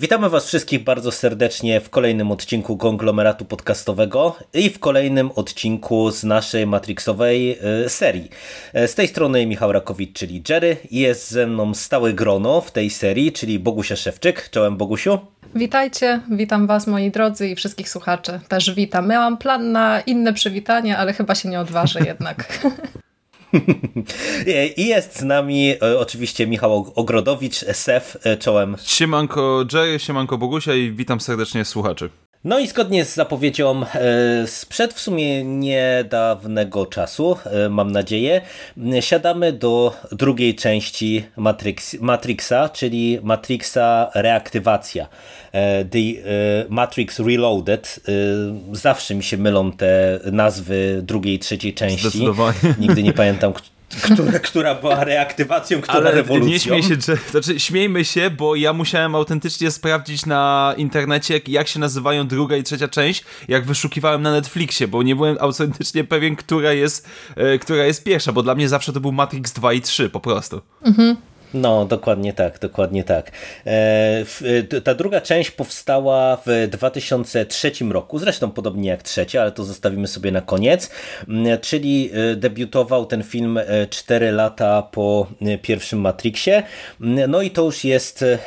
Witamy Was wszystkich bardzo serdecznie w kolejnym odcinku konglomeratu podcastowego i w kolejnym odcinku z naszej Matrixowej y, serii. E, Z tej strony Michał Rakowicz, czyli Jerry i jest ze mną stałe grono w tej serii, czyli Bogusia Szewczyk. Czołem Bogusiu. Witajcie, witam Was moi drodzy i wszystkich słuchaczy. Też witam. Miałam plan na inne przywitanie, ale chyba się nie odważę jednak. I jest z nami e, oczywiście Michał Ogrodowicz, Sef, e, czołem. Siemanko Jerry, siemanko Bogusia i witam serdecznie słuchaczy. No i zgodnie z zapowiedzią e, sprzed w sumie niedawnego czasu, e, mam nadzieję, siadamy do drugiej części Matrix, Matrixa, czyli Matrixa Reaktywacja. E, The Matrix Reloaded. Zawsze mi się mylą te nazwy drugiej i trzeciej części. Nigdy nie pamiętam, która, która była reaktywacją, która Ale rewolucją. nie śmiej się, że, znaczy śmiejmy się, bo ja musiałem autentycznie sprawdzić na internecie, jak się nazywają druga i trzecia część, jak wyszukiwałem na Netflixie, bo nie byłem autentycznie pewien, która jest, e, która jest pierwsza, bo dla mnie zawsze to był Matrix 2 i 3 po prostu. No, dokładnie tak, dokładnie tak. E, t- ta druga część powstała w 2003 roku, zresztą podobnie jak trzecia, ale to zostawimy sobie na koniec, M, czyli e, debiutował ten film 4 lata po e, pierwszym Matrixie. M, No i to już jest e,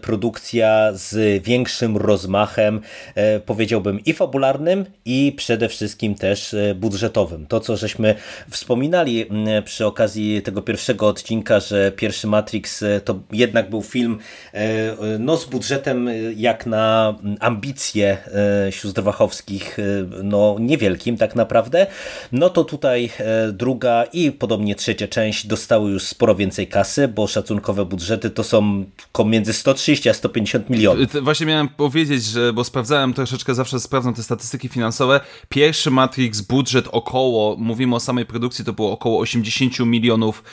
produkcja z większym rozmachem, e, powiedziałbym i fabularnym, i przede wszystkim też e, budżetowym. To, co żeśmy wspominali m, przy okazji tego pierwszego odcinka, że pierwszy Matrix e, to jednak był film e, e, no, z budżetem jak na ambicje sióstr Wachowskich no, niewielkim tak naprawdę, no to tutaj druga i podobnie trzecia część dostały już sporo więcej kasy, bo szacunkowe budżety to są między 130 a 150 milionów. Właśnie miałem powiedzieć, że bo sprawdzałem troszeczkę, zawsze sprawdzam te statystyki finansowe. Pierwszy Matrix budżet około, mówimy o samej produkcji, to było około 80 milionów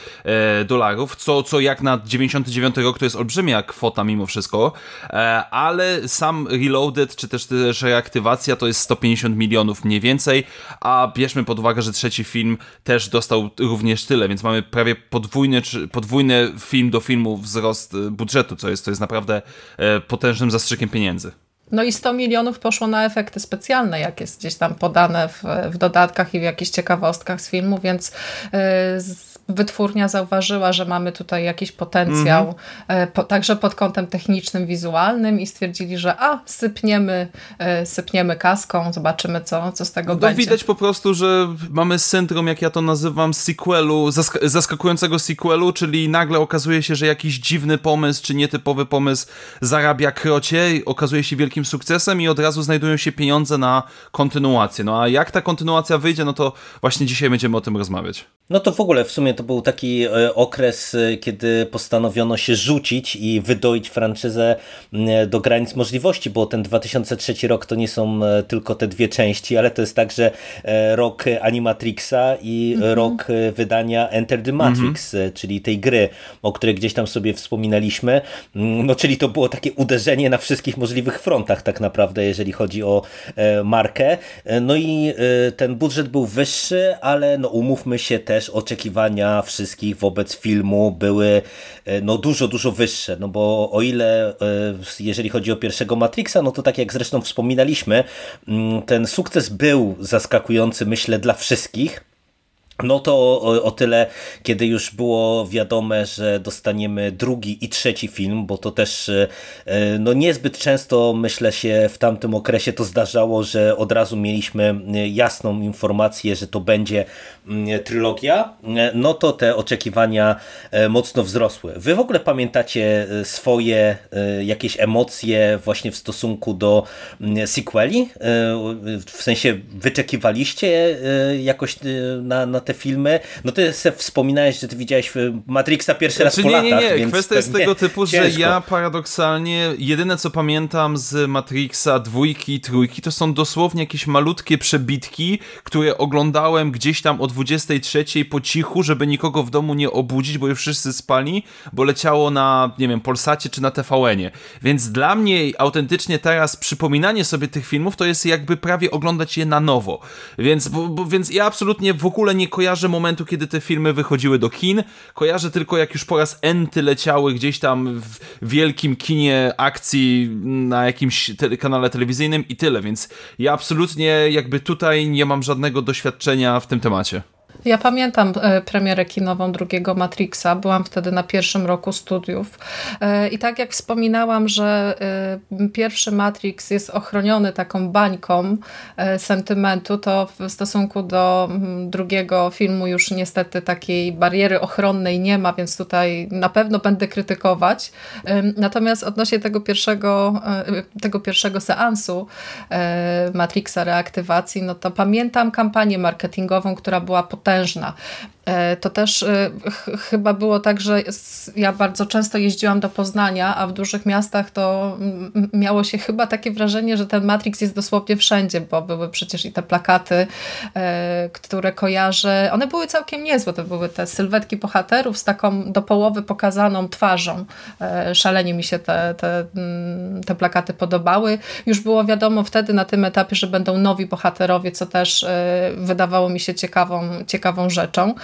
dolarów, co, co jak na 99 rok to jest olbrzymia kwota mimo wszystko, e, ale sam Reloaded, czy też, też reaktywacja to jest 150 milionów mniej więcej, a bierzmy pod uwagę, że trzeci film też dostał również tyle, więc mamy prawie podwójny, podwójny film do filmu wzrost e, budżetu, co jest, to jest naprawdę e, potężnym zastrzykiem pieniędzy. No i 100 milionów poszło na efekty specjalne, jak jest gdzieś tam podane w, w dodatkach i w jakichś ciekawostkach z filmu, więc y, z- wytwórnia zauważyła, że mamy tutaj jakiś potencjał, Mhm. y, po, także pod kątem technicznym, wizualnym i stwierdzili, że a, sypniemy, y, sypniemy kaską, zobaczymy co, co z tego No będzie. widać po prostu, że mamy syndrom, jak ja to nazywam, sequelu, zask- zaskakującego sequelu, czyli nagle okazuje się, że jakiś dziwny pomysł, czy nietypowy pomysł zarabia krocie, i okazuje się wielkim sukcesem i od razu znajdują się pieniądze na kontynuację. No a jak ta kontynuacja wyjdzie, no to właśnie dzisiaj będziemy o tym rozmawiać. No to w ogóle w sumie to był taki e, okres, e, kiedy postanowiono się rzucić i wydoić franczyzę m, do granic możliwości, bo ten 2003 rok to nie są e, tylko te dwie części, ale to jest także e, rok Animatrixa i rok e, wydania Enter the Matrix, e, czyli tej gry, o której gdzieś tam sobie wspominaliśmy. Mm, No czyli to było takie uderzenie na wszystkich możliwych frontach tak naprawdę, jeżeli chodzi o e, markę. E, No i e, ten budżet był wyższy, ale no umówmy się też, oczekiwania wszystkich wobec filmu były e, no dużo, dużo wyższe, no bo o ile e, jeżeli chodzi o pierwszego Matrixa, no to tak jak zresztą wspominaliśmy, mm, ten sukces był zaskakujący myślę dla wszystkich, no to o, tyle, kiedy już było wiadome, że dostaniemy drugi i trzeci film, bo to też e, no niezbyt często myślę się w tamtym okresie to zdarzało, że od razu mieliśmy e, jasną informację, że to będzie mm, trylogia, e, no to te oczekiwania e, mocno wzrosły. Wy w ogóle pamiętacie e, swoje e, jakieś emocje właśnie w stosunku do mm, sequeli? E, W sensie wyczekiwaliście e, jakoś e, na, na te filmy, no ty wspominałeś, że ty widziałeś Matrixa pierwszy raz znaczy, po nie, latach. Nie, nie, kwestia jest tego typu, ciężko. że ja paradoksalnie, jedyne co pamiętam z Matrixa dwójki i trójki, to są dosłownie jakieś malutkie przebitki, które oglądałem gdzieś tam o 23 po cichu, żeby nikogo w domu nie obudzić, bo już wszyscy spali, bo leciało na, nie wiem, Polsacie czy na TVN-ie. Więc dla mnie autentycznie teraz przypominanie sobie tych filmów to jest jakby prawie oglądać je na nowo. Więc, bo, bo, więc ja absolutnie w ogóle nie kojarzę momentu, kiedy te filmy wychodziły do kin. Kojarzę tylko jak już po raz enty leciały gdzieś tam w wielkim kinie akcji na jakimś te kanale telewizyjnym i tyle. Więc ja absolutnie jakby tutaj nie mam żadnego doświadczenia w tym temacie. Ja pamiętam e, premierę kinową drugiego Matrixa, byłam wtedy na pierwszym roku studiów e, i tak jak wspominałam, że e, pierwszy Matrix jest ochroniony taką bańką sentymentu, to w stosunku do drugiego filmu już niestety takiej bariery ochronnej nie ma, więc tutaj na pewno będę krytykować. Natomiast odnośnie tego pierwszego, tego pierwszego seansu Matrixa reaktywacji, no to pamiętam kampanię marketingową, która była potężna potężna. E, to też e, ch chyba było tak, że ja bardzo często jeździłam do Poznania, a w dużych miastach to miało się chyba takie wrażenie, że ten Matrix jest dosłownie wszędzie, bo były przecież i te plakaty, e, które kojarzę. One były całkiem niezłe. To były te sylwetki bohaterów z taką do połowy pokazaną twarzą. Szalenie mi się te, te, te plakaty podobały. Już było wiadomo wtedy na tym etapie, że będą nowi bohaterowie, co też wydawało mi się ciekawą, ciekawą rzeczą.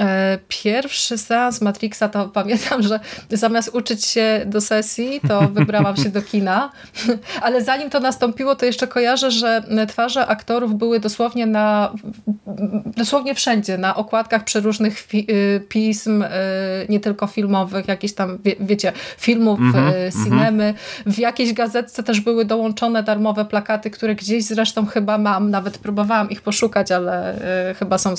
E, pierwszy seans Matrixa to pamiętam, że zamiast uczyć się do sesji, to wybrałam się do kina, ale zanim to nastąpiło, to jeszcze kojarzę, że twarze aktorów były dosłownie na dosłownie wszędzie, na okładkach przeróżnych y, pism, y, nie tylko filmowych, jakieś tam, wie, wiecie, filmów, mm cinemy. W jakiejś gazetce też były dołączone darmowe plakaty, które gdzieś zresztą chyba mam, nawet próbowałam ich poszukać, ale chyba są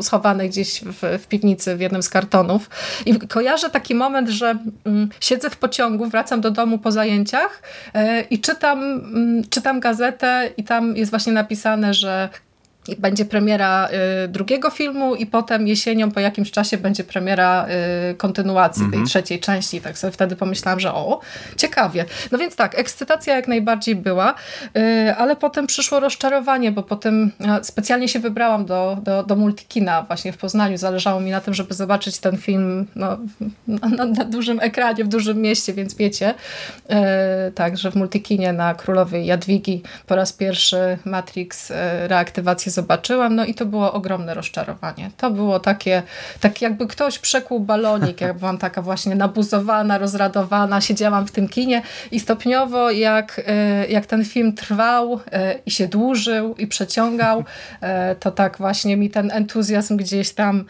schowane gdzieś w, w piwnicy w jednym z kartonów. I kojarzę taki moment, że mm, siedzę w pociągu, wracam do domu po zajęciach yy, i czytam, mm, czytam gazetę i tam jest właśnie napisane, że będzie premiera y, drugiego filmu i potem jesienią po jakimś czasie będzie premiera y, kontynuacji tej mhm. trzeciej części. Tak sobie wtedy pomyślałam, że o, ciekawie. No więc tak, ekscytacja jak najbardziej była, y, ale potem przyszło rozczarowanie, bo potem specjalnie się wybrałam do, do, do Multikina właśnie w Poznaniu. Zależało mi na tym, żeby zobaczyć ten film no, na, na dużym ekranie, w dużym mieście, więc wiecie. Tak, że w Multikinie na Królowej Jadwigi po raz pierwszy Matrix reaktywację zobaczyłam, no i to było ogromne rozczarowanie. To było takie, tak jakby ktoś przekuł balonik, jak byłam taka właśnie nabuzowana, rozradowana, siedziałam w tym kinie i stopniowo jak, e, jak ten film trwał e, i się dłużył i przeciągał, e, to tak właśnie mi ten entuzjazm gdzieś tam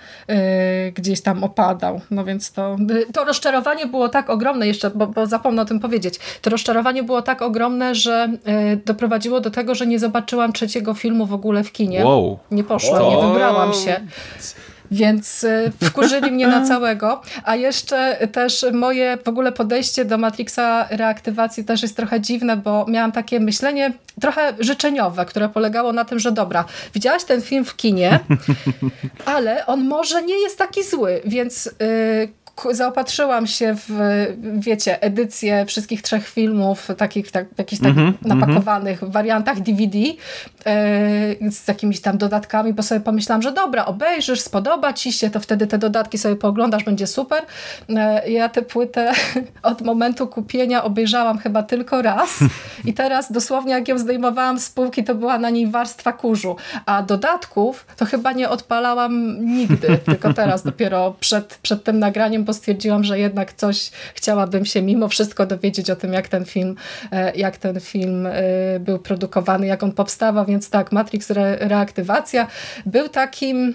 gdzieś tam opadał. No więc to, to rozczarowanie było tak ogromne jeszcze, bo, bo zapomnę o tym powiedzieć, to rozczarowanie było tak ogromne, że doprowadziło do tego, że nie zobaczyłam trzeciego filmu w ogóle w kinie nie, wow. nie poszłam, nie wybrałam się. Więc y, wkurzyli mnie na całego. A jeszcze też moje w ogóle podejście do Matrixa reaktywacji też jest trochę dziwne, bo miałam takie myślenie trochę życzeniowe, które polegało na tym, że dobra, widziałaś ten film w kinie, ale on może nie jest taki zły, więc yy, zaopatrzyłam się w, wiecie, edycję wszystkich trzech filmów, takich tak, jakichś tak mm -hmm, napakowanych mm -hmm. wariantach DVD e, z jakimiś tam dodatkami, bo sobie pomyślałam, że dobra, obejrzysz, spodoba ci się, to wtedy te dodatki sobie pooglądasz, będzie super. E, ja tę płytę od momentu kupienia obejrzałam chyba tylko raz i teraz dosłownie jak ją zdejmowałam z półki, to była na niej warstwa kurzu, a dodatków to chyba nie odpalałam nigdy, tylko teraz dopiero przed, przed tym nagraniem, bo stwierdziłam, że jednak coś chciałabym się mimo wszystko dowiedzieć o tym, jak ten film, e, jak ten film e, był produkowany, jak on powstawał, więc tak, Matrix re reaktywacja był takim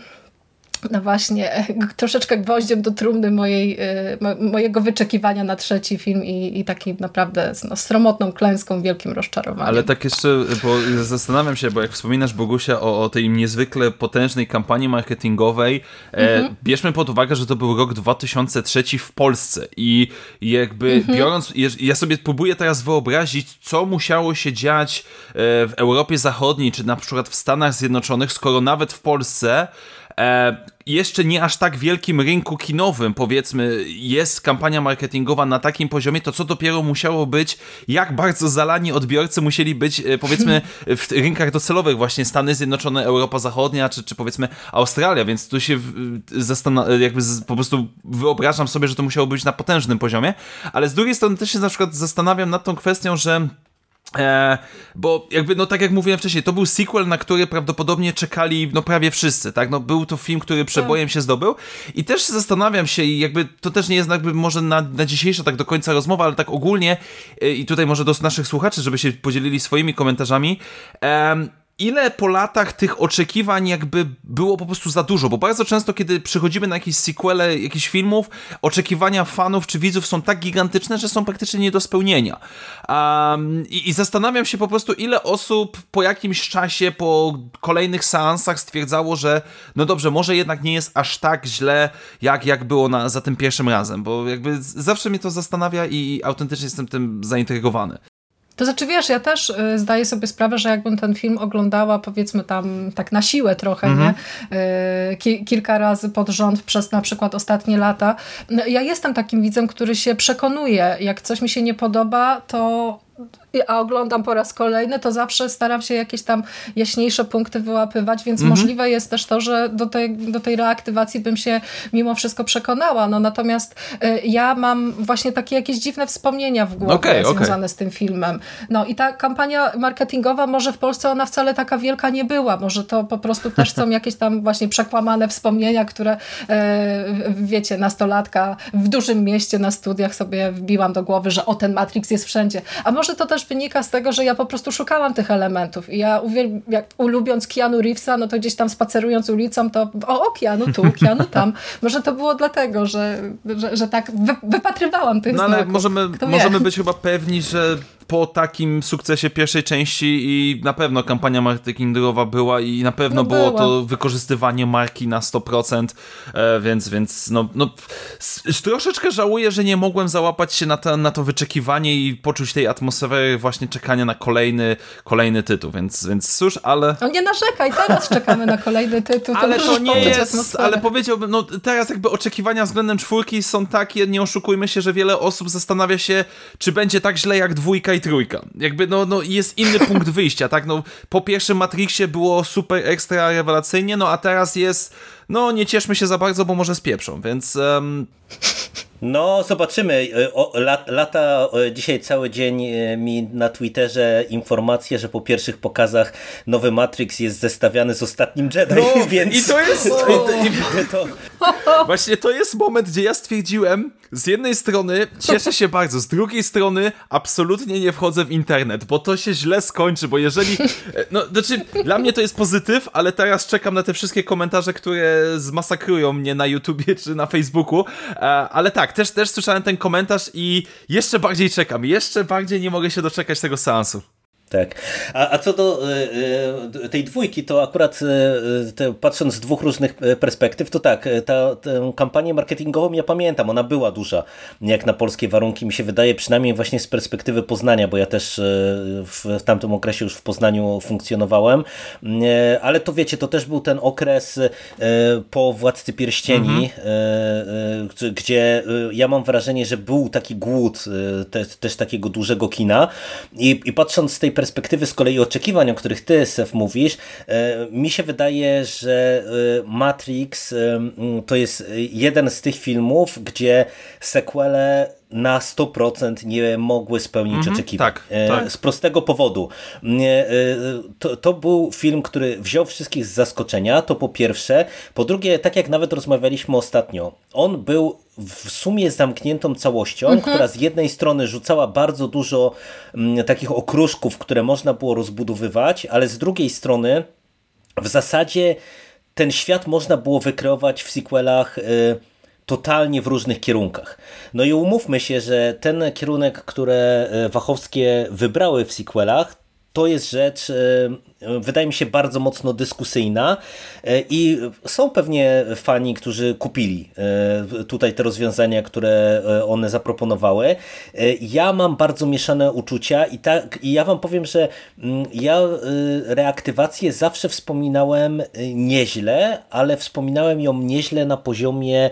no właśnie, troszeczkę gwoździem do trumny mojej, y, mojego wyczekiwania na trzeci film i, i takim naprawdę no, sromotną klęską, wielkim rozczarowaniem. Ale tak jeszcze, bo zastanawiam się, bo jak wspominasz Bogusia o, o tej niezwykle potężnej kampanii marketingowej, e, mhm. e, bierzmy pod uwagę, że to był rok 2003 w Polsce i jakby mhm. biorąc, ja sobie próbuję teraz wyobrazić, co musiało się dziać e, w Europie Zachodniej, czy na przykład w Stanach Zjednoczonych, skoro nawet w Polsce e, jeszcze nie aż tak wielkim rynku kinowym, powiedzmy, jest kampania marketingowa na takim poziomie, to co dopiero musiało być, jak bardzo zalani odbiorcy musieli być, e, powiedzmy, w rynkach docelowych, właśnie Stany Zjednoczone, Europa Zachodnia, czy, czy powiedzmy Australia, więc tu się zastan- jakby po prostu wyobrażam sobie, że to musiało być na potężnym poziomie, ale z drugiej strony też się na przykład zastanawiam nad tą kwestią, że E, bo jakby, no tak jak mówiłem wcześniej, to był sequel, na który prawdopodobnie czekali no prawie wszyscy, tak? No był to film, który przebojem się zdobył i też zastanawiam się i jakby to też nie jest jakby może na, na dzisiejsza tak do końca rozmowa, ale tak ogólnie e, i tutaj może do naszych słuchaczy, żeby się podzielili swoimi komentarzami. E, ile po latach tych oczekiwań jakby było po prostu za dużo, bo bardzo często, kiedy przychodzimy na jakieś sequele jakichś filmów, oczekiwania fanów czy widzów są tak gigantyczne, że są praktycznie nie do spełnienia. Um, i, I zastanawiam się po prostu, ile osób po jakimś czasie, po kolejnych seansach stwierdzało, że no dobrze, może jednak nie jest aż tak źle, jak, jak było na, za tym pierwszym razem, bo jakby zawsze mnie to zastanawia i, i autentycznie jestem tym zaintrygowany. To znaczy, wiesz, ja też y, zdaję sobie sprawę, że jakbym ten film oglądała, powiedzmy tam tak na siłę trochę, nie? Y, ki kilka razy pod rząd przez na przykład ostatnie lata. No, ja jestem takim widzem, który się przekonuje, jak coś mi się nie podoba, to a oglądam po raz kolejny, to zawsze staram się jakieś tam jaśniejsze punkty wyłapywać, więc mhm. możliwe jest też to, że do tej, do tej reaktywacji bym się mimo wszystko przekonała. No, natomiast y, ja mam właśnie takie jakieś dziwne wspomnienia w głowie okay, związane okay. z tym filmem. No i ta kampania marketingowa może w Polsce ona wcale taka wielka nie była. Może to po prostu też są jakieś tam właśnie przekłamane wspomnienia, które y, wiecie, nastolatka w dużym mieście na studiach sobie wbiłam do głowy, że o ten Matrix jest wszędzie. A może to też wynika z tego, że ja po prostu szukałam tych elementów i ja jak, ulubiąc Keanu Reevesa, no to gdzieś tam spacerując ulicą, to o, o Keanu tu, Keanu tam. Może to było dlatego, że, że, że tak wy, wypatrywałam tych no, ale znaków. możemy, możemy być chyba pewni, że po takim sukcesie pierwszej części i na pewno kampania marketingowa była i na pewno no było to wykorzystywanie marki na 100%, e, więc, więc no, no troszeczkę żałuję, że nie mogłem załapać się na to, na to wyczekiwanie i poczuć tej atmosfery właśnie czekania na kolejny, kolejny tytuł, więc, więc cóż, ale... No nie narzekaj, teraz czekamy na kolejny tytuł. To ale to nie jest, atmosferę. ale powiedziałbym, no teraz jakby oczekiwania względem czwórki są takie, nie oszukujmy się, że wiele osób zastanawia się, czy będzie tak źle jak dwójka trójka. Jakby no, no jest inny punkt wyjścia, tak? No po pierwszym Matrixie było super ekstra rewelacyjnie, no a teraz jest no nie cieszmy się za bardzo, bo może spieprzą, więc... Um... No, zobaczymy. E, o, lata e, dzisiaj cały dzień e, mi na Twitterze informacje, że po pierwszych pokazach nowy Matrix jest zestawiany z ostatnim Jedi, no, więc... I to jest... I, to... Właśnie to jest moment, gdzie ja stwierdziłem, z jednej strony cieszę się bardzo, z drugiej strony absolutnie nie wchodzę w internet, bo to się źle skończy, bo jeżeli... No, znaczy, dla mnie to jest pozytyw, ale teraz czekam na te wszystkie komentarze, które zmasakrują mnie na YouTubie czy na Facebooku, ale tak, tak, też, też słyszałem ten komentarz i jeszcze bardziej czekam, jeszcze bardziej nie mogę się doczekać tego seansu. Tak. A, a co do y, tej dwójki, to akurat y, te, patrząc z dwóch różnych perspektyw, to tak, ta, tę kampanię marketingową ja pamiętam, ona była duża, jak na polskie warunki, mi się wydaje, przynajmniej właśnie z perspektywy Poznania, bo ja też y, w, w tamtym okresie już w Poznaniu funkcjonowałem, ale to wiecie, to też był ten okres po Władcy Pierścieni, mhm. gdzie ja mam wrażenie, że był taki głód te, też takiego dużego kina i, i patrząc z tej perspektywy z kolei oczekiwań, o których ty, Sef, mówisz, e, mi się wydaje, że e, Matrix e, to jest jeden z tych filmów, gdzie sequele na 100% nie mogły spełnić -hmm, oczekiwań. Tak, tak. Z prostego powodu. To, to był film, który wziął wszystkich z zaskoczenia, to po pierwsze. Po drugie, tak jak nawet rozmawialiśmy ostatnio, on był w sumie zamkniętą całością, mhm. która z jednej strony rzucała bardzo dużo m, takich okruszków, które można było rozbudowywać, ale z drugiej strony w zasadzie ten świat można było wykreować w sequelach y, totalnie w różnych kierunkach. No i umówmy się, że ten kierunek, które y, Wachowskie wybrały w sequelach, to jest rzecz, wydaje mi się, bardzo mocno dyskusyjna i są pewnie fani, którzy kupili tutaj te rozwiązania, które one zaproponowały. Ja mam bardzo mieszane uczucia i, tak, i ja wam powiem, że mm, ja reaktywację zawsze wspominałem nieźle, ale wspominałem ją nieźle na poziomie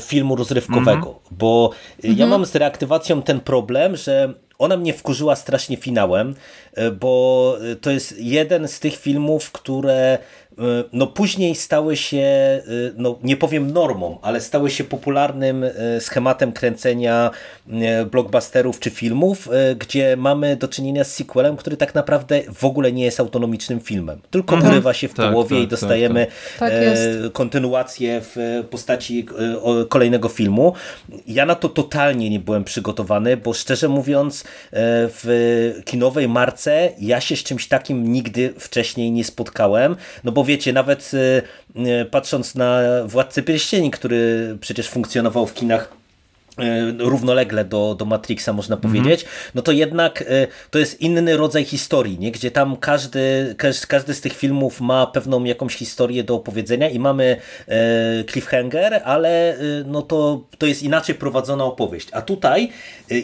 filmu rozrywkowego, mm -hmm. bo ja mhm. mam z reaktywacją ten problem, że ona mnie wkurzyła strasznie finałem, e, bo to jest jeden z tych filmów, które E, no później stały się, e, no nie powiem normą, ale stały się popularnym e, schematem kręcenia blockbusterów czy filmów, gdzie mamy do czynienia z sequelem, który tak naprawdę w ogóle nie jest autonomicznym filmem, tylko mhm. urywa się w tak, połowie tak, i dostajemy tak, tak. kontynuację w postaci kolejnego filmu. Ja na to totalnie nie byłem przygotowany, bo szczerze mówiąc w kinowej marce ja się z czymś takim nigdy wcześniej nie spotkałem, no bo wiecie, nawet y, y, patrząc na Władcę Pierścieni, który przecież funkcjonował w kinach równolegle do, do Matrixa można mhm. powiedzieć, no to jednak e, to jest inny rodzaj historii, nie? gdzie tam każdy, każdy z tych filmów ma pewną jakąś historię do opowiedzenia i mamy e, cliffhanger, ale no to, to jest inaczej prowadzona opowieść. A tutaj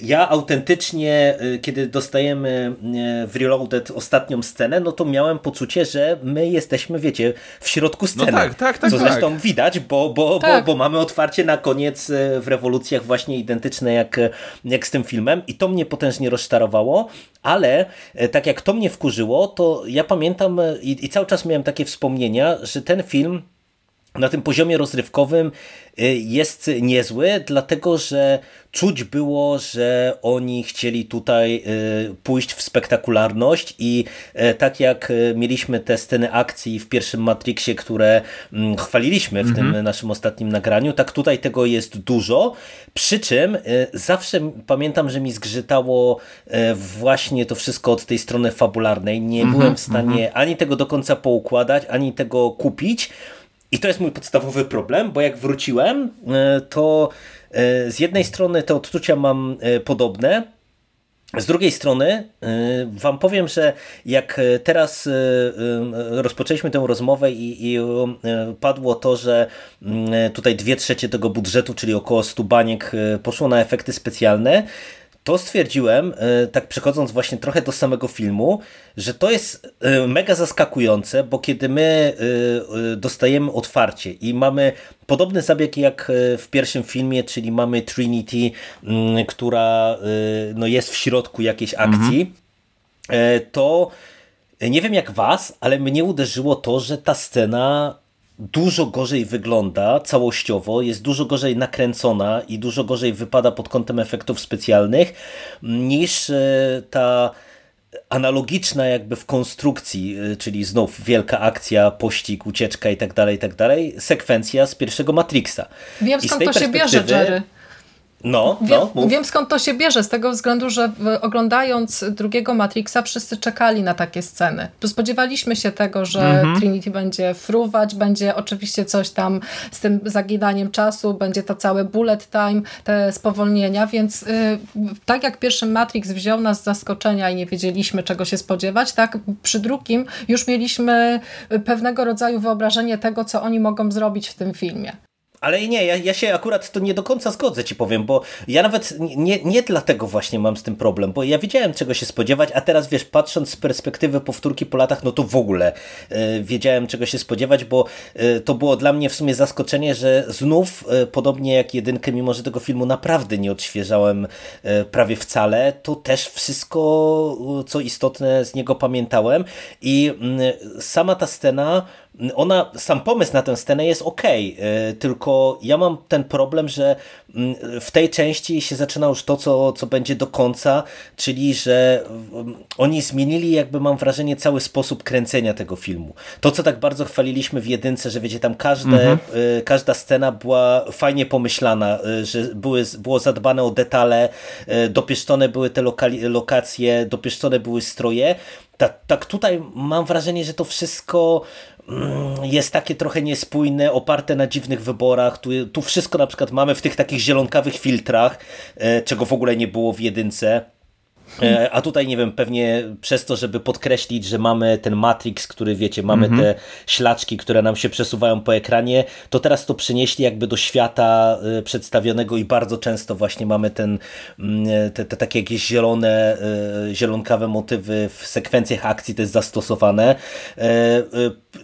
ja autentycznie, kiedy dostajemy w Reloaded ostatnią scenę, no to miałem poczucie, że my jesteśmy, wiecie, w środku no sceny. No tak, tak, tak. Co tak. zresztą widać, bo, bo, tak. bo, bo mamy otwarcie na koniec w rewolucjach właśnie właśnie identyczne jak, jak z tym filmem i to mnie potężnie rozczarowało, ale e, tak jak to mnie wkurzyło, to ja pamiętam e, i, i cały czas miałem takie wspomnienia, że ten film na tym poziomie rozrywkowym jest niezły, dlatego że czuć było, że oni chcieli tutaj y, pójść w spektakularność i y, tak jak mieliśmy te sceny akcji w pierwszym Matrixie, które mm, chwaliliśmy w -hmm. tym mhm. naszym ostatnim nagraniu, tak tutaj tego jest dużo, przy czym zawsze pamiętam, że mi zgrzytało właśnie to wszystko od tej strony fabularnej. Nie -hmm. byłem w stanie -hmm. ani tego do końca poukładać, ani tego kupić, i to jest mój podstawowy problem, bo jak wróciłem, e, to e, z jednej strony te odczucia mam e, podobne, z drugiej strony wam powiem, że jak teraz rozpoczęliśmy tę rozmowę i, i padło to, że mm, tutaj dwie trzecie tego budżetu, czyli około 100 baniek poszło na efekty specjalne, to stwierdziłem, e, tak przechodząc właśnie trochę do samego filmu, że to jest e, mega zaskakujące, bo kiedy my e, dostajemy otwarcie i mamy podobny zabieg jak w pierwszym filmie, czyli mamy Trinity, mm, która no jest w środku jakiejś akcji, mhm. to nie wiem jak was, ale mnie uderzyło to, że ta scena dużo gorzej wygląda całościowo, jest dużo gorzej nakręcona i dużo gorzej wypada pod kątem efektów specjalnych niż e, ta analogiczna jakby w konstrukcji, e, czyli znów wielka akcja, pościg, ucieczka i tak dalej, i tak dalej, sekwencja z pierwszego Matrixa. Wiem skąd to się bierze, Jerry. No, wiem, no, wiem skąd to się bierze, z tego względu, że oglądając drugiego Matrixa wszyscy czekali na takie sceny. Spodziewaliśmy się tego, że mhm. Trinity będzie fruwać, będzie oczywiście coś tam z tym zaginaniem czasu, będzie to cały bullet time, te spowolnienia, więc y, tak jak pierwszy Matrix wziął nas z zaskoczenia i nie wiedzieliśmy czego się spodziewać, tak przy drugim już mieliśmy pewnego rodzaju wyobrażenie tego, co oni mogą zrobić w tym filmie. Ale nie, ja, ja się akurat to nie do końca zgodzę ci powiem, bo ja nawet nie, nie dlatego właśnie mam z tym problem, bo ja wiedziałem czego się spodziewać, a teraz wiesz, patrząc z perspektywy powtórki po latach, no to w ogóle y, wiedziałem czego się spodziewać, bo y, to było dla mnie w sumie zaskoczenie, że znów, y, podobnie jak jedynkę, mimo że tego filmu naprawdę nie odświeżałem prawie wcale, to też wszystko, co istotne z niego pamiętałem i mm, sama ta scena ona, sam pomysł na tę scenę jest ok, e, tylko ja mam ten problem, że mm, w tej części się zaczyna już to, co, co będzie do końca, czyli że mm, oni zmienili jakby mam wrażenie cały sposób kręcenia tego filmu. To, co tak bardzo chwaliliśmy w jedynce, że wiecie, tam każde, mhm. E, każda scena była fajnie pomyślana, e, że były, było zadbane o detale, dopieszczone były te lokacje, dopieszczone były stroje, tak, tak tutaj mam wrażenie, że to wszystko jest takie trochę niespójne, oparte na dziwnych wyborach. Tu, tu wszystko na przykład mamy w tych takich zielonkawych filtrach, e, czego w ogóle nie było w jedynce. E, a tutaj, nie wiem, pewnie przez to, żeby podkreślić, że mamy ten Matrix, który wiecie, mamy Mhm. te ślaczki, które nam się przesuwają po ekranie, to teraz to przenieśli jakby do świata e, przedstawionego i bardzo często właśnie mamy ten, mm, te, te takie jakieś zielone, e, zielonkawe motywy w sekwencjach akcji to jest zastosowane. E, e,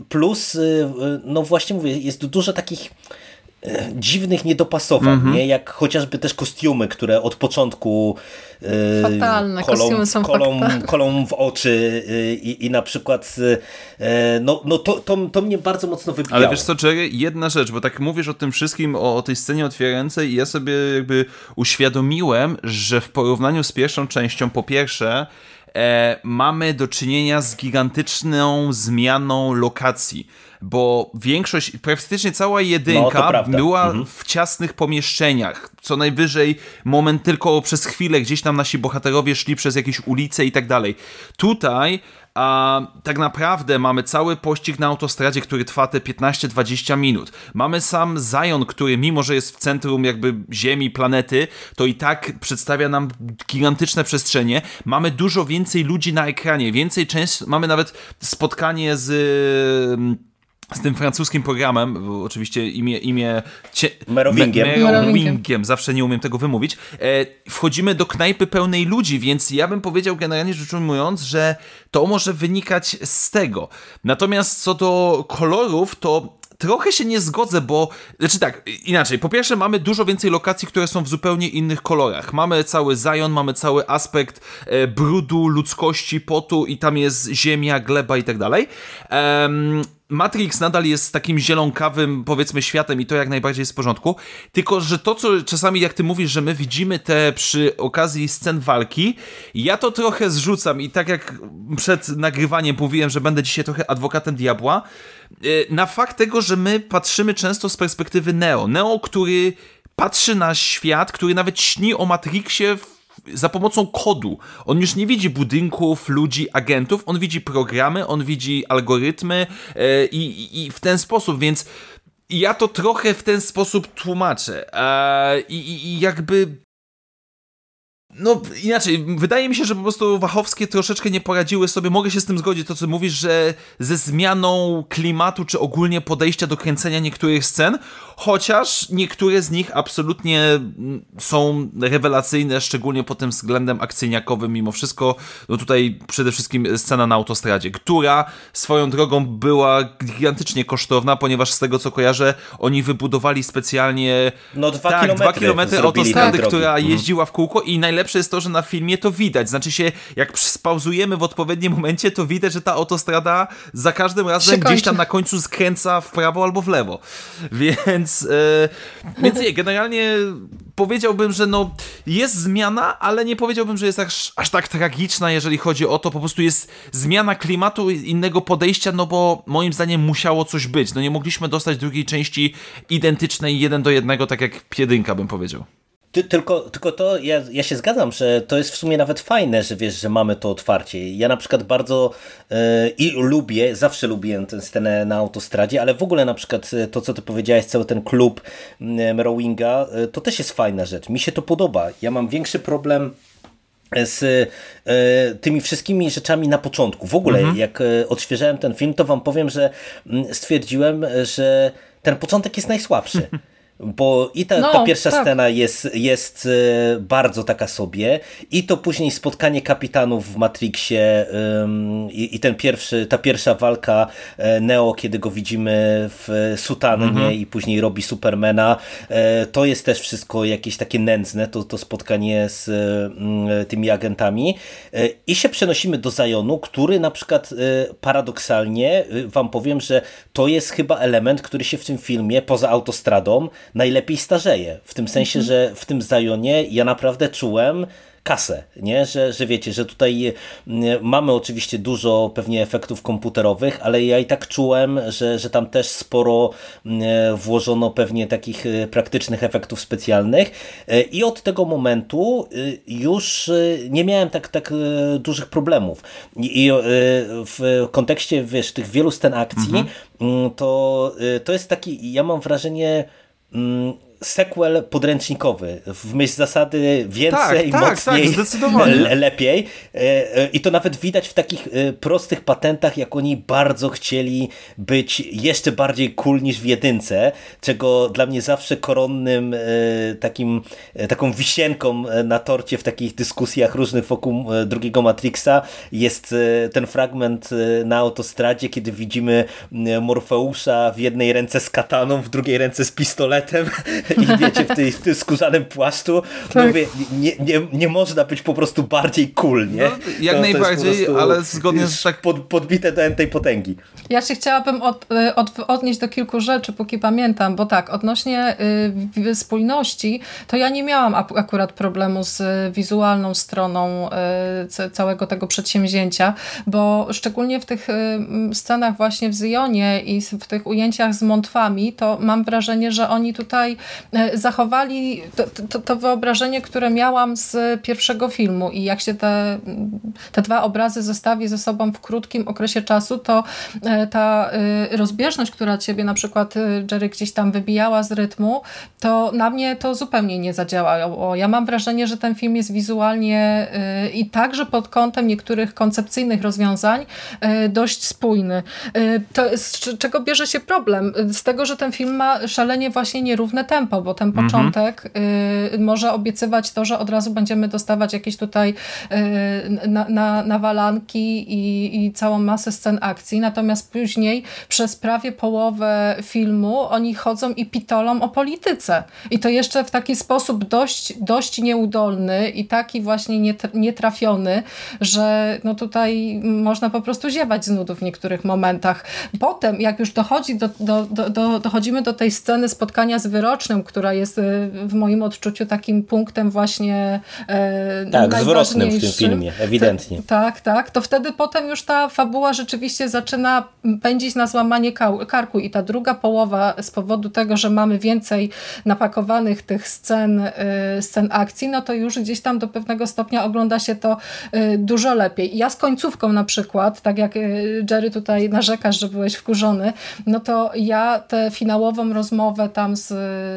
Plus, e, no właśnie mówię, jest dużo takich e, dziwnych niedopasowań, Mhm. nie? jak chociażby też kostiumy, które od początku e, Fatalne, kolą, kostiumy są kolą, fatalne. kolą w oczy e, i, i na przykład e, no, no to, to, to mnie bardzo mocno wybijało. Ale wiesz co, Jerry, jedna rzecz, bo tak mówisz o tym wszystkim, o, o tej scenie otwierającej i ja sobie jakby uświadomiłem, że w porównaniu z pierwszą częścią, po pierwsze, e, mamy do czynienia z gigantyczną zmianą lokacji, bo większość, praktycznie cała No, jedynka prawda. była Mhm. w ciasnych pomieszczeniach. Co najwyżej moment tylko przez chwilę gdzieś tam nasi bohaterowie szli przez jakieś ulice i tak dalej. Tutaj a tak naprawdę mamy cały pościg na autostradzie, który trwa te 15-20 minut. Mamy sam Zion, który mimo, że jest w centrum jakby Ziemi, planety, to i tak przedstawia nam gigantyczne przestrzenie. Mamy dużo więcej ludzi na ekranie, więcej część, mamy nawet spotkanie z z tym francuskim programem, bo oczywiście imię, imię cie, Merowingiem. Me- Merowingiem, zawsze nie umiem tego wymówić. E, wchodzimy do knajpy pełnej ludzi, więc ja bym powiedział generalnie rzecz ujmując, że to może wynikać z tego. Natomiast co do kolorów, to trochę się nie zgodzę, bo znaczy tak, inaczej. Po pierwsze, mamy dużo więcej lokacji, które są w zupełnie innych kolorach. Mamy cały Zion, mamy cały aspekt e, brudu, ludzkości, potu i tam jest ziemia, gleba i tak dalej. Matrix nadal jest takim zielonkawym, powiedzmy, światem i to jak najbardziej jest w porządku. Tylko, że to, co czasami, jak ty mówisz, że my widzimy te przy okazji scen walki, ja to trochę zrzucam i tak jak przed nagrywaniem mówiłem, że będę dzisiaj trochę adwokatem diabła, y, na fakt tego, że my patrzymy często z perspektywy Neo. Neo, który patrzy na świat, który nawet śni o Matrixie w za pomocą kodu. On już nie widzi budynków, ludzi, agentów, on widzi programy, on widzi algorytmy e, i, i, w ten sposób, więc ja to trochę w ten sposób tłumaczę. E, i, I jakby. No inaczej, wydaje mi się, że po prostu Wachowskie troszeczkę nie poradziły sobie. Mogę się z tym zgodzić, to co mówisz, że ze zmianą klimatu, czy ogólnie podejścia do kręcenia niektórych scen, chociaż niektóre z nich absolutnie mm, są rewelacyjne, szczególnie pod tym względem akcyjniakowym mimo wszystko. No tutaj przede wszystkim scena na autostradzie, która swoją drogą była gigantycznie kosztowna, ponieważ z tego co kojarzę, oni wybudowali specjalnie No dwa tak, kilometry dwa kilometry autostrady, drogi. która Mhm. jeździła w kółko i najlepsze jest to, że na filmie to widać. Znaczy się, jak spauzujemy w odpowiednim momencie, to widać, że ta autostrada za każdym razem gdzieś tam na końcu skręca w prawo albo w lewo. Więc, e, więc nie, generalnie powiedziałbym, że no jest zmiana, ale nie powiedziałbym, że jest aż, aż tak tragiczna, jeżeli chodzi o to. Po prostu jest zmiana klimatu, innego podejścia, no bo moim zdaniem musiało coś być. No nie mogliśmy dostać drugiej części identycznej jeden do jednego, tak jak jedynka bym powiedział. Ty, tylko, tylko to, ja, ja się zgadzam, że to jest w sumie nawet fajne, że wiesz, że mamy to otwarcie. Ja na przykład bardzo e, i lubię, zawsze lubiłem tę scenę na autostradzie, ale w ogóle na przykład e, to, co ty powiedziałeś, cały ten klub Merowinga, e, to też jest fajna rzecz. Mi się to podoba. Ja mam większy problem z e, tymi wszystkimi rzeczami na początku. W ogóle, Mhm. jak e, odświeżałem ten film, to wam powiem, że mm, stwierdziłem, że ten początek jest najsłabszy. Bo i ta, No, ta pierwsza tak. scena jest, jest e, bardzo taka sobie, i to później spotkanie kapitanów w Matrixie ym, i, i ten pierwszy, ta pierwsza walka e, Neo, kiedy go widzimy w sutannie Mhm. i później robi Supermana, e, to jest też wszystko jakieś takie nędzne, to, to spotkanie z mm, tymi agentami. E, I się przenosimy do Zajonu, który na przykład paradoksalnie wam powiem, że to jest chyba element, który się w tym filmie, poza autostradą, najlepiej starzeje. W tym sensie, że w tym Zajonie ja naprawdę czułem kasę, nie? Że, że wiecie, że tutaj mm, mamy oczywiście dużo pewnie efektów komputerowych, ale ja i tak czułem, że, że tam też sporo mm, włożono pewnie takich e, praktycznych efektów specjalnych i od tego momentu y, już y, nie miałem tak, tak dużych problemów. I, w kontekście, wiesz, tych wielu scen akcji, mm, to, y, to jest taki, ja mam wrażenie, mm, sequel podręcznikowy. W myśl zasady więcej, tak, tak, mocniej, tak, lepiej. I to nawet widać w takich prostych patentach, jak oni bardzo chcieli być jeszcze bardziej cool niż w jedynce, czego dla mnie zawsze koronnym takim, taką wisienką na torcie w takich dyskusjach różnych wokół drugiego Matrixa jest ten fragment na autostradzie, kiedy widzimy Morfeusza w jednej ręce z kataną, w drugiej ręce z pistoletem i wiecie, w, tej, w tym skórzanym płaszczu. Tak. Mówię, nie, nie, nie można być po prostu bardziej cool, nie? No, jak to, najbardziej, to ale zgodnie z tak... Pod, podbite do tej potęgi. Ja się chciałabym od, od, odnieść do kilku rzeczy, póki pamiętam, bo tak, odnośnie y, spójności, to ja nie miałam akurat problemu z wizualną stroną y, całego tego przedsięwzięcia, bo szczególnie w tych y, scenach właśnie w Zyjonie i w tych ujęciach z mątwami, to mam wrażenie, że oni tutaj zachowali to, to, to, wyobrażenie, które miałam z pierwszego filmu i jak się te, te dwa obrazy zestawi ze sobą w krótkim okresie czasu, to e, ta e, rozbieżność, która ciebie na przykład Jerry gdzieś tam wybijała z rytmu, to na mnie to zupełnie nie zadziałało. Ja mam wrażenie, że ten film jest wizualnie i także pod kątem niektórych koncepcyjnych rozwiązań dość spójny. To z czego bierze się problem? Z tego, że ten film ma szalenie właśnie nierówne tempo, bo ten mhm. początek y, może obiecywać to, że od razu będziemy dostawać jakieś tutaj y, na, na, nawalanki i, i całą masę scen akcji, natomiast później przez prawie połowę filmu oni chodzą i pitolą o polityce. I to jeszcze w taki sposób dość, dość nieudolny i taki właśnie nietrafiony, że no tutaj można po prostu ziewać z nudów w niektórych momentach. Potem, jak już dochodzi do, do, do, do, dochodzimy do tej sceny spotkania z wyrocznym, która jest y, w moim odczuciu takim punktem właśnie e, Tak, zwrotnym w tym filmie, ewidentnie. tak, tak. To wtedy potem już ta fabuła rzeczywiście zaczyna pędzić na złamanie karku i ta druga połowa z powodu tego, że mamy więcej napakowanych tych scen, y, scen akcji, no to już gdzieś tam do pewnego stopnia ogląda się to y, dużo lepiej. Ja z końcówką na przykład, tak jak Jerry tutaj narzekasz, że byłeś wkurzony, no to ja tę finałową rozmowę tam z,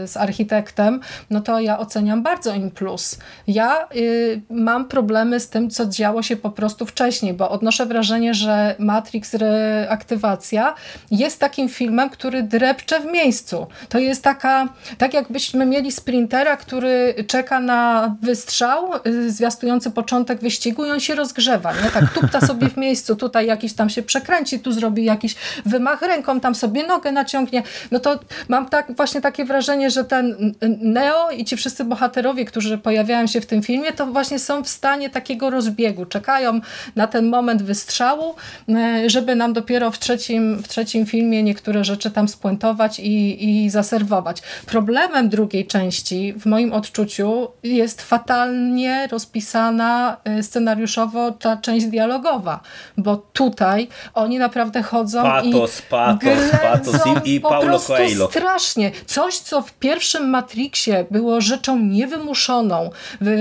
z architektem, no to ja oceniam bardzo in plus. Ja y, mam problemy z tym, co działo się po prostu wcześniej, bo odnoszę wrażenie, że Matrix Reaktywacja jest takim filmem, który drepcze w miejscu. To jest taka, tak jakbyśmy mieli sprintera, który czeka na wystrzał y, zwiastujący początek wyścigu i on się rozgrzewa, nie? Tak tupta sobie w miejscu, tutaj jakiś tam się przekręci, tu zrobi jakiś wymach ręką, tam sobie nogę naciągnie. No to mam tak właśnie takie wrażenie, że ten Neo i ci wszyscy bohaterowie, którzy pojawiają się w tym filmie, to właśnie są w stanie takiego rozbiegu. Czekają na ten moment wystrzału, e, żeby nam dopiero w trzecim, w trzecim filmie niektóre rzeczy tam spuentować i, i zaserwować. Problemem drugiej części w moim odczuciu jest fatalnie rozpisana e, scenariuszowo ta część dialogowa, bo tutaj oni naprawdę chodzą patos, i patos, patos i, i Paulo Coelho. strasznie. Coś, co w pierwszym Matrixie było rzeczą niewymuszoną,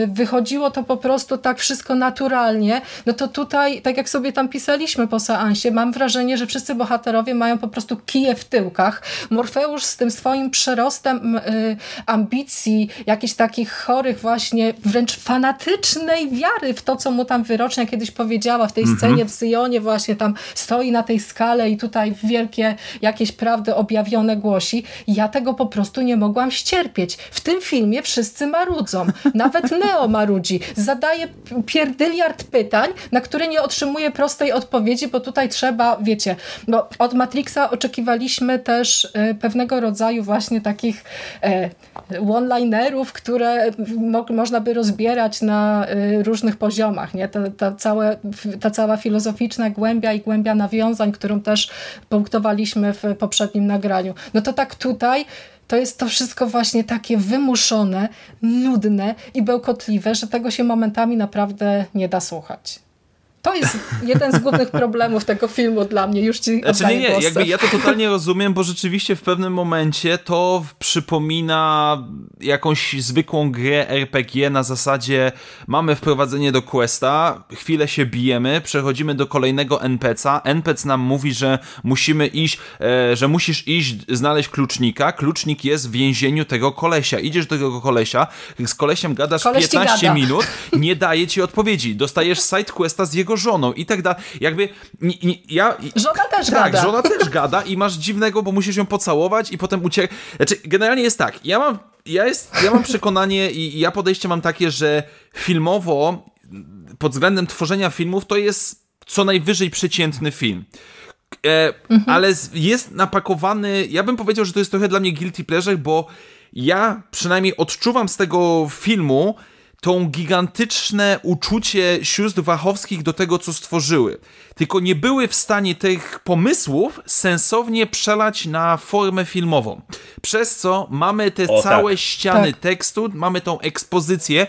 wychodziło to po prostu tak wszystko naturalnie, no to tutaj, tak jak sobie tam pisaliśmy po seansie, mam wrażenie, że wszyscy bohaterowie mają po prostu kije w tyłkach. Morfeusz z tym swoim przerostem y, ambicji, jakichś takich chorych właśnie, wręcz fanatycznej wiary w to, co mu tam wyrocznia kiedyś powiedziała w tej mm -hmm. scenie w Syjonie właśnie tam stoi na tej skale i tutaj wielkie jakieś prawdy objawione głosi. Ja tego po prostu nie mogłam ścierpieć. W tym filmie wszyscy marudzą. Nawet Neo marudzi. Zadaje pierdyliard pytań, na które nie otrzymuje prostej odpowiedzi, bo tutaj trzeba, wiecie, no, od Matrixa oczekiwaliśmy też e, pewnego rodzaju właśnie takich e, one-linerów, które mo można by rozbierać na e, różnych poziomach. Nie? Ta, ta, całe, ta cała filozoficzna głębia i głębia nawiązań, którą też punktowaliśmy w poprzednim nagraniu. No to tak tutaj to jest to wszystko właśnie takie wymuszone, nudne i bełkotliwe, że tego się momentami naprawdę nie da słuchać. To jest jeden z głównych problemów tego filmu dla mnie. Już ci Znaczy nie, nie, jakby ja to totalnie rozumiem, bo rzeczywiście w pewnym momencie to przypomina jakąś zwykłą grę RPG na zasadzie mamy wprowadzenie do questa, chwilę się bijemy, przechodzimy do kolejnego NPC'a, NPC nam mówi, że musimy iść, e, że musisz iść znaleźć klucznika, klucznik jest w więzieniu tego kolesia, idziesz do tego kolesia, z kolesiem gadasz Koleś 15 gada. minut, nie daje ci odpowiedzi, dostajesz side questa z jego żoną i tak dalej, jakby ja... Żona też tak, gada. Tak, żona też gada i masz dziwnego, bo musisz ją pocałować i potem uciekać, znaczy generalnie jest tak, ja mam ja, jest, ja mam przekonanie i ja podejście mam takie, że filmowo pod względem tworzenia filmów to jest co najwyżej przeciętny film. E, mhm. Ale jest napakowany, ja bym powiedział, że to jest trochę dla mnie guilty pleasure, bo ja przynajmniej odczuwam z tego filmu tą gigantyczne uczucie sióstr Wachowskich do tego, co stworzyły. Tylko nie były w stanie tych pomysłów sensownie przelać na formę filmową. Przez co mamy te o, całe tak. ściany tak. tekstu, mamy tą ekspozycję,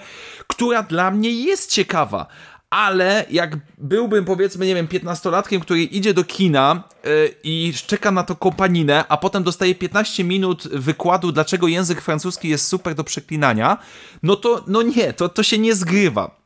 która dla mnie jest ciekawa, ale jak byłbym powiedzmy, nie wiem, piętnastolatkiem, który idzie do kina yy, i czeka na to kompaninę, a potem dostaje 15 minut wykładu, dlaczego język francuski jest super do przeklinania, no to no nie, to, to się nie zgrywa.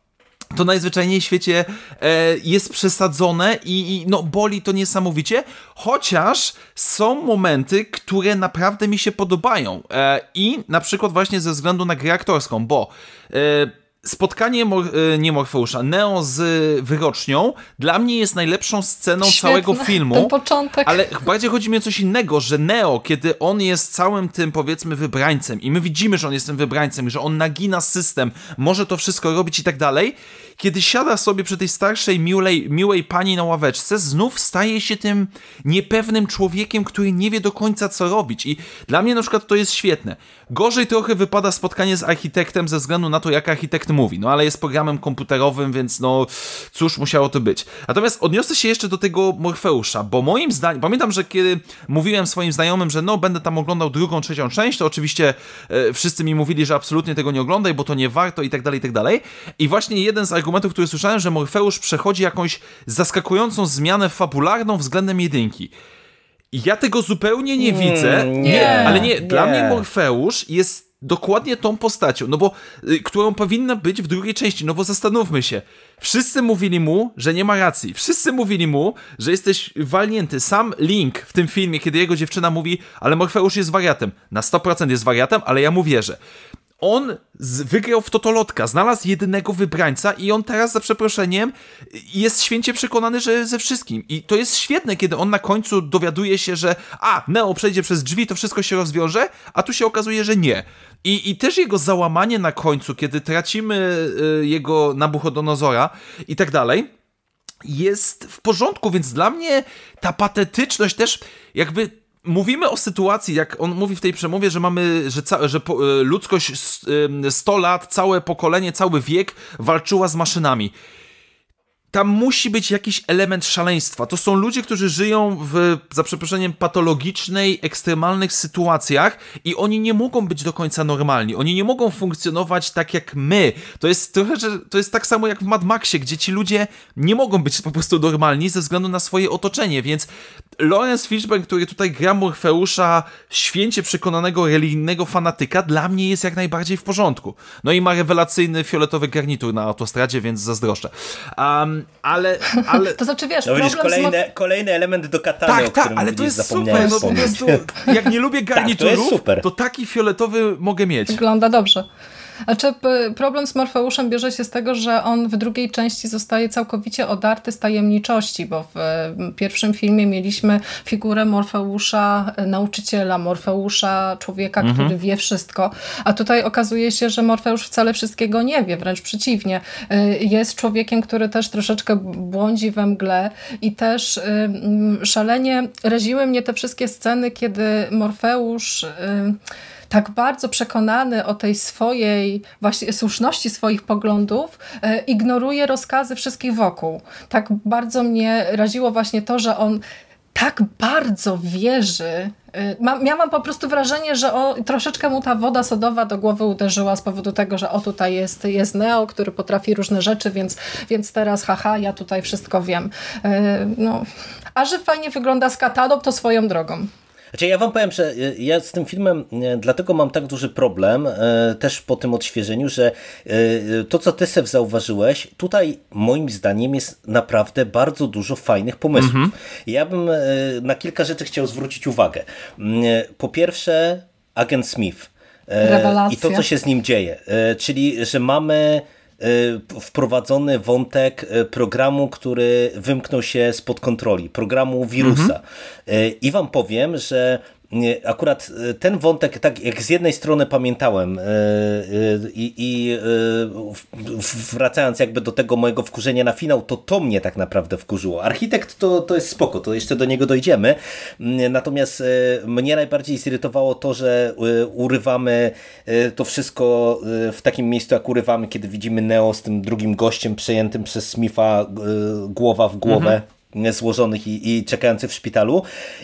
To najzwyczajniej w świecie e, jest przesadzone i, i, no boli to niesamowicie, chociaż są momenty, które naprawdę mi się podobają e, i na przykład właśnie ze względu na grę aktorską, bo e, spotkanie e, nie Morfeusza, Neo z wyrocznią dla mnie jest najlepszą sceną Świetne, całego filmu. Ten początek. Ale bardziej chodzi mi o coś innego, że Neo, kiedy on jest całym tym powiedzmy wybrańcem i my widzimy, że on jest tym wybrańcem, że on nagina system, może to wszystko robić i tak dalej, kiedy siada sobie przy tej starszej, miłej, miłej pani na ławeczce, znów staje się tym niepewnym człowiekiem, który nie wie do końca co robić. I dla mnie na przykład to jest świetne. Gorzej trochę wypada spotkanie z architektem ze względu na to, jak architekt mówi. No ale jest programem komputerowym, więc no cóż musiało to być. Natomiast odniosę się jeszcze do tego Morfeusza, bo moim zdaniem, pamiętam, że kiedy mówiłem swoim znajomym, że no będę tam oglądał drugą, trzecią część, to oczywiście e, wszyscy mi mówili, że absolutnie tego nie oglądaj, bo to nie warto i tak dalej, i tak dalej. I właśnie jeden z argumentów, który słyszałem, że Morfeusz przechodzi jakąś zaskakującą zmianę fabularną względem jedynki. Ja tego zupełnie nie mm, widzę, nie, nie, ale nie, nie, dla mnie Morfeusz jest dokładnie tą postacią, no bo, y, którą powinna być w drugiej części, no bo zastanówmy się, wszyscy mówili mu, że nie ma racji, wszyscy mówili mu, że jesteś walnięty, sam Link w tym filmie, kiedy jego dziewczyna mówi, ale Morfeusz jest wariatem, na 100% jest wariatem, ale ja mu wierzę on wygrał w Totolotka, znalazł jedynego wybrańca i on teraz za przeproszeniem jest święcie przekonany, że ze wszystkim. I to jest świetne, kiedy on na końcu dowiaduje się, że a, Neo przejdzie przez drzwi, to wszystko się rozwiąże, a tu się okazuje, że nie. I, i też jego załamanie na końcu, kiedy tracimy y, jego Nabuchodonozora i tak dalej, jest w porządku, więc dla mnie ta patetyczność też jakby mówimy o sytuacji, jak on mówi w tej przemowie, że mamy, że, ca- że po, e, ludzkość 100 lat, całe pokolenie, cały wiek walczyła z maszynami tam musi być jakiś element szaleństwa. To są ludzie, którzy żyją w, za przeproszeniem, patologicznej, ekstremalnych sytuacjach i oni nie mogą być do końca normalni. Oni nie mogą funkcjonować tak jak my. To jest trochę, że to jest tak samo jak w Mad Maxie, gdzie ci ludzie nie mogą być po prostu normalni ze względu na swoje otoczenie, więc Lawrence Fishburne, który tutaj gra Morfeusza, święcie przekonanego religijnego fanatyka, dla mnie jest jak najbardziej w porządku. No i ma rewelacyjny fioletowy garnitur na autostradzie, więc zazdroszczę. Um, ale, ale... To znaczy, wiesz, no, widzisz, kolejny, kolejny element do katany, Tak, tak, ale to jest super, no po prostu, jak nie lubię garniturów, tak, to, to taki fioletowy mogę mieć. Wygląda dobrze. Znaczy, problem z Morfeuszem bierze się z tego, że on w drugiej części zostaje całkowicie odarty z tajemniczości, bo w pierwszym filmie mieliśmy figurę Morfeusza, nauczyciela Morfeusza, człowieka, mhm. który wie wszystko, a tutaj okazuje się, że Morfeusz wcale wszystkiego nie wie, wręcz przeciwnie. Y, jest człowiekiem, który też troszeczkę błądzi we mgle i też szalenie raziły mnie te wszystkie sceny, kiedy Morfeusz tak bardzo przekonany o tej swojej właśnie słuszności swoich poglądów, e, ignoruje rozkazy wszystkich wokół. Tak bardzo mnie raziło właśnie to, że on tak bardzo wierzy. Y, miałam po prostu wrażenie, że o, troszeczkę mu ta woda sodowa do głowy uderzyła z powodu tego, że o tutaj jest, jest Neo, który potrafi różne rzeczy, więc, więc teraz haha, ja tutaj wszystko wiem. Y, no. A że fajnie wygląda z kataną, to swoją drogą. Znaczy ja wam powiem, że e, ja z tym filmem e, dlatego mam tak duży problem, e, też po tym odświeżeniu, że to, co ty Sef zauważyłeś, tutaj moim zdaniem jest naprawdę bardzo dużo fajnych pomysłów. Mhm. Ja bym na kilka rzeczy chciał zwrócić uwagę. Mm, po pierwsze, agent Smith. Rewelacja. I to, co się z nim dzieje. Czyli, że mamy Y, wprowadzony wątek y, programu, który wymknął się spod kontroli, programu wirusa. Mhm. I wam powiem, że akurat e, ten wątek, tak jak z jednej strony pamiętałem e, e, i, i wracając jakby do tego mojego wkurzenia na finał, to to mnie tak naprawdę wkurzyło. Architekt to, to jest spoko, to jeszcze do niego dojdziemy, natomiast mnie najbardziej zirytowało to, że urywamy to wszystko w takim miejscu, jak urywamy, kiedy widzimy Neo z tym drugim gościem przejętym przez Smitha głowa w głowę. Mhm złożonych i, i czekających w szpitalu.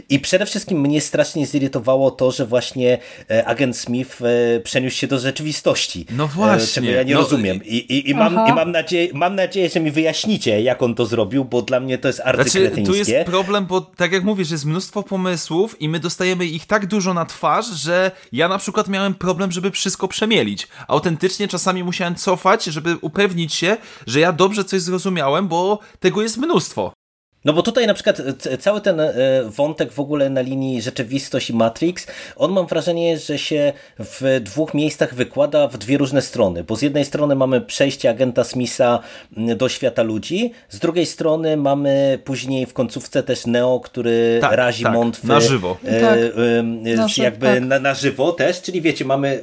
I przede wszystkim mnie strasznie zirytowało to, że właśnie e, agent Smith e, przeniósł się do rzeczywistości. No właśnie. Czego ja nie no, rozumiem. I, i, i, mam, i mam, nadzieję, mam nadzieję, że mi wyjaśnicie, jak on to zrobił, bo dla mnie to jest arcykretyńskie. Znaczy, tu jest problem, bo tak jak mówisz, jest mnóstwo pomysłów i my dostajemy ich tak dużo na twarz, że ja na przykład miałem problem, żeby wszystko przemielić. Autentycznie czasami musiałem cofać, żeby upewnić się, że ja dobrze coś zrozumiałem, bo tego jest mnóstwo. No bo tutaj na przykład cały ten e, wątek w ogóle na linii rzeczywistość i Matrix, on mam wrażenie, że się w dwóch miejscach wykłada w dwie różne strony, bo z jednej strony mamy przejście agenta Smitha do świata ludzi, z drugiej strony mamy później w końcówce też Neo, który tak, razi tak, mątwy. Na żywo. E, tak. e, jakby tak. na, na żywo też, czyli wiecie, mamy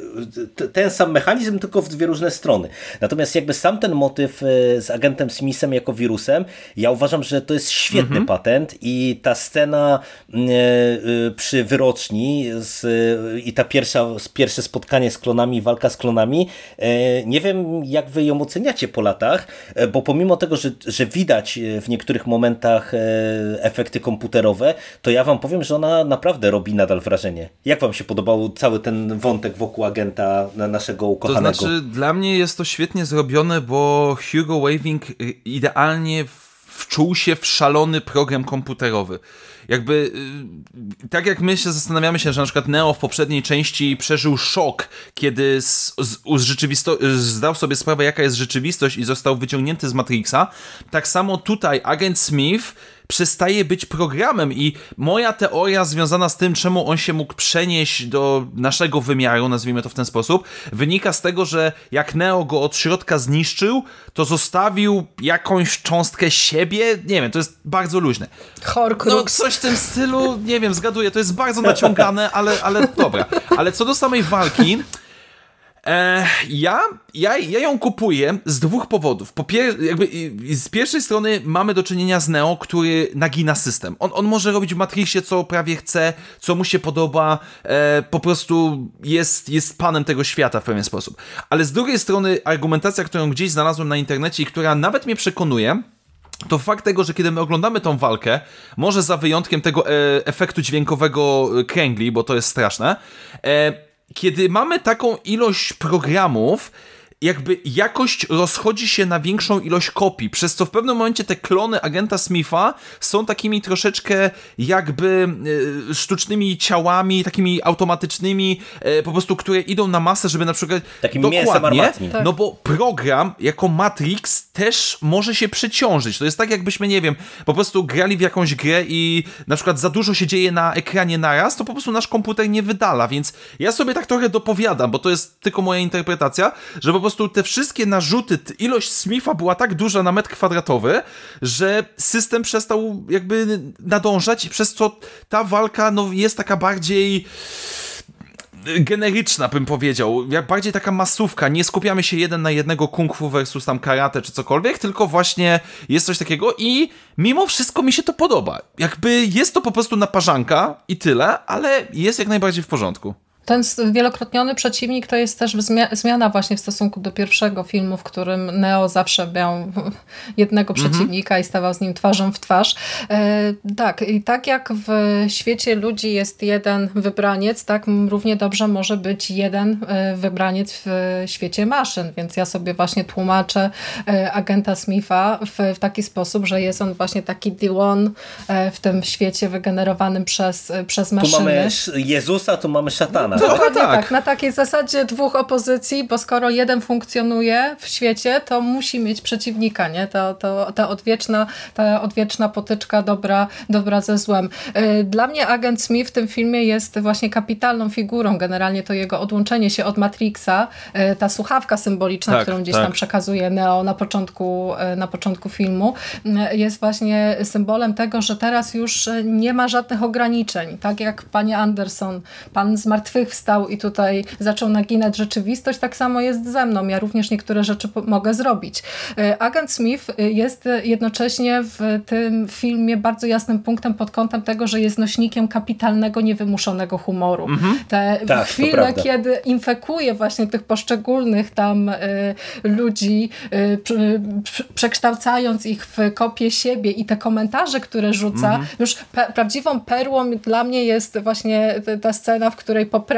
ten sam mechanizm, tylko w dwie różne strony. Natomiast jakby sam ten motyw e, z agentem Smithem jako wirusem, ja uważam, że to jest świetny mhm. patent i ta scena e, e, przy wyroczni z, i ta pierwsza, pierwsze spotkanie z klonami, walka z klonami, e, nie wiem jak wy ją oceniacie po latach, bo pomimo tego, że, że widać w niektórych momentach efekty komputerowe, to ja wam powiem, że ona naprawdę robi nadal wrażenie. Jak wam się podobał cały ten wątek wokół agenta naszego ukochanego? To znaczy, dla mnie jest to świetnie zrobione, bo Hugo Waving idealnie wczuł się w szalony program komputerowy. Jakby, y, tak jak my się zastanawiamy się, że na przykład Neo w poprzedniej części przeżył szok, kiedy z, z, z zdał sobie sprawę, jaka jest rzeczywistość i został wyciągnięty z Matrixa, tak samo tutaj agent Smith przestaje być programem i moja teoria związana z tym, czemu on się mógł przenieść do naszego wymiaru, nazwijmy to w ten sposób, wynika z tego, że jak Neo go od środka zniszczył, to zostawił jakąś cząstkę siebie, nie wiem, to jest bardzo luźne. Horcrux. No coś w tym stylu, nie wiem, zgaduję, to jest bardzo naciągane, ale, ale dobra. Ale co do samej walki, E, ja, ja, ja ją kupuję z dwóch powodów. Po pier jakby, z pierwszej strony mamy do czynienia z Neo, który nagina system. On, on może robić w Matrixie co prawie chce, co mu się podoba, e, po prostu jest, jest panem tego świata w pewien sposób. Ale z drugiej strony argumentacja, którą gdzieś znalazłem na internecie i która nawet mnie przekonuje, to fakt tego, że kiedy my oglądamy tą walkę, może za wyjątkiem tego e, efektu dźwiękowego e, kręgli, bo to jest straszne, e, kiedy mamy taką ilość programów, jakby jakość rozchodzi się na większą ilość kopii, przez co w pewnym momencie te klony agenta Smitha są takimi troszeczkę jakby e, sztucznymi ciałami, takimi automatycznymi, e, po prostu, które idą na masę, żeby na przykład Takim dokładnie, tak. no bo program jako Matrix też może się przeciążyć. To jest tak jakbyśmy, nie wiem, po prostu grali w jakąś grę i na przykład za dużo się dzieje na ekranie naraz, to po prostu nasz komputer nie wydala, więc ja sobie tak trochę dopowiadam, bo to jest tylko moja interpretacja, że po prostu te wszystkie narzuty, ilość Smitha była tak duża na metr kwadratowy, że system przestał jakby nadążać, przez co ta walka no, jest taka bardziej generyczna, bym powiedział. Jak bardziej taka masówka. Nie skupiamy się jeden na jednego kung fu versus tam karate czy cokolwiek, tylko właśnie jest coś takiego i mimo wszystko mi się to podoba. Jakby jest to po prostu naparzanka i tyle, ale jest jak najbardziej w porządku. Ten wielokrotniony przeciwnik to jest też zmiana właśnie w stosunku do pierwszego filmu, w którym Neo zawsze miał jednego mhm. przeciwnika i stawał z nim twarzą w twarz. E, tak, i tak jak w świecie ludzi jest jeden wybraniec, tak równie dobrze może być jeden e, wybraniec w świecie maszyn, więc ja sobie właśnie tłumaczę e, agenta Smitha w, w taki sposób, że jest on właśnie taki D1 w tym świecie wygenerowanym przez, przez maszyny. Tu mamy Jezusa, tu mamy szatana. No, dokładnie tak. tak. Na takiej zasadzie dwóch opozycji, bo skoro jeden funkcjonuje w świecie, to musi mieć przeciwnika, nie? To, to, ta, odwieczna, ta odwieczna potyczka dobra, dobra ze złem. Y, dla mnie agent Smith w tym filmie jest właśnie kapitalną figurą. Generalnie to jego odłączenie się od Matrixa, y, ta słuchawka symboliczna, tak, którą gdzieś tak. tam przekazuje Neo na początku, y, na początku filmu, jest właśnie symbolem tego, że teraz już nie ma żadnych ograniczeń. Tak jak panie Anderson, pan zmartwychwstał i tutaj zaczął naginać rzeczywistość, tak samo jest ze mną. Ja również niektóre rzeczy mogę zrobić. Agent Smith jest jednocześnie w tym filmie bardzo jasnym punktem pod kątem tego, że jest nośnikiem kapitalnego, niewymuszonego humoru. Mhm. Te tak, chwile, kiedy infekuje właśnie tych poszczególnych tam y, ludzi, y, przekształcając ich w kopię siebie i te komentarze, które rzuca, mhm. już prawdziwą perłą dla mnie jest właśnie ta scena, w której poprawia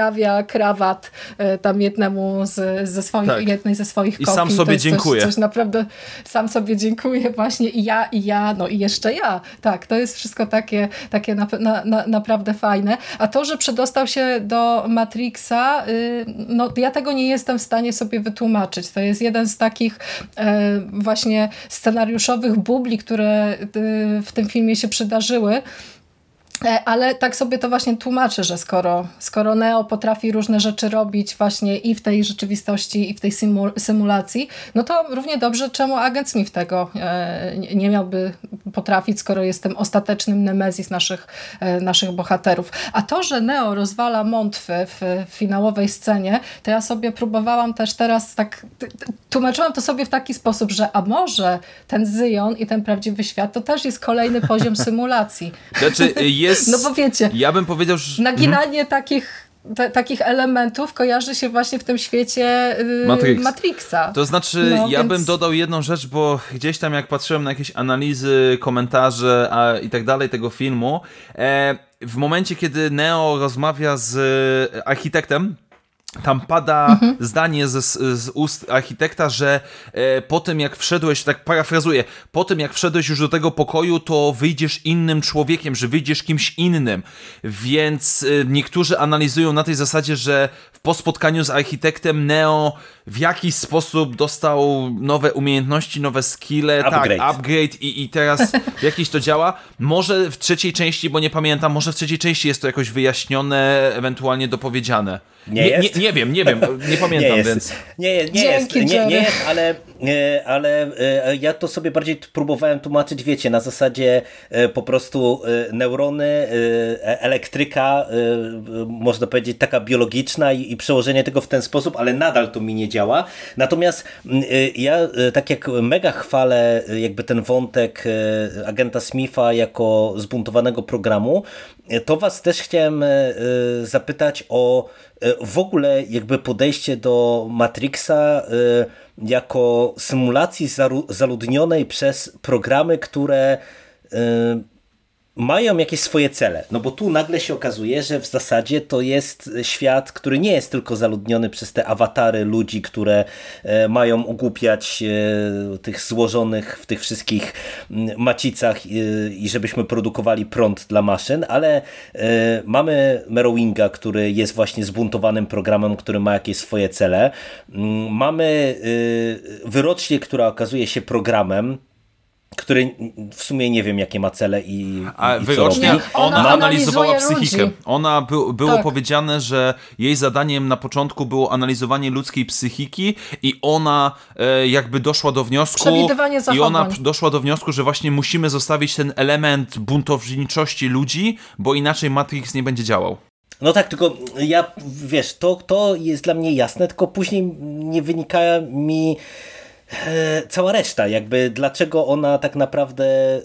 krawat y, tam jednemu z, ze swoich, tak. jednej ze swoich kopii. I sam sobie dziękuję. Coś, coś naprawdę, sam sobie dziękuję właśnie i ja, i ja, no i jeszcze ja. Tak, to jest wszystko takie, takie na, na, na, naprawdę fajne. A to, że przedostał się do Matrixa, y, no ja tego nie jestem w stanie sobie wytłumaczyć. To jest jeden z takich e, właśnie scenariuszowych bubli, które y, w tym filmie się przydarzyły. E, ale tak sobie to właśnie tłumaczę, że skoro, skoro Neo potrafi różne rzeczy robić właśnie i w tej rzeczywistości, i w tej symulacji, no to równie dobrze czemu agent Smith tego e, nie miałby potrafić, skoro jestem ostatecznym nemezis naszych, e, naszych bohaterów. A to, że Neo rozwala mątwy w finałowej scenie, to ja sobie próbowałam też teraz tak, tłumaczyłam to sobie w taki sposób, że a może ten Zyjon i ten prawdziwy świat to też jest kolejny poziom symulacji. Znaczy jest... No bo wiecie, ja bym powiedział, że... Naginanie mhm. takich te, takich elementów kojarzy się właśnie w tym świecie yy, Matrix. Matrixa. To znaczy, no, ja więc... bym dodał jedną rzecz, bo gdzieś tam jak patrzyłem na jakieś analizy, komentarze a, i tak dalej tego filmu, e, w momencie, kiedy Neo rozmawia z architektem, tam pada mhm. zdanie z, z ust architekta, że e, po tym jak wszedłeś, tak parafrazuję, po tym jak wszedłeś już do tego pokoju, to wyjdziesz innym człowiekiem, że wyjdziesz kimś innym. Więc e, niektórzy analizują na tej zasadzie, że po spotkaniu z architektem Neo w jakiś sposób dostał nowe umiejętności, nowe skille, tak, upgrade. tak, upgrade i, i teraz w jakiś to działa. Może w trzeciej części, bo nie pamiętam, może w trzeciej części jest to jakoś wyjaśnione, ewentualnie dopowiedziane. Nie, nie, nie, nie, wiem, nie wiem, nie pamiętam, nie więc... Nie, nie, nie jest, nie, nie jest, ale, ale e, ja to sobie bardziej próbowałem tłumaczyć, wiecie, na zasadzie e, po prostu e, neurony, elektryka, można powiedzieć taka biologiczna i, i przełożenie tego w ten sposób, ale nadal to mi nie działa. Natomiast ja tak jak mega chwalę jakby ten wątek agenta Smitha jako zbuntowanego programu, to was też chciałem zapytać o w ogóle jakby podejście do Matrixa y, jako symulacji zaludnionej przez programy, które y, mają jakieś swoje cele. No bo tu nagle się okazuje, że w zasadzie to jest świat, który nie jest tylko zaludniony przez te awatary ludzi, które e, mają ogłupiać e, tych złożonych w tych wszystkich macicach i żebyśmy produkowali prąd dla maszyn, ale e, mamy Merowinga, który jest właśnie zbuntowanym programem, który ma jakieś swoje cele. Mamy wyrocznie, która okazuje się programem, który w sumie nie wiem, jakie ma cele i, A i wyrocznie ona, ona analizowała psychikę. Ludzi. Ona by, było tak. powiedziane, że jej zadaniem na początku było analizowanie ludzkiej psychiki i ona e, jakby doszła do wniosku i ona doszła do wniosku, że właśnie musimy zostawić ten element buntowniczości ludzi, bo inaczej Matrix nie będzie działał. No tak, tylko ja, wiesz, to, to jest dla mnie jasne, tylko później nie wynika mi cała reszta, jakby dlaczego ona tak naprawdę e,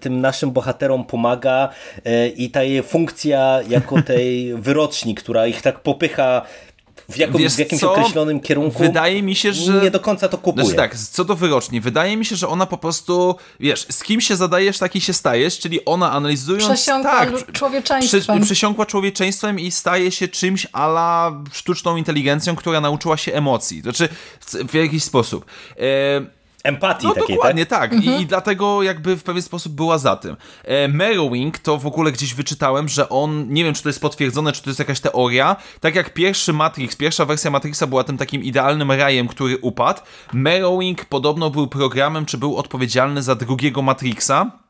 tym naszym bohaterom pomaga e, i ta jej funkcja jako tej wyroczni, która ich tak popycha w, jakim, w jakimś co? określonym kierunku. Wydaje mi się, że. Nie do końca to kupuje. Znaczy tak, co do wyroczni, wydaje mi się, że ona po prostu, wiesz, z kim się zadajesz, taki się stajesz, czyli ona analizując. Przesiąkła tak, człowieczeństwem. Przy, przesiąkła człowieczeństwem i staje się czymś ala sztuczną inteligencją, która nauczyła się emocji. Znaczy, w, w jakiś sposób. E empatii no, takiej, dokładnie, tak? tak. Mhm. I, I, dlatego jakby w pewien sposób była za tym. E, Merrowing to w ogóle gdzieś wyczytałem, że on, nie wiem czy to jest potwierdzone, czy to jest jakaś teoria, tak jak pierwszy Matrix, pierwsza wersja Matrixa była tym takim idealnym rajem, który upadł, Merrowing podobno był programem, czy był odpowiedzialny za drugiego Matrixa,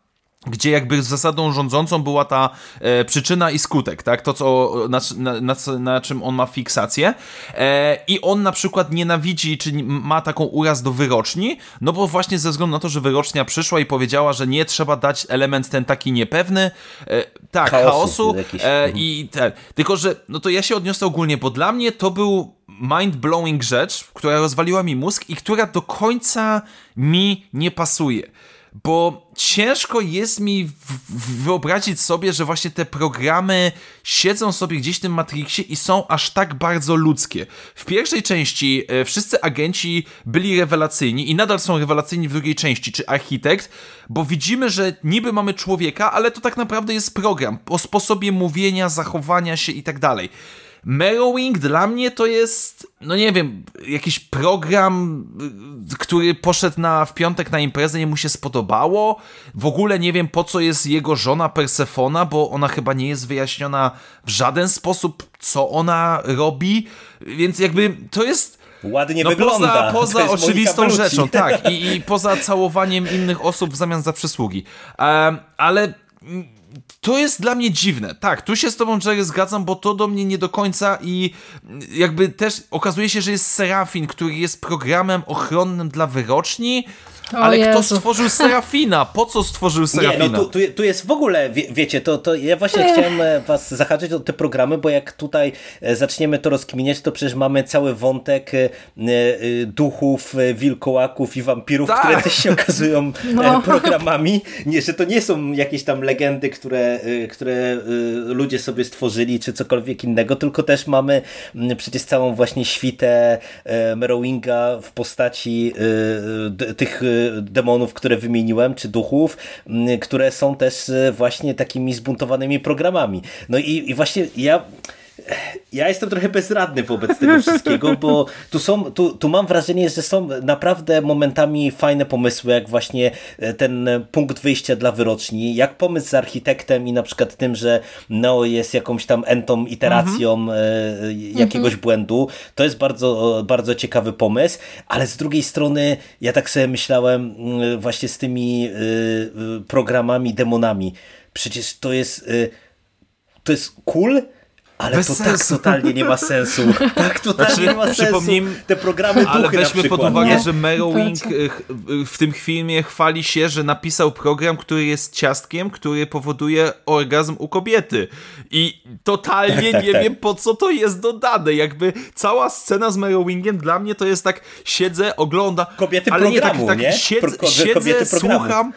gdzie jakby zasadą rządzącą była ta e, przyczyna i skutek, tak? To, co, na, na, na, czym on ma fiksację. E, I on na przykład nienawidzi, czy ma taką uraz do wyroczni, no bo właśnie ze względu na to, że wyrocznia przyszła i powiedziała, że nie trzeba dać element ten taki niepewny, e, tak, chaosu, chaosu e, mhm. i ten. Tylko, że no to ja się odniosę ogólnie, bo dla mnie to był mind-blowing rzecz, która rozwaliła mi mózg i która do końca mi nie pasuje bo ciężko jest mi wyobrazić sobie, że właśnie te programy siedzą sobie gdzieś w tym Matrixie i są aż tak bardzo ludzkie. W pierwszej części e, wszyscy agenci byli rewelacyjni i nadal są rewelacyjni w drugiej części, czy architekt, bo widzimy, że niby mamy człowieka, ale to tak naprawdę jest program o sposobie mówienia, zachowania się i tak dalej. Merrowing dla mnie to jest, no nie wiem, jakiś program, y, który poszedł na, w piątek na imprezę i mu się spodobało. W ogóle nie wiem po co jest jego żona Persefona, bo ona chyba nie jest wyjaśniona w żaden sposób, co ona robi, więc jakby to jest... Ładnie no wygląda. Poza, poza oczywistą rzeczą, tak, i, i poza całowaniem innych osób w zamian za przysługi. Um, ale to jest dla mnie dziwne. Tak, tu się z tobą, Jerry, zgadzam, bo to do mnie nie do końca i jakby też okazuje się, że jest Serafin, który jest programem ochronnym dla wyroczni, ale Jezu. kto stworzył Serafina? Po co stworzył Serafina? Nie, no tu, tu, tu jest w ogóle, wie, wiecie, to, to ja właśnie Ech. chciałem e, was zahaczyć o te programy, bo jak tutaj e, zaczniemy to rozkminiać, to przecież mamy cały wątek e, duchów, wilkołaków i wampirów, tak. które też się okazują no. programami. Nie, że to nie są jakieś tam legendy, które, które ludzie sobie stworzyli, czy cokolwiek innego, tylko też mamy przecież całą właśnie świtę Merowinga w postaci tych demonów, które wymieniłem, czy duchów, które są też e, właśnie takimi zbuntowanymi programami. No i, i właśnie ja ja jestem trochę bezradny wobec tego wszystkiego, bo tu, są, tu, tu mam wrażenie, że są naprawdę momentami fajne pomysły, jak właśnie e, ten punkt wyjścia dla wyroczni, jak pomysł z architektem i na przykład tym, że Neo jest jakąś tam entą iteracją mhm. E, jakiegoś mhm. błędu. To jest bardzo, bardzo ciekawy pomysł, ale z drugiej strony ja tak sobie myślałem mm, właśnie z tymi e, programami, demonami. Przecież to jest to jest cool, ale Bez to tak sensu. tak totalnie nie ma sensu. Tak totalnie znaczy, nie ma sensu. Te programy Ale weźmy pod uwagę, nie? że Merowing w tym filmie chwali się, że napisał program, który jest ciastkiem, który powoduje orgazm u kobiety. I totalnie tak, tak, nie tak. wiem, po co to jest dodane. Jakby cała scena z Merowingiem dla mnie to jest tak, siedzę, oglądam... Kobiety ale programu, nie? Tak, tak nie? Siedzę, siedzę słucham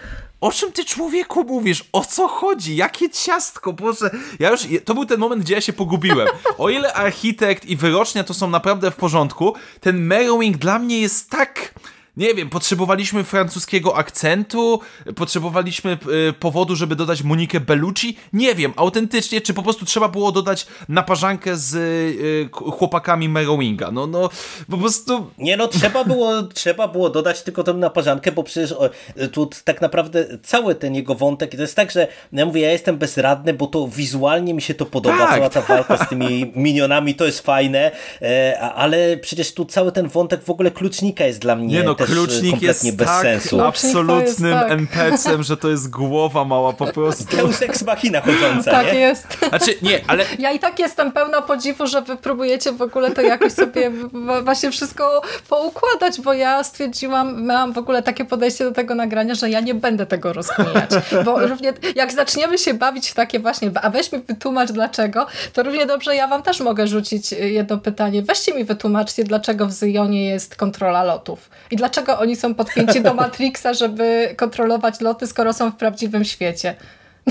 o czym ty człowieku mówisz? O co chodzi? Jakie ciastko? Boże, ja już, to był ten moment, gdzie ja się pogubiłem. O ile architekt i wyrocznia to są naprawdę w porządku, ten Merrowing dla mnie jest tak nie wiem, potrzebowaliśmy francuskiego akcentu, potrzebowaliśmy y, powodu, żeby dodać Monikę Bellucci, nie wiem, autentycznie, czy po prostu trzeba było dodać naparzankę z y, chłopakami Merowinga, no, no, po prostu... Nie no, trzeba było, trzeba było dodać tylko tę naparzankę, bo przecież o, tu tak naprawdę cały ten jego wątek, to jest tak, że ja mówię, ja jestem bezradny, bo to wizualnie mi się to podoba, tak, cała ta tak. walka z tymi minionami, to jest fajne, e, ale przecież tu cały ten wątek w ogóle klucznika jest dla mnie nie no, klucznik jest bez tak sensu. absolutnym tak. NPC-em, że to jest głowa mała po prostu. Deus ex machina chodząca, Tak nie? jest. Znaczy, nie, ale... Ja i tak jestem pełna podziwu, że wy próbujecie w ogóle to jakoś sobie właśnie wszystko poukładać, bo ja stwierdziłam, miałam w ogóle takie podejście do tego nagrania, że ja nie będę tego rozkminiać, bo równie jak zaczniemy się bawić w takie właśnie, a weź mi wytłumacz dlaczego, to równie dobrze ja wam też mogę rzucić jedno pytanie. Weźcie mi wytłumaczcie, dlaczego w Zyjonie jest kontrola lotów i dlaczego dlaczego oni są podpięci do Matrixa, żeby kontrolować loty, skoro są w prawdziwym świecie?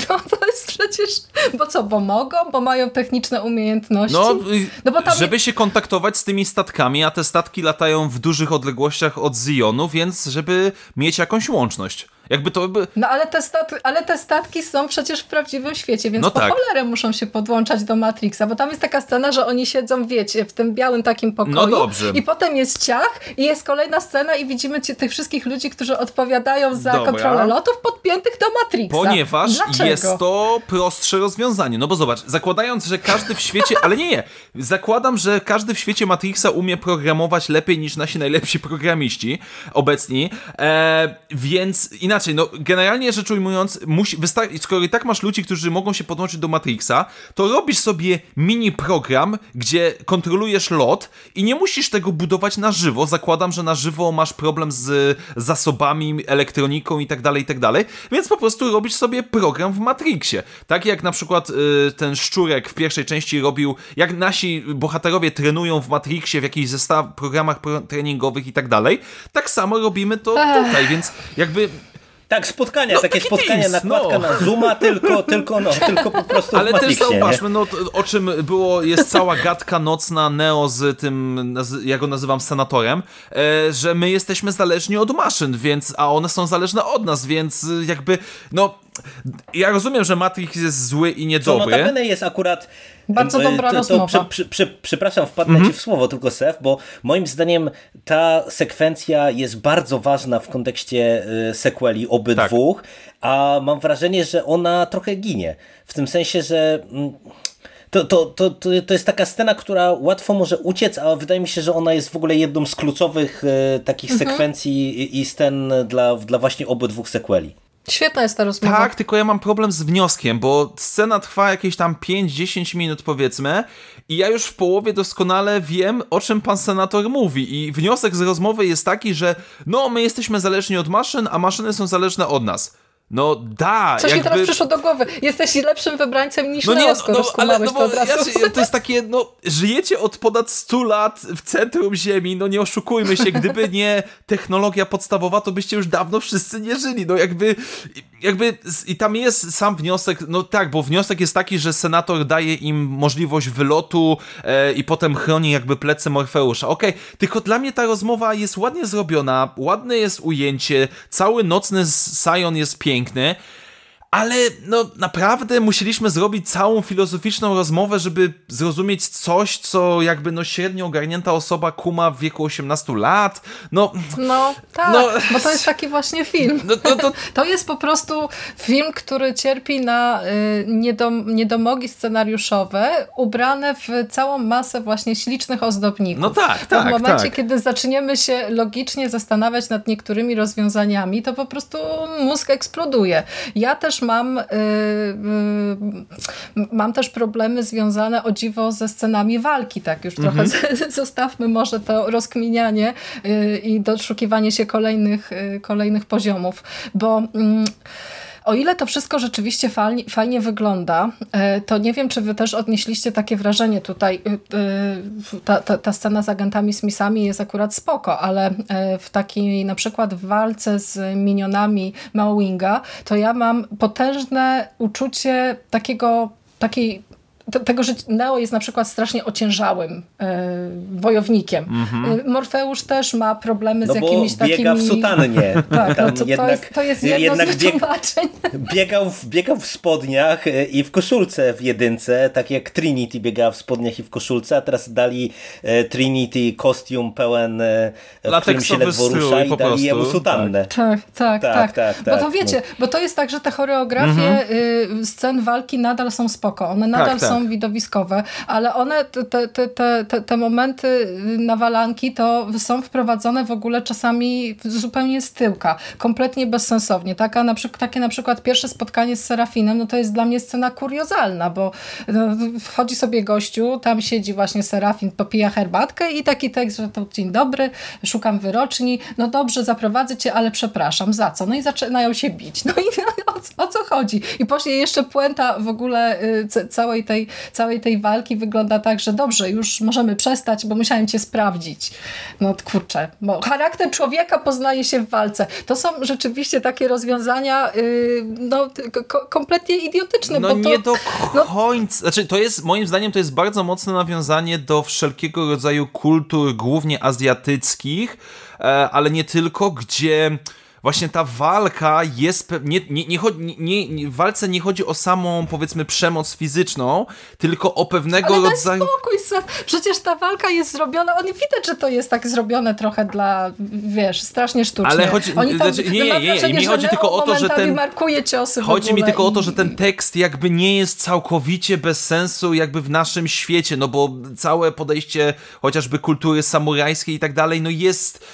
No to jest przecież, bo co, bo mogą, bo mają techniczne umiejętności? No, no bo tam... żeby się kontaktować z tymi statkami, a te statki latają w dużych odległościach od Zionu, więc żeby mieć jakąś łączność. Jakby to by... No ale te, stat ale te statki są przecież w prawdziwym świecie, więc no po tak. cholerę muszą się podłączać do Matrixa, bo tam jest taka scena, że oni siedzą, wiecie, w tym białym takim pokoju no dobrze. i potem jest ciach i jest kolejna scena i widzimy tych wszystkich ludzi, którzy odpowiadają za Dobra. kontrolę lotów podpiętych do Matrixa. Ponieważ Dlaczego? jest to prostsze rozwiązanie. No bo zobacz, zakładając, że każdy w świecie, ale nie, nie, zakładam, że każdy w świecie Matrixa umie programować lepiej niż nasi najlepsi programiści obecni, e, więc inaczej inaczej, no generalnie rzecz ujmując, musi, skoro i tak masz ludzi, którzy mogą się podłączyć do Matrixa, to robisz sobie mini program, gdzie kontrolujesz lot i nie musisz tego budować na żywo. Zakładam, że na żywo masz problem z zasobami, elektroniką i tak dalej, i tak dalej, więc po prostu robisz sobie program w Matrixie. Tak jak na przykład y, ten szczurek w pierwszej części robił, jak nasi bohaterowie trenują w Matrixie, w jakichś zestaw, programach treningowych i tak dalej, tak samo robimy to tutaj, więc jakby tak, spotkania, no, takie spotkania, teams, nakładka no. na Zooma, tylko, tylko, no, tylko po prostu Ale też zauważmy, no, o czym było, jest cała gadka nocna Neo z tym, ja go nazywam senatorem, e, że my jesteśmy zależni od maszyn, więc, a one są zależne od nas, więc jakby, no, ja rozumiem, że Matrix jest zły i niedobry. Co notabene jest akurat bardzo dobra to, to rozmowa. Przy, przy, przy, przepraszam, wpadnę mm -hmm. ci w słowo tylko, Sef, bo moim zdaniem ta sekwencja jest bardzo ważna w kontekście y, sequeli obydwu, tak. a mam wrażenie, że ona trochę ginie. W tym sensie, że... Mm, to, to, to, to jest taka scena, która łatwo może uciec, a wydaje mi się, że ona jest w ogóle jedną z kluczowych takich mhm. sekwencji i, i scen dla, dla właśnie obydwu sequeli. Świetna jest ta rozmowa. Tak, tylko ja mam problem z wnioskiem, bo scena trwa jakieś tam 5-10 minut powiedzmy i ja już w połowie doskonale wiem, o czym pan senator mówi i wniosek z rozmowy jest taki, że no, my jesteśmy zależni od maszyn, a maszyny są zależne od nas. No da, Coś jakby... mi teraz przyszło do głowy. Jesteś lepszym wybrańcem niż no nie, Neo, skoro no, ale, no, to od razu. Ja, to jest takie, no, żyjecie od ponad 100 lat w centrum Ziemi, no nie oszukujmy się, gdyby nie technologia podstawowa, to byście już dawno wszyscy nie żyli, no jakby, jakby i tam jest sam wniosek, no tak, bo wniosek jest taki, że senator daje im możliwość wylotu e, i potem chroni jakby plecy Morfeusza, okej, okay, tylko dla mnie ta rozmowa jest ładnie zrobiona, ładne jest ujęcie, cały nocny Sion jest piękny, piękny, ale no naprawdę musieliśmy zrobić całą filozoficzną rozmowę, żeby zrozumieć coś, co jakby no średnio ogarnięta osoba kuma w wieku 18 lat. No, no tak, no, bo to jest taki właśnie film. No, to, to... to jest po prostu film, który cierpi na y, niedom, niedomogi scenariuszowe, ubrane w całą masę właśnie ślicznych ozdobników. No tak, tak. w momencie, tak. kiedy zaczniemy się logicznie zastanawiać nad niektórymi rozwiązaniami, to po prostu mózg eksploduje. Ja też mam, y, y, mam też problemy związane o dziwo ze scenami walki, tak już trochę mhm. zostawmy może to rozkminianie y, i doszukiwanie się kolejnych, kolejnych poziomów, bo mm, o ile to wszystko rzeczywiście fajnie, fajnie wygląda, to nie wiem, czy wy też odnieśliście takie wrażenie tutaj. Ta, ta, ta, scena z agentami Smithami jest akurat spoko, ale w takiej na przykład w walce z minionami Małwinga, to ja mam potężne uczucie takiego takiej tego, że Neo jest na przykład strasznie ociężałym e, wojownikiem. Mm -hmm. Morfeusz też ma problemy no z jakimiś takimi... biega w sutannie. tak, no to, jednak, to, jest, to jest jedno z wytłumaczeń. Biegał w, biegał w spodniach e, i w koszulce w jedynce, tak jak Trinity biegała w spodniach i w koszulce, a teraz dali e, Trinity kostium pełen, e, w którym się ledwo rusza i dali jemu sutannę. Tak. Tak, tak, tak, tak. tak bo to wiecie, no. bo to jest tak, że te choreografie mm -hmm. scen walki nadal są spoko. One nadal tak, tak. są są widowiskowe, ale one, te, te, te, te, momenty nawalanki to są wprowadzone w ogóle czasami zupełnie z tyłka, kompletnie bezsensownie. Taka, na przykład, takie na przykład pierwsze spotkanie z Serafinem, no to jest dla mnie scena kuriozalna, bo no, wchodzi sobie gościu, tam siedzi właśnie Serafin, popija herbatkę i taki tekst, że to dzień dobry, szukam wyroczni, no dobrze, zaprowadzę cię, ale przepraszam, za co? No i zaczynają się bić. No i o, o co chodzi? I później jeszcze puenta w ogóle y, całej tej tej, całej tej walki wygląda tak, że dobrze, już możemy przestać, bo musiałem cię sprawdzić. No kurczę, bo charakter człowieka poznaje się w walce. To są rzeczywiście takie rozwiązania yy, no, kompletnie idiotyczne. No bo nie to, do no, końca. Znaczy, to jest, moim zdaniem, to jest bardzo mocne nawiązanie do wszelkiego rodzaju kultur, głównie azjatyckich, e, ale nie tylko, gdzie właśnie ta walka jest. Nie, nie, nie, nie, nie, w walce nie chodzi o samą, powiedzmy, przemoc fizyczną, tylko o pewnego Ale rodzaju. spokój, przecież ta walka jest zrobiona. On widać, że to jest tak zrobione trochę dla, wiesz, strasznie sztucznie. Ale chodzi. Oni tam, znaczy, nie, nie, nie, nie, mi chodzi tylko o to, że ten. markuje ciosy Chodzi mi tylko i... o to, że ten tekst jakby nie jest całkowicie bez sensu, jakby w naszym świecie, no bo całe podejście chociażby kultury samurajskiej i tak dalej, no jest.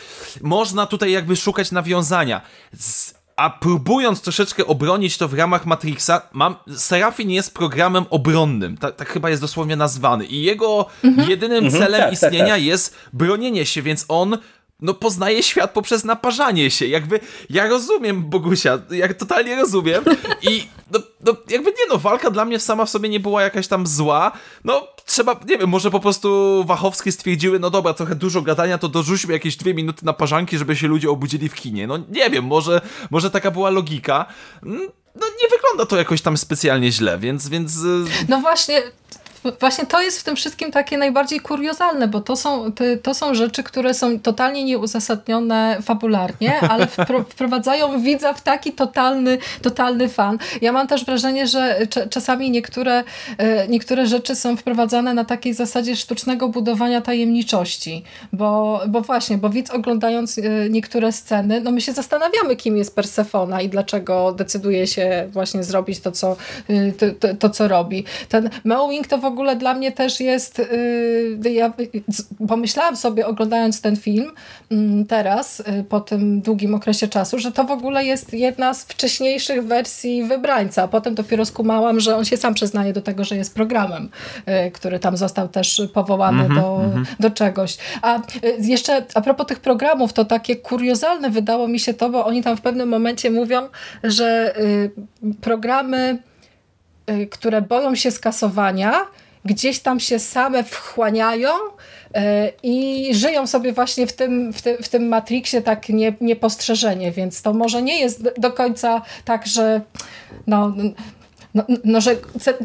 Można tutaj jakby szukać nawiązania. Z, a próbując troszeczkę obronić to w ramach Matrixa, mam, Serafin jest programem obronnym, tak, tak chyba jest dosłownie nazwany i jego mhm. jedynym mhm, celem tak, istnienia tak, tak. jest bronienie się, więc on no poznaje świat poprzez naparzanie się. Jakby ja rozumiem Bogusia, jak totalnie rozumiem i no, no jakby nie no, walka dla mnie sama w sobie nie była jakaś tam zła. No trzeba, nie wiem, może po prostu Wachowskie stwierdziły, no dobra, trochę dużo gadania, to dorzućmy jakieś dwie minuty naparzanki, żeby się ludzie obudzili w kinie. No nie wiem, może, może taka była logika. Mm, no nie wygląda to jakoś tam specjalnie źle, więc... więc... Y, no właśnie, Właśnie to jest w tym wszystkim takie najbardziej kuriozalne, bo to są, to są rzeczy, które są totalnie nieuzasadnione fabularnie, ale wprowadzają widza w taki totalny, totalny fan. Ja mam też wrażenie, że czasami niektóre, e, niektóre rzeczy są wprowadzane na takiej zasadzie sztucznego budowania tajemniczości, bo, bo właśnie, bo widz oglądając e, niektóre sceny, no my się zastanawiamy, kim jest Persefona i dlaczego decyduje się właśnie zrobić to, co, e, to, to, to co robi. Ten Mowing to w ogóle dla mnie też jest, yy, ja pomyślałam sobie oglądając ten film yy, teraz, yy, po tym długim okresie czasu, że to w ogóle jest jedna z wcześniejszych wersji Wybrańca. Potem dopiero skumałam, że on się sam przyznaje do tego, że jest programem, y, który tam został też powołany mm -hmm, do, mm -hmm. do czegoś. A y, jeszcze a propos tych programów, to takie kuriozalne wydało mi się to, bo oni tam w pewnym momencie mówią, że y, programy które boją się skasowania, gdzieś tam się same wchłaniają e, i żyją sobie właśnie w tym, w tym, w tym Matrixie tak nie, niepostrzeżenie, więc to może nie jest do końca tak, że no, no, no, że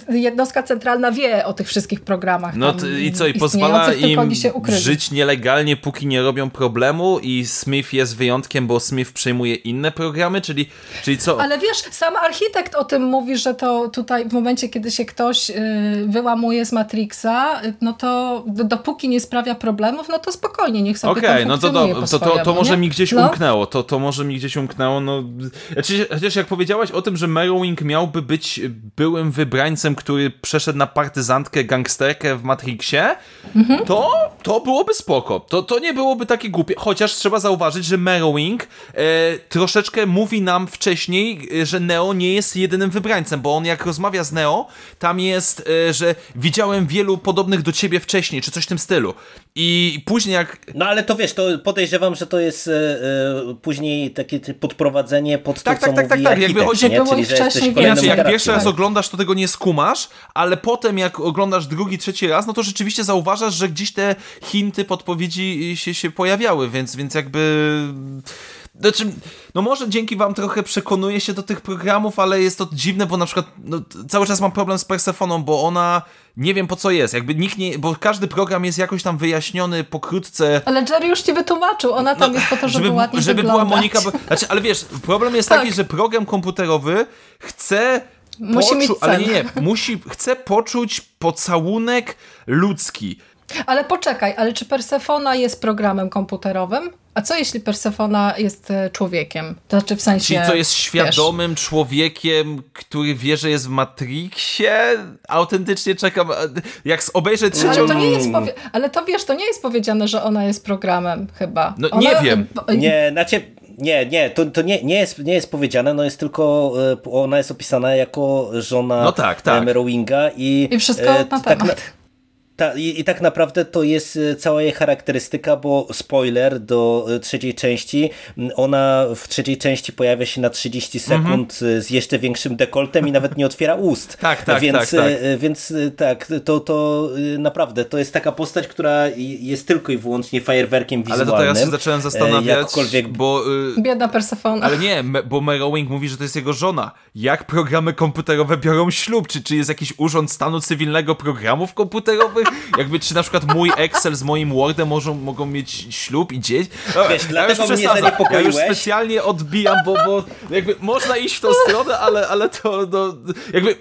jednostka centralna wie o tych wszystkich programach. No i co, i pozwala im żyć nielegalnie, póki nie robią problemu i Smith jest wyjątkiem, bo Smith przejmuje inne programy, czyli, czyli co? Ale wiesz, sam architekt o tym mówi, że to tutaj w momencie, kiedy się ktoś y, wyłamuje z Matrixa, no to dopóki nie sprawia problemów, no to spokojnie, niech sobie Okej, okay, no to, do, to, to, to, może mi gdzieś no? umknęło, to, to może mi gdzieś umknęło, no. Znaczy, chociaż jak powiedziałaś o tym, że Merrowing miałby być byłym wybrańcem, który przeszedł na partyzantkę, gangsterkę w Matrixie, mhm. to, to byłoby spoko. To, to nie byłoby takie głupie. Chociaż trzeba zauważyć, że Merrowing e, troszeczkę mówi nam wcześniej, e, że Neo nie jest jedynym wybrańcem, bo on jak rozmawia z Neo, tam jest, e, że widziałem wielu podobnych do ciebie wcześniej, czy coś w tym stylu. I później jak... No ale to wiesz, to podejrzewam, że to jest e, e później takie podprowadzenie pod tak, to, tak, co tak, tak, tak, jakby chodzi, nie? Czyli, że jesteś Inaczej, jak pierwszy raz oglądasz, to tego nie skumasz, ale potem jak oglądasz drugi, trzeci raz, no to rzeczywiście zauważasz, że gdzieś te hinty, podpowiedzi się, się pojawiały, więc, więc jakby... Znaczy, no może dzięki wam trochę przekonuję się do tych programów, ale jest to dziwne, bo na przykład no, cały czas mam problem z Persefoną, bo ona nie wiem po co jest, jakby nikt nie, bo każdy program jest jakoś tam wyjaśniony pokrótce. Ale Jerry już ci wytłumaczył, ona tam no, jest po to, żeby, żeby ładnie Żeby wyglądać. była Monika, bo, znaczy, ale wiesz, problem jest tak. taki, że program komputerowy chce Musi poczu- mieć Ale nie, nie, musi, chce poczuć pocałunek ludzki. Ale poczekaj, ale czy Persefona jest programem komputerowym? A co jeśli Persefona jest e, człowiekiem? To znaczy w sensie. Czyli co jest świadomym wiesz, człowiekiem, który wie, że jest w Matrixie? Autentycznie czekam. Jak obejrzę trzecią. Ale to nie jest powie... Ale to wiesz, to nie jest powiedziane, że ona jest programem chyba. No ona... nie wiem. Nie, znaczy. Nie, nie, to, to nie, nie, jest, nie jest powiedziane, no jest tylko, e, ona jest opisana jako żona no tak, tak. Merowinga i... I wszystko na temat. Tak, Ta, i, I tak naprawdę to jest e, cała jej charakterystyka, bo spoiler do e, trzeciej części, ona w trzeciej części pojawia się na 30 sekund mm -hmm. z jeszcze większym dekoltem i nawet nie otwiera ust. tak, tak, więc, tak, tak. Więc tak, to, to naprawdę, to jest taka postać, która jest tylko i wyłącznie fajerwerkiem wizualnym. Ale to teraz się zacząłem zastanawiać, jakkolwiek... bo... Biedna Persefona. Ale nie, bo Merowing mówi, że to jest jego żona. Jak programy komputerowe biorą ślub? Czy, czy jest jakiś urząd stanu cywilnego programów komputerowych? Jakby, czy na przykład mój Excel z moim Wordem mogą, mogą mieć ślub i dzieci? Wiesz, ja dlatego mnie zaniepokoiłeś. Ja już specjalnie odbijam, bo, bo jakby można iść w tą stronę, ale, ale to no, jakby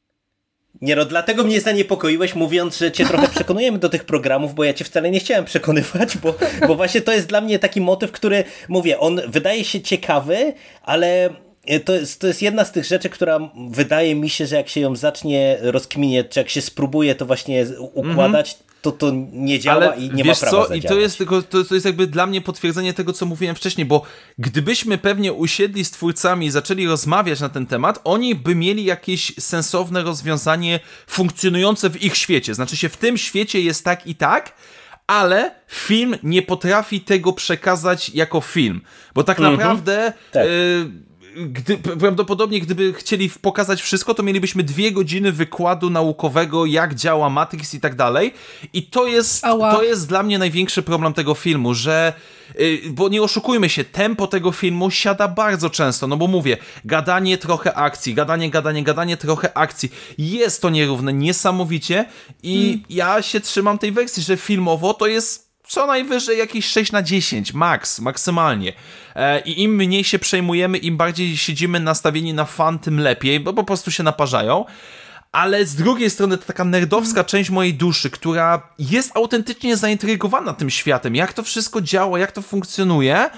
nie no, dlatego mnie zaniepokoiłeś mówiąc, że cię trochę przekonujemy do tych programów, bo ja cię wcale nie chciałem przekonywać, bo, bo właśnie to jest dla mnie taki motyw, który, mówię, on wydaje się ciekawy, ale to jest, to jest jedna z tych rzeczy, która wydaje mi się, że jak się ją zacznie rozkminiać, czy jak się spróbuje to właśnie układać, mm -hmm to to nie działa Ale i nie ma prawa co? I to jest, tylko, to, to jest jakby dla mnie potwierdzenie tego, co mówiłem wcześniej, bo gdybyśmy pewnie usiedli z twórcami i zaczęli rozmawiać na ten temat, oni by mieli jakieś sensowne rozwiązanie funkcjonujące w ich świecie. Znaczy się w tym świecie jest tak i tak, ale film nie potrafi tego przekazać jako film. Bo tak mhm. naprawdę... Tak. Y gdy, prawdopodobnie gdyby chcieli pokazać wszystko, to mielibyśmy dwie godziny wykładu naukowego, jak działa Matrix i tak dalej. I to jest, to jest dla mnie największy problem tego filmu, że yy, bo nie oszukujmy się, tempo tego filmu siada bardzo często, no bo mówię, gadanie trochę akcji, gadanie, gadanie, gadanie trochę akcji. Jest to nierówne niesamowicie i hmm. ja się trzymam tej wersji, że filmowo to jest co najwyżej jakieś 6 na 10, max, maksymalnie. E, I im mniej się przejmujemy, im bardziej siedzimy nastawieni na fan, tym lepiej, bo po prostu się naparzają. Ale z drugiej strony to taka nerdowska część mojej duszy, która jest autentycznie zaintrygowana tym światem, jak to wszystko działa, jak to funkcjonuje,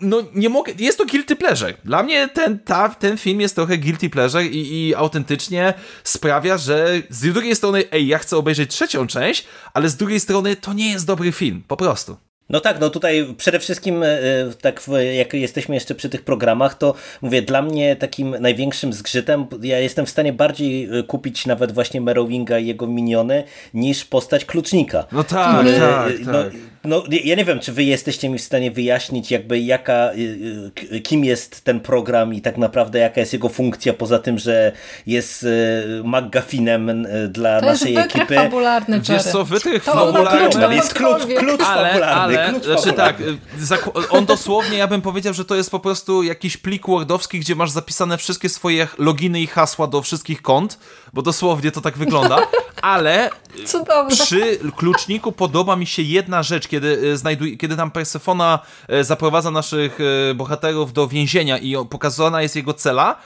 no nie mogę, jest to guilty pleasure. Dla mnie ten, ta, ten film jest trochę guilty pleasure i, i autentycznie sprawia, że z drugiej strony, ej, ja chcę obejrzeć trzecią część, ale z drugiej strony to nie jest dobry film, po prostu. No tak, no tutaj przede wszystkim e, tak jak jesteśmy jeszcze przy tych programach, to mówię, dla mnie takim największym zgrzytem, ja jestem w stanie bardziej e, kupić nawet właśnie Merowinga i jego miniony, niż postać Klucznika. No tak, który, tak, no, tak. No, ja nie wiem, czy wy jesteście mi w stanie wyjaśnić jakby jaka, kim jest ten program i tak naprawdę jaka jest jego funkcja, poza tym, że jest McGuffinem dla to naszej jest ekipy. fabularny, Wiesz co, wytrych fabularny. jest klucz, klucz ale, fabularny. Ale, klucz znaczy fabularny. tak, on dosłownie, ja bym powiedział, że to jest po prostu jakiś plik wordowski, gdzie masz zapisane wszystkie swoje loginy i hasła do wszystkich kont, bo dosłownie to tak wygląda, ale Cudowne. przy kluczniku podoba mi się jedna rzecz, kiedy, e, znajduj, kiedy tam Persefona e, zaprowadza naszych e, bohaterów do więzienia i pokazana jest jego cela,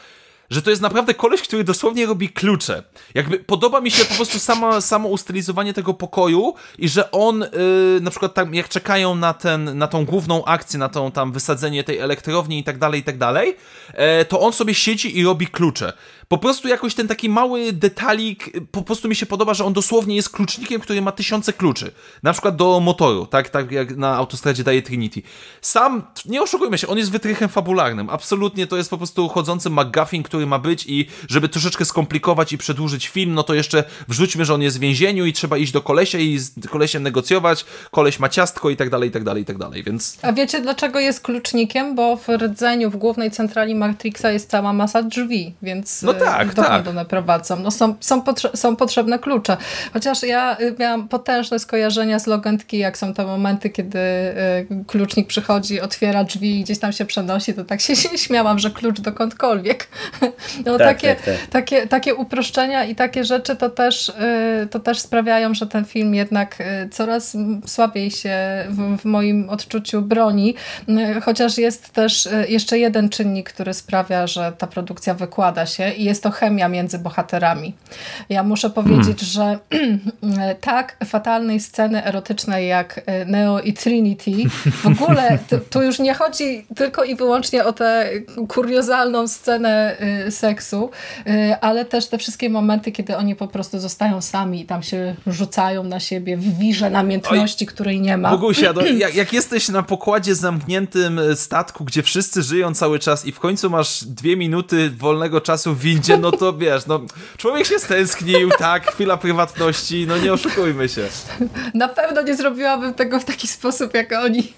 że to jest naprawdę koleś, który dosłownie robi klucze. Jakby podoba mi się po prostu samo, samo ustylizowanie tego pokoju i że on yy, na przykład tam, jak czekają na, ten, na tą główną akcję, na tą tam wysadzenie tej elektrowni i tak dalej, i tak dalej, yy, to on sobie siedzi i robi klucze. Po prostu jakoś ten taki mały detalik, po prostu mi się podoba, że on dosłownie jest klucznikiem, który ma tysiące kluczy. Na przykład do motoru, tak, tak jak na autostradzie daje Trinity. Sam, nie oszukujmy się, on jest wytrychem fabularnym. Absolutnie to jest po prostu chodzący McGuffin, który ma być i żeby troszeczkę skomplikować i przedłużyć film, no to jeszcze wrzućmy, że on jest w więzieniu i trzeba iść do kolesia i z kolesiem negocjować, koleś ma ciastko i tak dalej, i tak dalej, i tak dalej, więc... A wiecie dlaczego jest klucznikiem? Bo w rdzeniu, w głównej centrali Matrixa jest cała masa drzwi, więc... No tak, dokąd tak. No są, są, potrze są potrzebne klucze. Chociaż ja y, miałam potężne skojarzenia z Logentki, jak są te momenty, kiedy y, klucznik przychodzi, otwiera drzwi i gdzieś tam się przenosi, to tak się śmiałam, że klucz dokądkolwiek. No, tak, takie, tak, tak. Takie, takie uproszczenia i takie rzeczy to też, y, to też sprawiają, że ten film jednak coraz słabiej się w, w moim odczuciu broni. Chociaż jest też jeszcze jeden czynnik, który sprawia, że ta produkcja wykłada się i jest to chemia między bohaterami. Ja muszę powiedzieć, hmm. że tak fatalnej sceny erotycznej jak e, Neo i Trinity, w ogóle tu już nie chodzi tylko i wyłącznie o tę kuriozalną scenę e, seksu, e, ale też te wszystkie momenty, kiedy oni po prostu zostają sami i tam się rzucają na siebie w wirze namiętności, Oj, której nie ma. Bogusia, no, jak, jak jesteś na pokładzie zamkniętym statku, gdzie wszyscy żyją cały czas i w końcu masz dwie minuty wolnego czasu w idzie, no to wiesz, no człowiek się stęsknił, tak, chwila prywatności, no nie oszukujmy się. Na pewno nie zrobiłabym tego w taki sposób jak oni.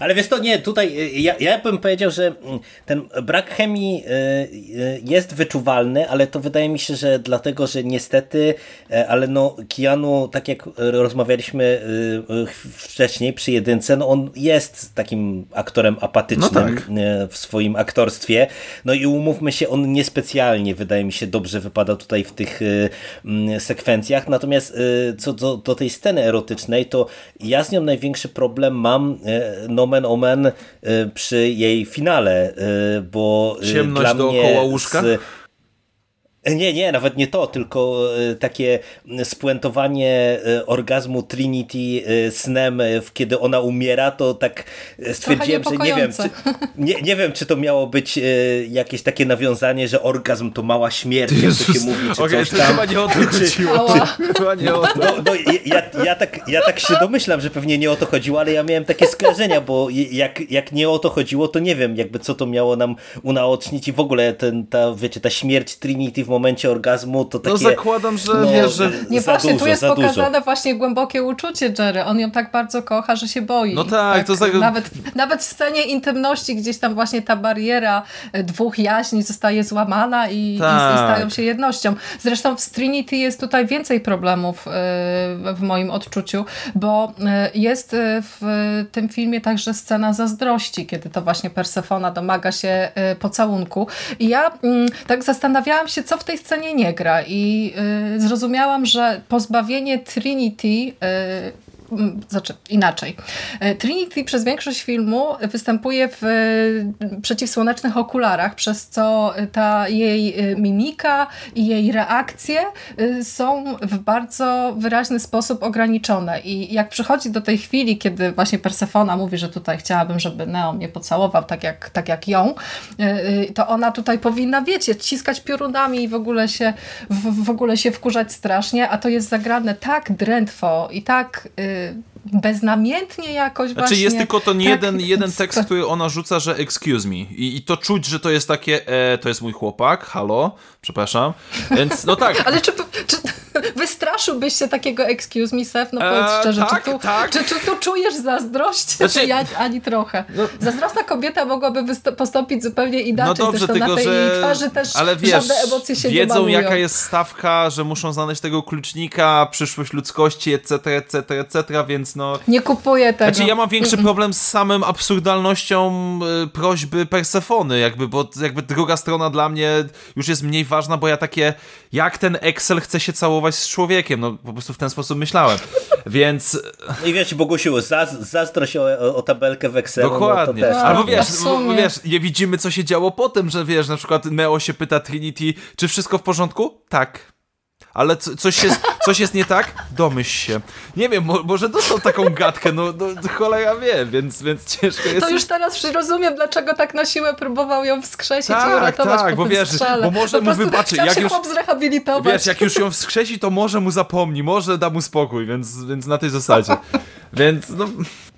Ale wiesz to nie, tutaj y, ja, ja bym powiedział, że mm, ten brak chemii y, y, jest wyczuwalny, ale to wydaje mi się, że dlatego, że niestety, e, ale no Keanu, tak jak rozmawialiśmy wcześniej przy jedynce, no on jest takim aktorem apatycznym no tak. w swoim aktorstwie. No i umówmy się, on niespecjalnie wydaje mi się dobrze wypada tutaj w tych mm, sekwencjach. Natomiast co do, do tej sceny erotycznej, to ja z nią największy problem mam nomen omen y, przy jej finale, y, bo y, Ciemność dla mnie dookoła łóżka? Z, nie, nie, nawet nie to, tylko e, takie spuentowanie e, orgazmu Trinity e, snem, kiedy ona umiera, to tak stwierdziłem, że nie wiem, czy, nie, nie wiem, czy to miało być jakieś takie nawiązanie, że orgazm to mała śmierć, jak to się mówi, czy okay, coś tam. chyba nie o to chodziło. Chyba nie o to. No, no, ja, ja, tak, ja tak się domyślam, że pewnie nie o to chodziło, ale ja miałem takie skojarzenia, bo jak, jak nie o to chodziło, to nie wiem, jakby co to miało nam unaocznić i w ogóle ten, ta, wiecie, ta śmierć Trinity w momencie orgazmu to no, takie... No zakładam, że no, wiesz, że... Nie, właśnie, dużo, tu jest pokazane dużo. właśnie głębokie uczucie Jerry. On ją tak bardzo kocha, że się boi. No tak, tak to tak... Nawet, nawet w scenie intymności gdzieś tam właśnie ta bariera e, dwóch jaźni zostaje złamana i, tak. i stają się jednością. Zresztą w Trinity jest tutaj więcej problemów e, w moim odczuciu, bo e, jest w tym filmie także scena zazdrości, kiedy to właśnie Persefona domaga się pocałunku. I ja mm, tak zastanawiałam się, co w tej scenie scenie nie gra i y, zrozumiałam, że pozbawienie Trinity y, znaczy inaczej. E, Trinity przez większość filmu występuje w e, przeciwsłonecznych okularach, przez co ta jej e, mimika i jej reakcje są w bardzo wyraźny sposób ograniczone. I jak przychodzi do tej chwili, kiedy właśnie Persefona mówi, że tutaj chciałabym, żeby Neo mnie pocałował tak jak, tak jak ją, to ona tutaj powinna, wiecie, ciskać piorunami i w ogóle się, w, w ogóle się wkurzać strasznie, a to jest zagrane tak drętwo i tak beznamiętnie jakoś znaczy, właśnie. jest tylko ten tak, jeden, jeden tekst, który ona rzuca, że excuse me. I, i to czuć, że to jest takie, e, to jest mój chłopak, halo, przepraszam. Więc no tak. Ale czy, czy wystraszyłbyś się takiego excuse me, Sef? No powiedz e, szczerze, tak, czy, tu, tak. czy, czy tu czujesz zazdrość? Znaczy, ja, ani trochę. No, Zazdrosna kobieta mogłaby postąpić zupełnie inaczej. No dobrze, Zresztą tylko, na tej że... twarzy też ale wiesz, żadne emocje się wiedzą, nie malują. jaka jest stawka, że muszą znaleźć tego klucznika, przyszłość ludzkości, etc., etc., etc., więc no... Nie kupuję tego. Znaczy ja mam większy problem z samym absurdalnością y, prośby Persefony, jakby, bo jakby druga strona dla mnie już jest mniej ważna, bo ja takie, jak ten Excel chce się całować z człowiekiem, no po prostu w ten sposób myślałem, więc... No i wiesz, Bogusiu, zazdrość o, o tabelkę w Excelu, Dokładnie. No to też... Albo wiesz, bo, wiesz, nie widzimy co się działo potem, że wiesz, na przykład Neo się pyta Trinity, czy wszystko w porządku? Tak ale coś jest, coś jest nie tak? Domyśl się. Nie wiem, może dostał taką gadkę, no, no cholera wie, więc, więc ciężko jest. To już teraz rozumiem, dlaczego tak na siłę próbował ją wskrzesić tak, i uratować tak, bo wiesz, bo może mu wybaczy. Jak już, zrehabilitować. Wiesz, jak już ją wskrzesi, to może mu zapomni, może da mu spokój, więc, więc na tej zasadzie. Więc no,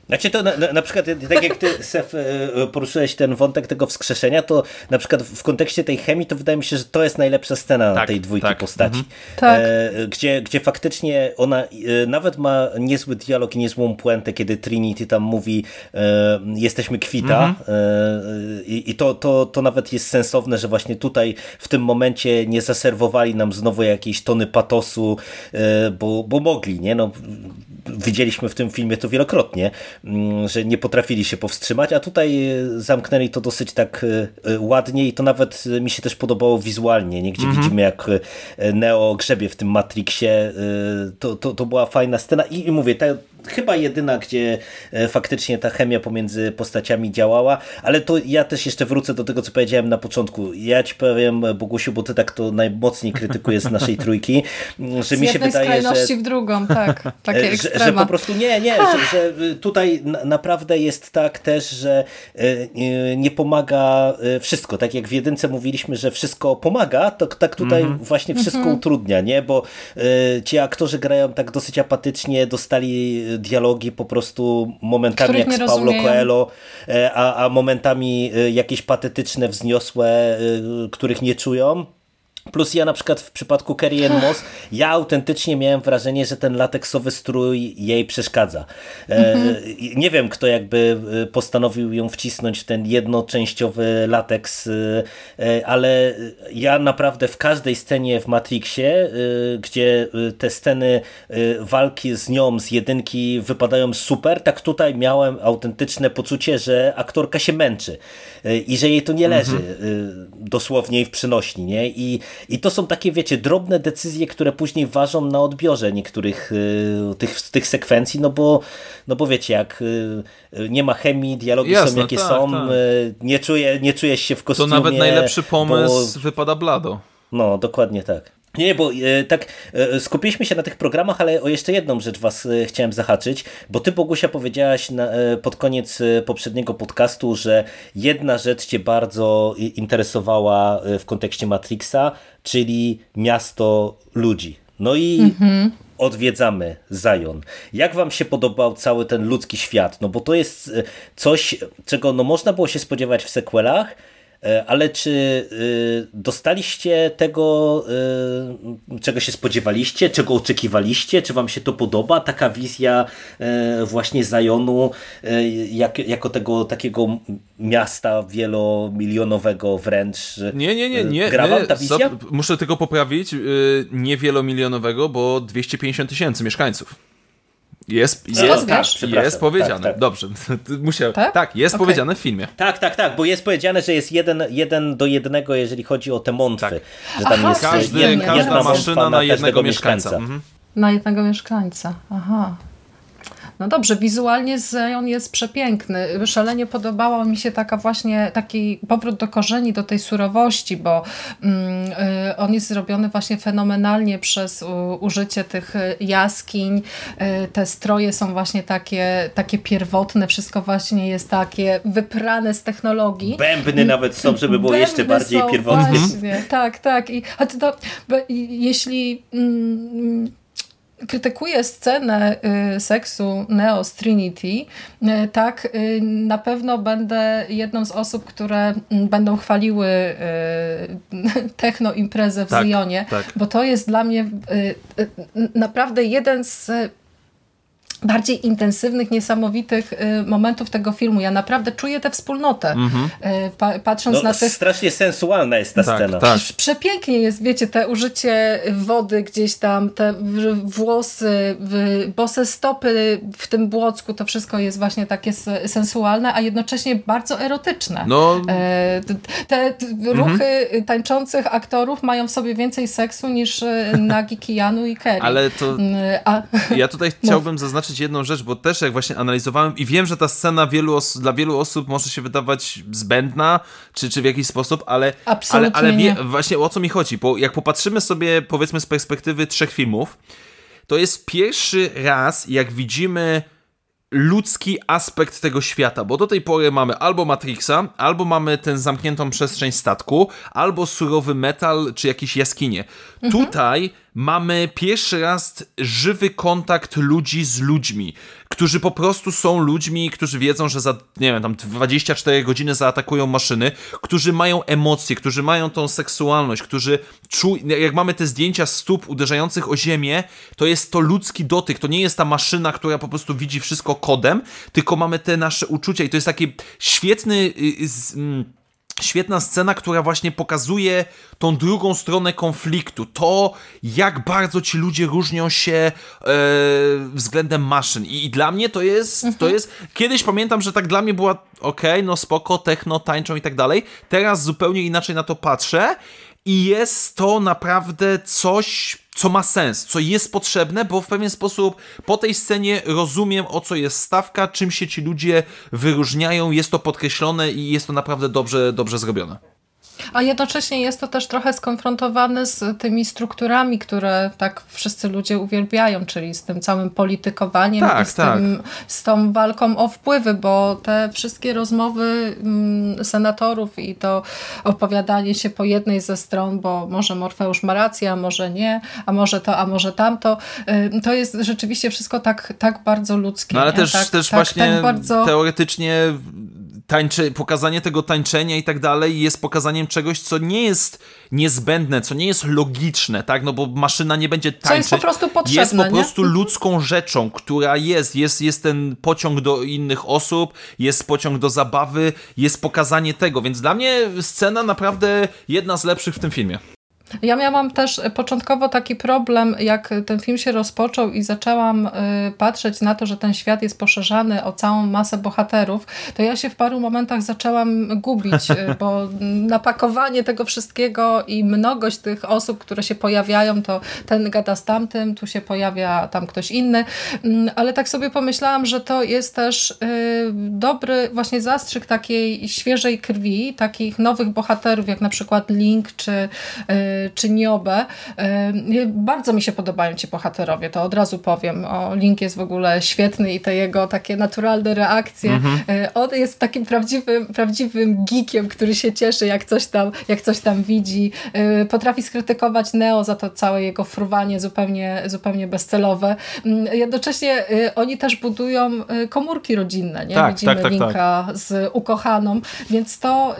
znaczy to na, na, na, przykład, tak jak ty, Sef, e, poruszyłeś ten wątek tego wskrzeszenia, to na przykład w kontekście tej chemii, to wydaje mi się, że to jest najlepsza scena tak, tej dwójki tak. postaci. Mhm. Tak. E, gdzie, gdzie faktycznie ona e, nawet ma niezły dialog i niezłą puentę, kiedy Trinity tam mówi e, jesteśmy kwita mhm. e, i to, to, to nawet jest sensowne, że właśnie tutaj w tym momencie nie zaserwowali nam znowu jakiejś tony patosu, e, bo, bo mogli, nie? No, widzieliśmy w tym filmie to wielokrotnie, że nie potrafili się powstrzymać, a tutaj e, zamknęli to dosyć tak e, e, ładnie i to nawet mi się też podobało wizualnie, nie? gdzie mm -hmm. widzimy jak Neo grzebie w tym Matrixie, to, to, to była fajna scena i, i mówię, ta, chyba jedyna, gdzie e, faktycznie ta chemia pomiędzy postaciami działała, ale to ja też jeszcze wrócę do tego, co powiedziałem na początku. Ja ci powiem, Bogusiu, bo ty tak to najmocniej krytykujesz z naszej trójki, że z mi się wydaje, że... w drugą, tak, takie e, że, że po prostu nie, nie, że, że, tutaj naprawdę jest tak też, że e, nie pomaga wszystko. Tak jak w jedynce mówiliśmy, że wszystko pomaga, to tak tutaj mm -hmm. właśnie wszystko mm -hmm. utrudnia, nie? Bo ci aktorzy grają tak dosyć apatycznie, dostali dialogi po prostu momentami jak z Paulo rozumieją. Coelho, e, a, a momentami e, jakieś patetyczne, wzniosłe, e, których nie czują. Plus ja na przykład w przypadku Carrie Ann Moss, ja autentycznie miałem wrażenie, że ten lateksowy strój jej przeszkadza. E, nie wiem, kto jakby e, postanowił ją wcisnąć w ten jednoczęściowy lateks, e, ale ja naprawdę w każdej scenie w Matrixie, e, gdzie te sceny walki z nią z jedynki wypadają super, tak tutaj miałem autentyczne poczucie, że aktorka się męczy i że jej to nie leży e, dosłownie w przynośni, nie? I, I to są takie, wiecie, drobne decyzje, które później ważą na odbiorze niektórych e, tych, tych sekwencji, no bo, no bo wiecie, jak e, nie ma chemii, dialogi są Jasne, jakie tak, są, tak. e, nie, czuje, nie czujesz się w To kostiumie. nawet najlepszy pomysł bo- wypada blado. no, dokładnie tak. Nie, bo e, tak e, skupiliśmy się na tych programach, ale o jeszcze jedną rzecz was e, chciałem zahaczyć, bo ty Bogusia powiedziałaś na, e, pod koniec e, poprzedniego podcastu, że jedna rzecz cię bardzo interesowała e, w kontekście Matrixa, czyli miasto ludzi. No i odwiedzamy Zion. Jak wam się podobał cały ten ludzki świat? No bo to jest coś, czego no można było się spodziewać w sequelach, Ale czy y, dostaliście tego, y, czego się spodziewaliście, czego oczekiwaliście? Czy wam się to podoba? Taka wizja właśnie Zajonu jak, jako tego takiego miasta wielomilionowego wręcz. Nie, nie, nie, nie. Gra wam ta wizja? stop. Muszę tylko poprawić, nie wielomilionowego, bo 250 tysięcy mieszkańców. Jest, Skąd jest, wiesz? Przepraszam. jest powiedziane. Tak, tak. Dobrze, musiał. Tak? Tak, jest Okej. powiedziane w filmie. Tak, tak, tak, bo jest powiedziane, że jest jeden, jeden do jednego, jeżeli chodzi o te mątwy. Tak. Że tam Aha, jest Każdy, Jedna- każda maszyna na jednego każdego mieszkańca. Mhm. Na jednego mieszkańca. Aha. No dobrze, wizualnie Zion jest przepiękny. Szalenie podobała mi się taka właśnie taki powrót do korzeni, do tej surowości, bo mm, y, on jest zrobiony właśnie fenomenalnie przez użycie tych y, jaskiń. Y, te stroje są właśnie takie, takie pierwotne, wszystko właśnie jest takie wyprane z technologii. Bębny nawet są, żeby było jeszcze Bębny bardziej są, pierwotne. Właśnie, tak, tak. I, to, jeśli mm, krytykuję scenę y, seksu Neo z Trinity, y, tak, y, na pewno będę jedną z osób, które mm, będą chwaliły techno imprezę w Tak, Zionie, tak. bo to jest dla mnie naprawdę jeden z bardziej intensywnych, niesamowitych y, momentów tego filmu. Ja naprawdę czuję tę wspólnotę, y, pa, patrząc No, na tych strasznie sensualna jest ta Tak, scena. tak. Przepięknie jest, wiecie, te użycie wody gdzieś tam, te włosy, bose stopy w tym błocku, to wszystko jest właśnie takie sensualne, a jednocześnie bardzo erotyczne. No, E, Te t- ruchy tańczących aktorów mają w sobie więcej seksu niż e, nagi Keanu i Kerry. ale to... Mm, A, Ja tutaj chciałbym zaznaczyć jedną rzecz, bo też jak właśnie analizowałem i wiem, że ta scena wielu os- dla wielu osób może się wydawać zbędna, czy, czy w jakiś sposób, ale, Absolutnie ale, ale wie, nie. właśnie o co mi chodzi, bo jak popatrzymy sobie powiedzmy z perspektywy trzech filmów, to jest pierwszy raz, jak widzimy ludzki aspekt tego świata, bo do tej pory mamy albo Matrixa, albo mamy tę zamkniętą przestrzeń statku, albo surowy metal, czy jakieś jaskinie. Tutaj mamy pierwszy raz żywy kontakt ludzi z ludźmi, którzy po prostu są ludźmi, którzy wiedzą, że za, nie wiem, tam 24 godziny zaatakują maszyny, którzy mają emocje, którzy mają tą seksualność, którzy czują, jak mamy te zdjęcia stóp uderzających o ziemię, to jest to ludzki dotyk, to nie jest ta maszyna, która po prostu widzi wszystko kodem, tylko mamy te nasze uczucia i to jest taki świetny... y, mm, Świetna scena, która właśnie pokazuje tą drugą stronę konfliktu. To, jak bardzo ci ludzie różnią się e, względem maszyn. I, I dla mnie to jest, to jest. Kiedyś pamiętam, że tak dla mnie była okej, no spoko, techno, tańczą i tak dalej. Teraz zupełnie inaczej na to patrzę. I jest to naprawdę coś, co ma sens, co jest potrzebne, bo w pewien sposób po tej scenie rozumiem, o co jest stawka, czym się ci ludzie wyróżniają, jest to podkreślone i jest to naprawdę dobrze, dobrze zrobione. A jednocześnie jest to też trochę skonfrontowane z tymi strukturami, które tak wszyscy ludzie uwielbiają, czyli z tym całym politykowaniem Tak, i z, tak. tym, z tą walką o wpływy, bo te wszystkie rozmowy mm, senatorów i to opowiadanie się po jednej ze stron, bo może Morfeusz ma rację, a może nie, a może to, a może tamto, y, to jest rzeczywiście wszystko tak, tak bardzo ludzkie. No ale nie? też, tak, też tak, właśnie tak bardzo... teoretycznie tańczy, pokazanie tego tańczenia i tak dalej jest pokazaniem czegoś, co nie jest niezbędne, co nie jest logiczne, tak? No bo maszyna nie będzie tańczyć. Co jest po prostu potrzebne, Jest po nie? prostu ludzką rzeczą, która jest. jest. Jest ten pociąg do innych osób, jest pociąg do zabawy, jest pokazanie tego, więc dla mnie scena naprawdę jedna z lepszych w tym filmie. Ja miałam też początkowo taki problem, jak ten film się rozpoczął i zaczęłam y, patrzeć na to, że ten świat jest poszerzany o całą masę bohaterów, to ja się w paru momentach zaczęłam gubić, y, bo napakowanie tego wszystkiego i mnogość tych osób, które się pojawiają, to ten gada z tamtym, tu się pojawia tam ktoś inny, mm, ale tak sobie pomyślałam, że to jest też y, dobry właśnie zastrzyk takiej świeżej krwi, takich nowych bohaterów, jak na przykład Link czy czy Niobę. Bardzo mi się podobają ci bohaterowie, to od razu powiem. O, Link jest w ogóle świetny i te jego takie naturalne reakcje. Mhm. E, on jest takim prawdziwym, prawdziwym geekiem, który się cieszy, jak coś tam, jak coś tam widzi. E, potrafi skrytykować Neo za to całe jego fruwanie zupełnie, zupełnie bezcelowe. Mm, jednocześnie oni też budują komórki rodzinne. Nie? Tak, Widzimy tak, tak, Linka tak. z ukochaną, więc to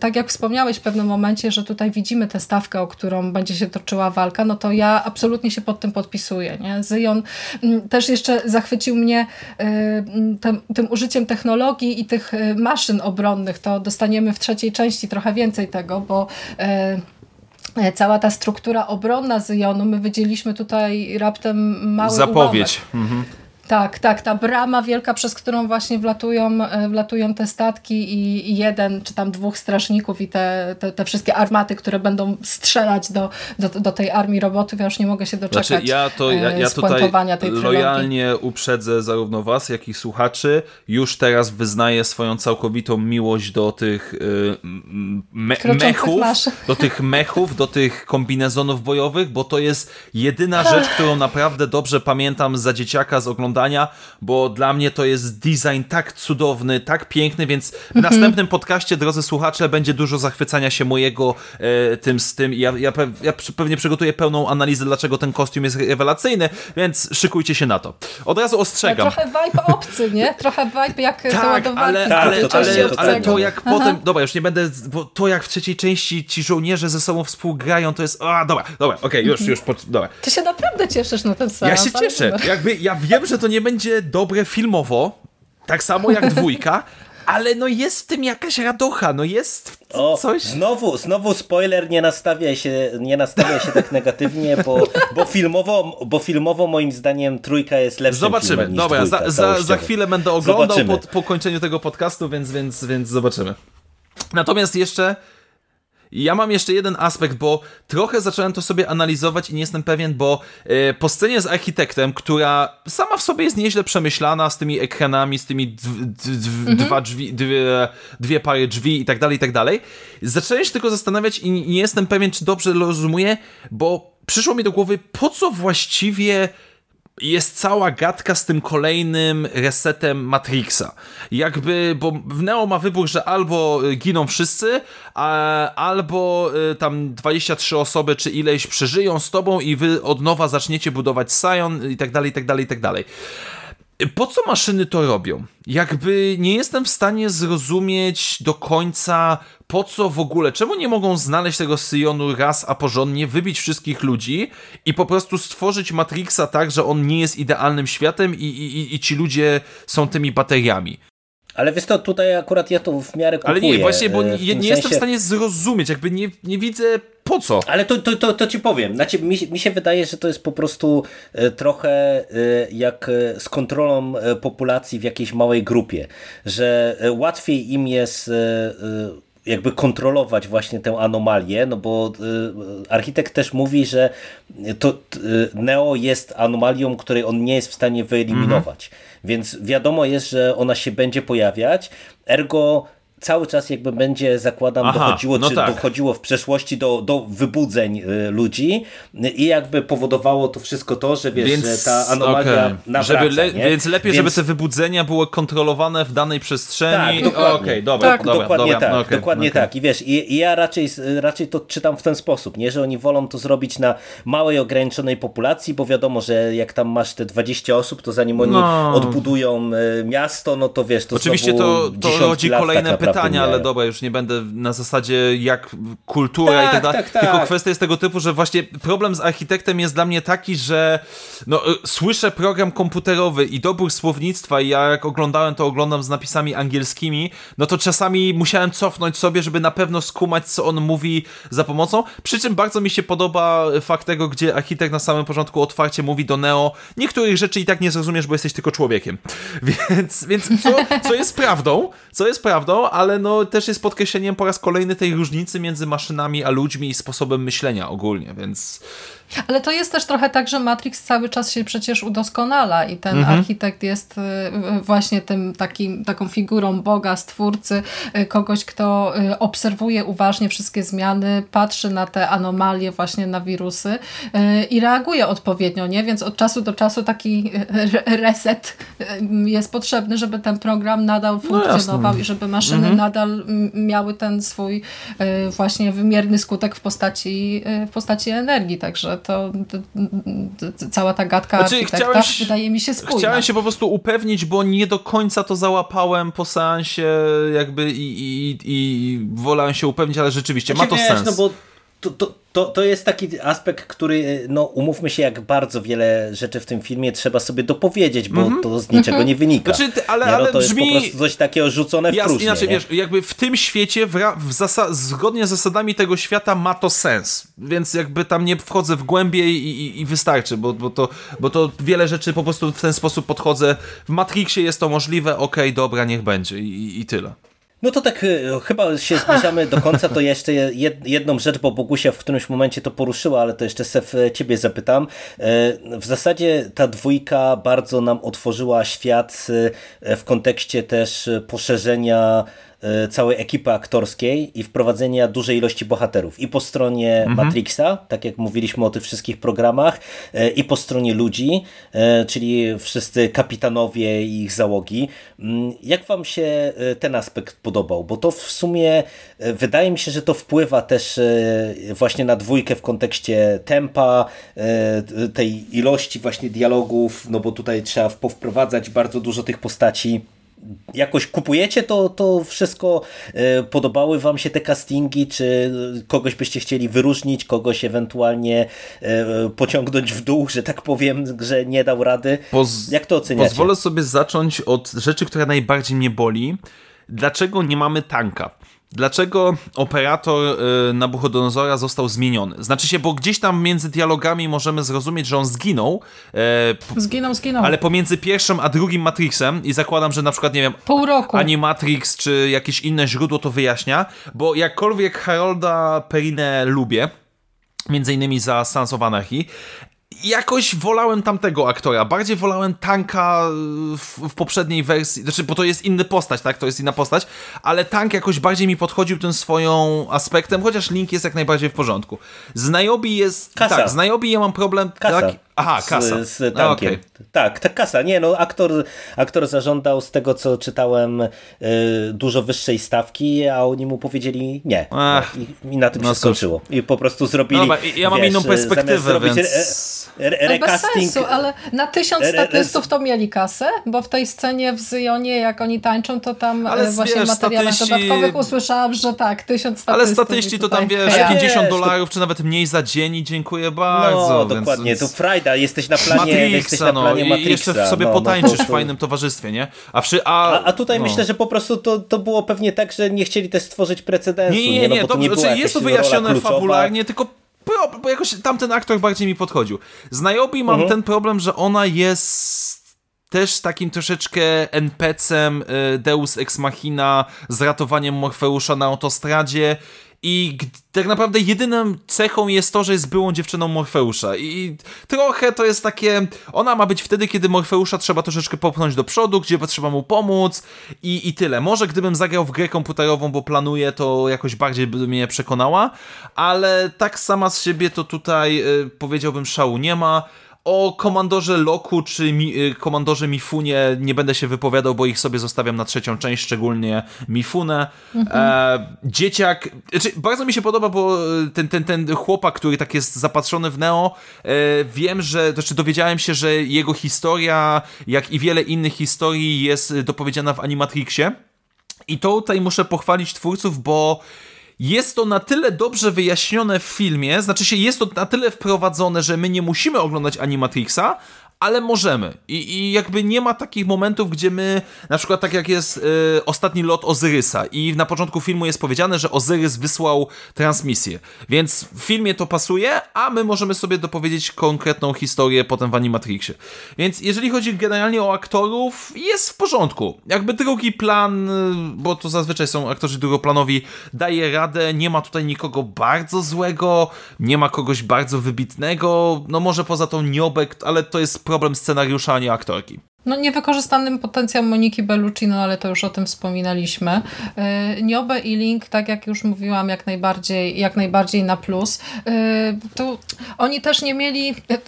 tak jak wspomniałeś w pewnym momencie, że tutaj widzimy te stawkę, o którą będzie się toczyła walka, no to ja absolutnie się pod tym podpisuję. Nie? Zyjon mm, też jeszcze zachwycił mnie y, tym, tym użyciem technologii i tych y, maszyn obronnych. To dostaniemy w trzeciej części trochę więcej tego, bo y, cała ta struktura obronna Zyjonu, my wydzieliśmy tutaj raptem mały Zapowiedź. Mhm. Tak, tak, ta brama wielka, przez którą właśnie wlatują, e, wlatują te statki i, jeden czy tam dwóch strażników i te, te, te, wszystkie armaty, które będą strzelać do, do, do tej armii robotów. Ja już nie mogę się doczekać znaczy, ja to, ja, ja tutaj tej lojalnie uprzedzę zarówno was, jak i słuchaczy. Już teraz wyznaję swoją całkowitą miłość do tych y, me mechów, masz. do tych mechów, do tych kombinezonów bojowych, bo to jest jedyna rzecz, którą naprawdę dobrze pamiętam za dzieciaka z oglądania oglądania, bo dla mnie to jest design tak cudowny, tak piękny, więc w mhm. następnym podcaście, drodzy słuchacze, będzie dużo zachwycania się mojego e, tym z tym. Ja, ja, ja pewnie przygotuję pełną analizę, dlaczego ten kostium jest rewelacyjny, więc szykujcie się na to. Od razu ostrzegam. trochę vibe obcy, nie? Trochę vibe jak tak, ale, ale, ale, ale, to jak Aha. potem, dobra, już nie będę, bo to jak w trzeciej części ci żołnierze ze sobą współgrają, to jest, a dobra, dobra, okej, okay, już, już, dobra. Ty się naprawdę cieszysz na ten seans. Ja się cieszę, jakby, ja wiem, że to nie będzie dobre filmowo, tak samo jak dwójka, ale no jest w tym jakaś radocha, no jest o, coś. Znowu, znowu spoiler, nie nastawia się, nie nastawia się tak negatywnie, bo, bo, filmowo, bo filmowo moim zdaniem trójka jest lepsza. Zobaczymy, dobra, dwójka, za, za, za chwilę będę oglądał po, po kończeniu tego podcastu, więc, więc, więc zobaczymy. Natomiast jeszcze ja mam jeszcze jeden aspekt, bo trochę zacząłem to sobie analizować i nie jestem pewien, bo e, po scenie z architektem, która sama w sobie jest nieźle przemyślana, z tymi ekranami, z tymi mhm. dwa drzwi, dwie, dwie pary drzwi i tak dalej, i tak dalej, zacząłem się tylko zastanawiać i nie jestem pewien, czy dobrze rozumuję, bo przyszło mi do głowy, po co właściwie jest cała gadka z tym kolejnym resetem Matrixa. Jakby, bo Neo ma wybór, że albo giną wszyscy, a, albo y, tam 23 osoby czy ileś przeżyją z tobą i wy od nowa zaczniecie budować Sion i tak dalej, i tak dalej, i tak dalej. Po co maszyny to robią? Jakby nie jestem w stanie zrozumieć do końca, po co w ogóle, czemu nie mogą znaleźć tego Syjonu raz, a porządnie, wybić wszystkich ludzi i po prostu stworzyć Matrixa tak, że on nie jest idealnym światem i, i, i ci ludzie są tymi bateriami. Ale wiesz to, tutaj akurat ja to w miarę kupuję. Ale nie, właśnie, bo nie, nie sensie... jestem w stanie zrozumieć, jakby nie, nie widzę po co. Ale to, to, to, to ci powiem. Znaczy, mi, mi się wydaje, że to jest po prostu e, trochę e, jak e, z kontrolą populacji w jakiejś małej grupie, że łatwiej im jest jakby kontrolować właśnie tę anomalię, no bo architekt też mówi, że to Neo jest anomalią, której on nie jest w stanie wyeliminować. Mhm. Więc wiadomo jest, że ona się będzie pojawiać, ergo cały czas jakby będzie, zakładam, Aha, dochodziło, no czy tak. dochodziło w przeszłości do, do wybudzeń y, ludzi i jakby powodowało to wszystko to, że wiesz, Więc, że ta anomalia okej. nawraca, żeby le- nie? Więc lepiej, żeby te wybudzenia były kontrolowane w danej przestrzeni. Tak, dokładnie. Okej, dobra, Tak, dobra, dokładnie dobra, tak, okej, dokładnie okej. tak. I wiesz, i, i ja raczej, raczej to czytam w ten sposób, nie, że oni wolą to zrobić na małej, ograniczonej populacji, bo wiadomo, że jak tam masz te 20 osób, to zanim oni No. odbudują e, miasto, no to wiesz, to Oczywiście to, to rodzi kolejne tak pytania, ale dobra, już nie będę na zasadzie jak kultura Tak, i tak dalej. tak, tak. Tylko kwestia jest tego typu, że właśnie problem z architektem jest dla mnie taki, że no, y, słyszę program komputerowy i dobór słownictwa i ja jak oglądałem to oglądam z napisami angielskimi, no to czasami musiałem cofnąć sobie, żeby na pewno skumać, co on mówi za pomocą. Przy czym bardzo mi się podoba fakt tego, gdzie architekt na samym początku otwarcie mówi do Neo, niektórych rzeczy i tak nie zrozumiesz, bo jesteś tylko człowiekiem. Więc, więc co, co jest prawdą, co jest prawdą, ale no też jest podkreśleniem po raz kolejny tej różnicy między maszynami a ludźmi i sposobem myślenia ogólnie, więc Ale to jest też trochę tak, że Matrix cały czas się przecież udoskonala i ten architekt jest y, y, właśnie tym takim, taką figurą Boga, stwórcy, y, kogoś, kto obserwuje uważnie wszystkie zmiany, patrzy na te anomalie, właśnie na wirusy i reaguje odpowiednio, nie? Więc od czasu do czasu taki reset jest potrzebny, żeby ten program nadal funkcjonował i żeby maszyny nadal mm, miały ten swój właśnie wymierny skutek w postaci, w postaci energii, także to, to, to cała ta gadka Znaczy, architekta chciałem się- wydaje mi się spójna. Chciałem się po prostu upewnić, bo nie do końca to załapałem po seansie jakby i, i, i wolałem się upewnić, ale rzeczywiście ma to Znaczy, wiesz, sens. No bo to, to, to, to jest taki aspekt, który, no umówmy się, jak bardzo wiele rzeczy w tym filmie trzeba sobie dopowiedzieć, bo to z niczego nie wynika. Znaczy, ale- nie, no, ale to brzmi- jest po prostu coś takiego rzucone w Jasne, próżnię. inaczej, nie? wiesz, jakby w tym świecie, w, w zasa- zgodnie z zasadami tego świata ma to sens, więc jakby tam nie wchodzę w głębiej i, i, i wystarczy, bo, bo, to, bo to wiele rzeczy po prostu w ten sposób podchodzę. W Matrixie jest to możliwe, okej, dobra, niech będzie i- i tyle. No to tak e, chyba się zbliżamy do końca, to jeszcze jed, jedną rzecz, bo Bogusia w którymś momencie to poruszyła, ale to jeszcze Sef e, ciebie zapytam. E, W zasadzie ta dwójka bardzo nam otworzyła świat e, w kontekście też poszerzenia całej ekipy aktorskiej i wprowadzenia dużej ilości bohaterów. I po stronie Matrixa, tak jak mówiliśmy o tych wszystkich programach, e, i po stronie ludzi, e, czyli wszyscy kapitanowie i ich załogi. Mm, Jak wam się e, ten aspekt podobał? Bo to w sumie e, wydaje mi się, że to wpływa też e, właśnie na dwójkę w kontekście tempa, e, tej ilości właśnie dialogów, no bo tutaj trzeba powprowadzać bardzo dużo tych postaci jakoś kupujecie to, to wszystko? E, Podobały wam się te castingi? Czy kogoś byście chcieli wyróżnić, kogoś ewentualnie e, pociągnąć w dół, że tak powiem, że nie dał rady? Poz- Jak to oceniacie? Pozwolę sobie zacząć od rzeczy, która najbardziej mnie boli. Dlaczego nie mamy tanka? Dlaczego operator y, Nabuchodonozora został zmieniony? Znaczy się, bo gdzieś tam między dialogami możemy zrozumieć, że on zginął, e, Zginął, zginął. ale pomiędzy pierwszym a drugim Matrixem i zakładam, że na przykład, nie wiem, Pół roku. ani Matrix, czy jakieś inne źródło to wyjaśnia, bo jakkolwiek Harolda Perinę lubię, między innymi za Sons of Anarchy, jakoś wolałem tamtego aktora, bardziej wolałem Tanka w, w poprzedniej wersji, znaczy, bo to jest inny postać, tak, to jest inna postać, ale Tank jakoś bardziej mi podchodził tym swoją aspektem, chociaż Link jest jak najbardziej w porządku. Z Niobe jest, Kasa. tak, z Niobe ja mam problem, Kasa. tak, aha, kasa. Z, z tankiem. okej. Tak, ta kasa. Nie, no aktor, aktor zażądał z tego, co czytałem, y, dużo wyższej stawki, a oni mu powiedzieli nie. Ach, I, I na tym no się skończyło. I po prostu zrobili. Dobra, ja mam wiesz, inną perspektywę, zrobić więc- Re, re, Ale bez recasting. sensu, ale na tysiąc statystów to mieli kasę, bo w tej scenie w Zyjonie, jak oni tańczą, to tam Ale e, właśnie wiesz, w materiałach statyści- dodatkowych usłyszałam, że tak, tysiąc Ale statystów. statyści i to tam wiesz, heja. Ale 50 wiesz, to- dolarów, czy nawet mniej za dzień i dziękuję bardzo. No, więc- dokładnie. więc- To Frajda, jesteś na planie, jesteś Matrixa, na no planie i Matrixa. jeszcze sobie no, no, potańczysz to- w fajnym towarzystwie, nie? A, wszy, a, A, a tutaj no. myślę, że po prostu to, to było pewnie tak, że nie chcieli też stworzyć precedensu. Nie, nie, no, nie, bo to nie znaczy jest to wyjaśnione fabularnie, tylko pro, bo jakoś tamten aktor bardziej mi podchodził. Z Niobe mam Mhm. ten problem, że ona jest też takim troszeczkę NPC-em y, Deus Ex Machina z ratowaniem Morfeusza na autostradzie i tak naprawdę jedyną cechą jest to, że jest byłą dziewczyną Morfeusza. I trochę to jest takie. Ona ma być wtedy, kiedy Morfeusza trzeba troszeczkę popchnąć do przodu, gdzie trzeba mu pomóc i, i tyle. Może gdybym zagrał w grę komputerową, bo planuję, to jakoś bardziej by mnie przekonała, ale tak sama z siebie to tutaj yy, powiedziałbym szału nie ma. O komandorze Loku czy mi, y, komandorze Mifunie nie będę się wypowiadał, bo ich sobie zostawiam na trzecią część, szczególnie Mifunę. Mhm. E, dzieciak, znaczy, bardzo mi się podoba, bo ten, ten, ten chłopak, który tak jest zapatrzony w Neo, e, wiem, że, znaczy dowiedziałem się, że jego historia, jak i wiele innych historii jest dopowiedziana w Animatrixie. I tutaj muszę pochwalić twórców, bo jest to na tyle dobrze wyjaśnione w filmie, znaczy się jest to na tyle wprowadzone, że my nie musimy oglądać Animatrixa, ale możemy. I, I, jakby nie ma takich momentów, gdzie my, na przykład tak jak jest y, ostatni lot Ozyrysa i na początku filmu jest powiedziane, że Ozyrys wysłał transmisję. Więc w filmie to pasuje, a my możemy sobie dopowiedzieć konkretną historię potem w Animatrixie. Więc jeżeli chodzi generalnie o aktorów, jest w porządku. Jakby drugi plan, y, bo to zazwyczaj są aktorzy drugoplanowi, daje radę, nie ma tutaj nikogo bardzo złego, nie ma kogoś bardzo wybitnego, no może poza tą Niobek, ale to jest problem scenariusza, a nie aktorki. No niewykorzystanym potencjał Moniki Bellucci, no ale to już o tym wspominaliśmy. E, Niobe i Link, tak jak już mówiłam, jak najbardziej, jak najbardziej na plus. E, tu oni też nie mieli e,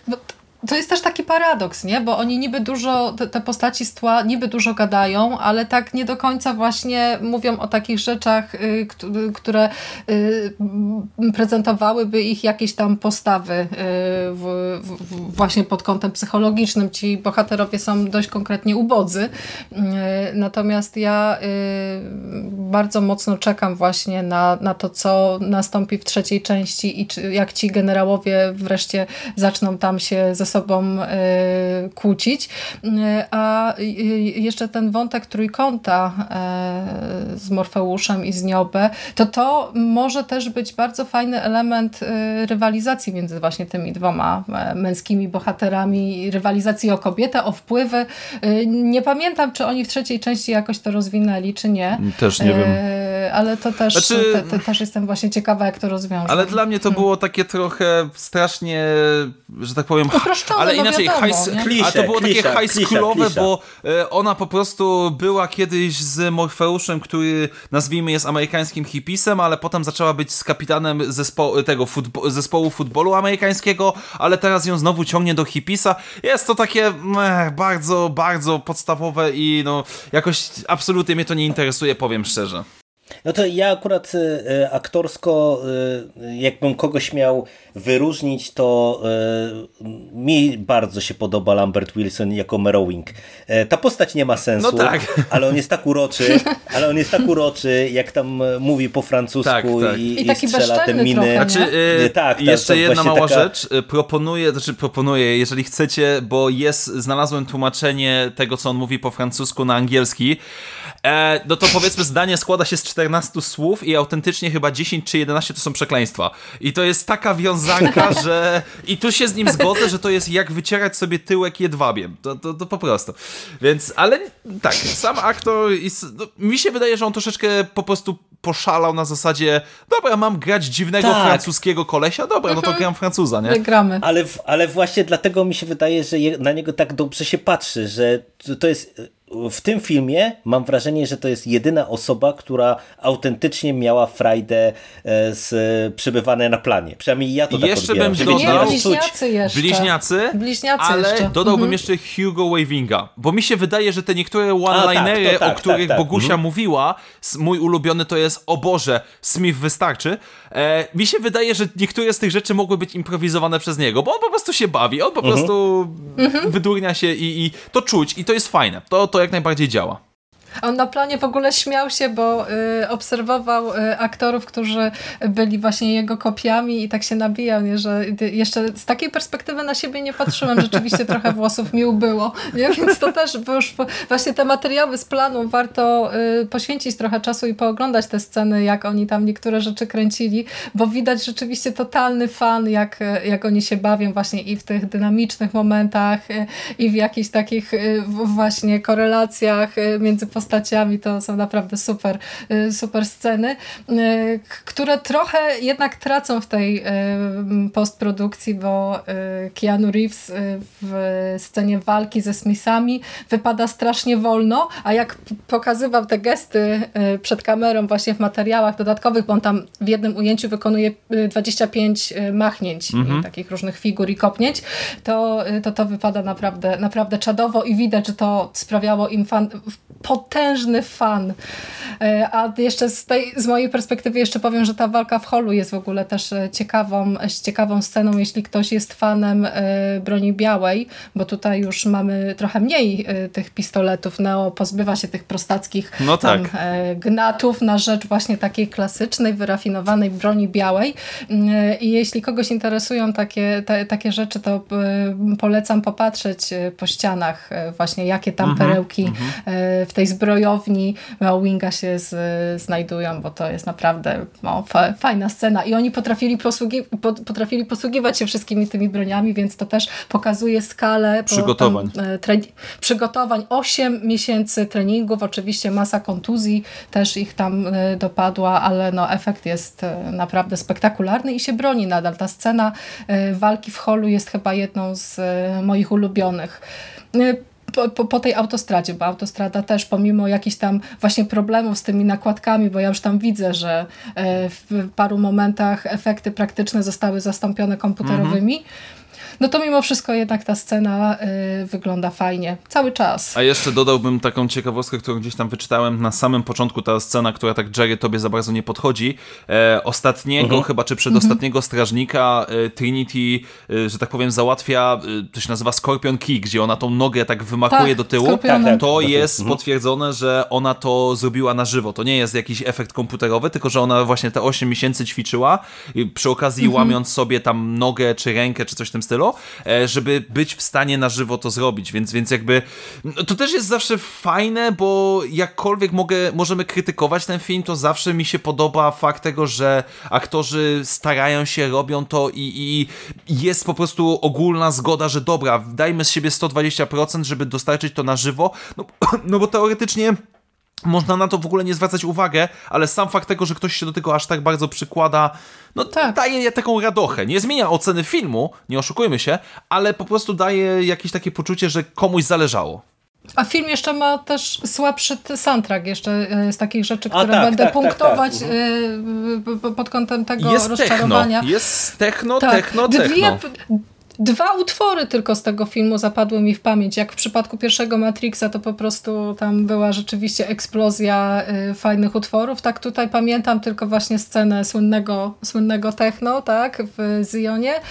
to jest też taki paradoks, nie? Bo oni niby dużo, te, te postaci z tła niby dużo gadają, ale tak nie do końca właśnie mówią o takich rzeczach, y, które y, prezentowały,by ich jakieś tam postawy y, w, w, właśnie pod kątem psychologicznym. Ci bohaterowie są dość konkretnie ubodzy. Y, natomiast ja y, bardzo mocno czekam właśnie na, na to, co nastąpi w trzeciej części i czy, jak ci generałowie wreszcie zaczną tam się ze sobą e, kłócić. E, a jeszcze ten wątek trójkąta z Morfeuszem i z Niobę, to to może też być bardzo fajny element rywalizacji między właśnie tymi dwoma męskimi bohaterami, rywalizacji o kobietę, o wpływy. Nie pamiętam, czy oni w trzeciej części jakoś to rozwinęli, czy nie. Też nie wiem. Ale to też, znaczy... te, te, też jestem właśnie ciekawa, jak to rozwiążą. Ale dla mnie to hmm. było takie trochę strasznie, że tak powiem, ale no inaczej, wiadomo, high, klisze, a to było klisze, takie high schoolowe, bo e, ona po prostu była kiedyś z Morfeuszem, który nazwijmy jest amerykańskim hipisem, ale potem zaczęła być z kapitanem zespo tego futbo zespołu futbolu amerykańskiego, ale teraz ją znowu ciągnie do hipisa. Jest to takie meh, bardzo, bardzo podstawowe i no jakoś absolutnie mnie to nie interesuje, powiem szczerze. No to ja akurat y, aktorsko, y, jakbym kogoś miał wyróżnić, to y, mi bardzo się podoba Lambert Wilson jako Merowing. Ta postać nie ma sensu, no tak. ale on jest tak uroczy, ale on jest tak uroczy, jak tam mówi po francusku tak, tak. i, I, i strzela te miny. Trochę, znaczy, yy, tak, jeszcze jedna mała taka... rzecz. Proponuję, znaczy proponuję, jeżeli chcecie, bo jest, znalazłem tłumaczenie tego, co on mówi po francusku na angielski. E, no to powiedzmy zdanie składa się z 14 słów i autentycznie chyba 10 czy 11 to są przekleństwa. I to jest taka wiązanka, że... I tu się z nim zgodzę, że to jest jak wycierać sobie tyłek jedwabiem. To, to, to po prostu. Więc, ale tak, sam aktor... No, mi się wydaje, że on troszeczkę po prostu poszalał na zasadzie dobra, mam grać dziwnego tak. francuskiego kolesia, dobra, no to mhm. gram Francuza, nie? Gramy. Ale, ale właśnie dlatego mi się wydaje, że na niego tak dobrze się patrzy, że to jest w tym filmie mam wrażenie, że to jest jedyna osoba, która autentycznie miała frajdę e, z przebywania na planie. Przynajmniej ja to tak Jeszcze bym dodał... Nie, bliźniacy jeszcze. Bliźniacy? Bliźniacy ale jeszcze. dodałbym mhm. jeszcze Hugo Wavinga, bo mi się wydaje, że te niektóre one-linery, tak, tak, o których tak, tak. Bogusia mhm. mówiła, mój ulubiony to jest o Boże, Smith wystarczy. E, mi się wydaje, że niektóre z tych rzeczy mogły być improwizowane przez niego, bo on po prostu się bawi, on po mhm. prostu mhm. wydurnia się i, i to czuć i to jest fajne. To, to jak najbardziej działa. On na planie w ogóle śmiał się, bo y, obserwował y, aktorów, którzy byli właśnie jego kopiami i tak się nabijał, nie? że jeszcze z takiej perspektywy na siebie nie patrzyłem. Rzeczywiście trochę włosów mi ubyło. Nie? Więc to też już właśnie te materiały z planu warto y, poświęcić trochę czasu i pooglądać te sceny, jak oni tam niektóre rzeczy kręcili, bo widać rzeczywiście totalny fan, jak, jak oni się bawią właśnie i w tych dynamicznych momentach y, i w jakichś takich y, właśnie korelacjach y, między postaciami. To są naprawdę super, y, super sceny, y, które trochę jednak tracą w tej postprodukcji, bo Keanu Reeves w scenie walki ze Smithami wypada strasznie wolno, a jak pokazywał te gesty przed kamerą właśnie w materiałach dodatkowych, bo on tam w jednym ujęciu wykonuje 25 machnięć, mhm. takich różnych figur i kopnięć, to to, to wypada naprawdę, naprawdę czadowo i widać, że to sprawiało im fan, potężny fan. E, a jeszcze z, tej, z mojej perspektywy jeszcze powiem, że ta walka w holu jest w ogóle też e, ciekawą, ciekawą sceną, jeśli ktoś jest fanem e, broni białej, bo tutaj już mamy trochę mniej tych pistoletów. Neo pozbywa się tych prostackich no tak. tam, gnatów na rzecz właśnie takiej klasycznej, wyrafinowanej broni białej. I jeśli kogoś interesują takie, te, takie rzeczy, to polecam popatrzeć po ścianach właśnie jakie tam mhm, perełki mhm. w tej zbrojowni Winga się z, znajdują, bo to jest naprawdę no, fa, fajna scena i oni potrafili, posługi, potrafili posługiwać się wszystkimi tymi broniami, więc to też pokazuje skalę przygotowań. Tam, e, przygotowań. 8 miesięcy treningów, oczywiście masa kontuzji też ich tam e, dopadła, ale no, efekt jest e, naprawdę spektakularny i się broni nadal. Ta scena walki w holu jest chyba jedną z moich ulubionych po, po, tej autostradzie, bo autostrada też pomimo jakichś tam właśnie problemów z tymi nakładkami, bo ja już tam widzę, że e, w paru momentach efekty praktyczne zostały zastąpione komputerowymi, mhm no to mimo wszystko jednak ta scena y, wygląda fajnie. Cały czas. A jeszcze dodałbym taką ciekawostkę, którą gdzieś tam wyczytałem na samym początku, ta scena, która tak Jerry tobie za bardzo nie podchodzi. E, ostatniego, mhm. chyba czy przedostatniego mhm. strażnika e, Trinity, e, że tak powiem, załatwia, e, to się nazywa Scorpion Key, gdzie ona tą nogę tak wymakuje tak, do tyłu. Tak, tak, to jest mhm. potwierdzone, że ona to zrobiła na żywo. To nie jest jakiś efekt komputerowy, tylko że ona właśnie te 8 miesięcy ćwiczyła, przy okazji mhm. łamiąc sobie tam nogę, czy rękę, czy coś w tym stylu E, żeby być w stanie na żywo to zrobić, więc, więc jakby no, to też jest zawsze fajne, bo jakkolwiek mogę, możemy krytykować ten film, to zawsze mi się podoba fakt tego, że aktorzy starają się, robią to i, i jest po prostu ogólna zgoda, że dobra, dajmy z siebie 120%, żeby dostarczyć to na żywo, no, no bo teoretycznie można na to w ogóle nie zwracać uwagę, ale sam fakt tego, że ktoś się do tego aż tak bardzo przykłada, no tak. daje taką radochę. Nie zmienia oceny filmu, nie oszukujmy się, ale po prostu daje jakieś takie poczucie, że komuś zależało. A film jeszcze ma też słabszy soundtrack jeszcze e, z takich rzeczy, które tak, będę tak, tak punktować tak, tak. pod kątem tego jest rozczarowania. Techno. Jest techno, techno, techno. Dwie, Dwa utwory tylko z tego filmu zapadły mi w pamięć. Jak w przypadku pierwszego Matrixa, to po prostu tam była rzeczywiście eksplozja y, fajnych utworów. Tak tutaj pamiętam tylko właśnie scenę słynnego, słynnego techno, tak, w Zionie y,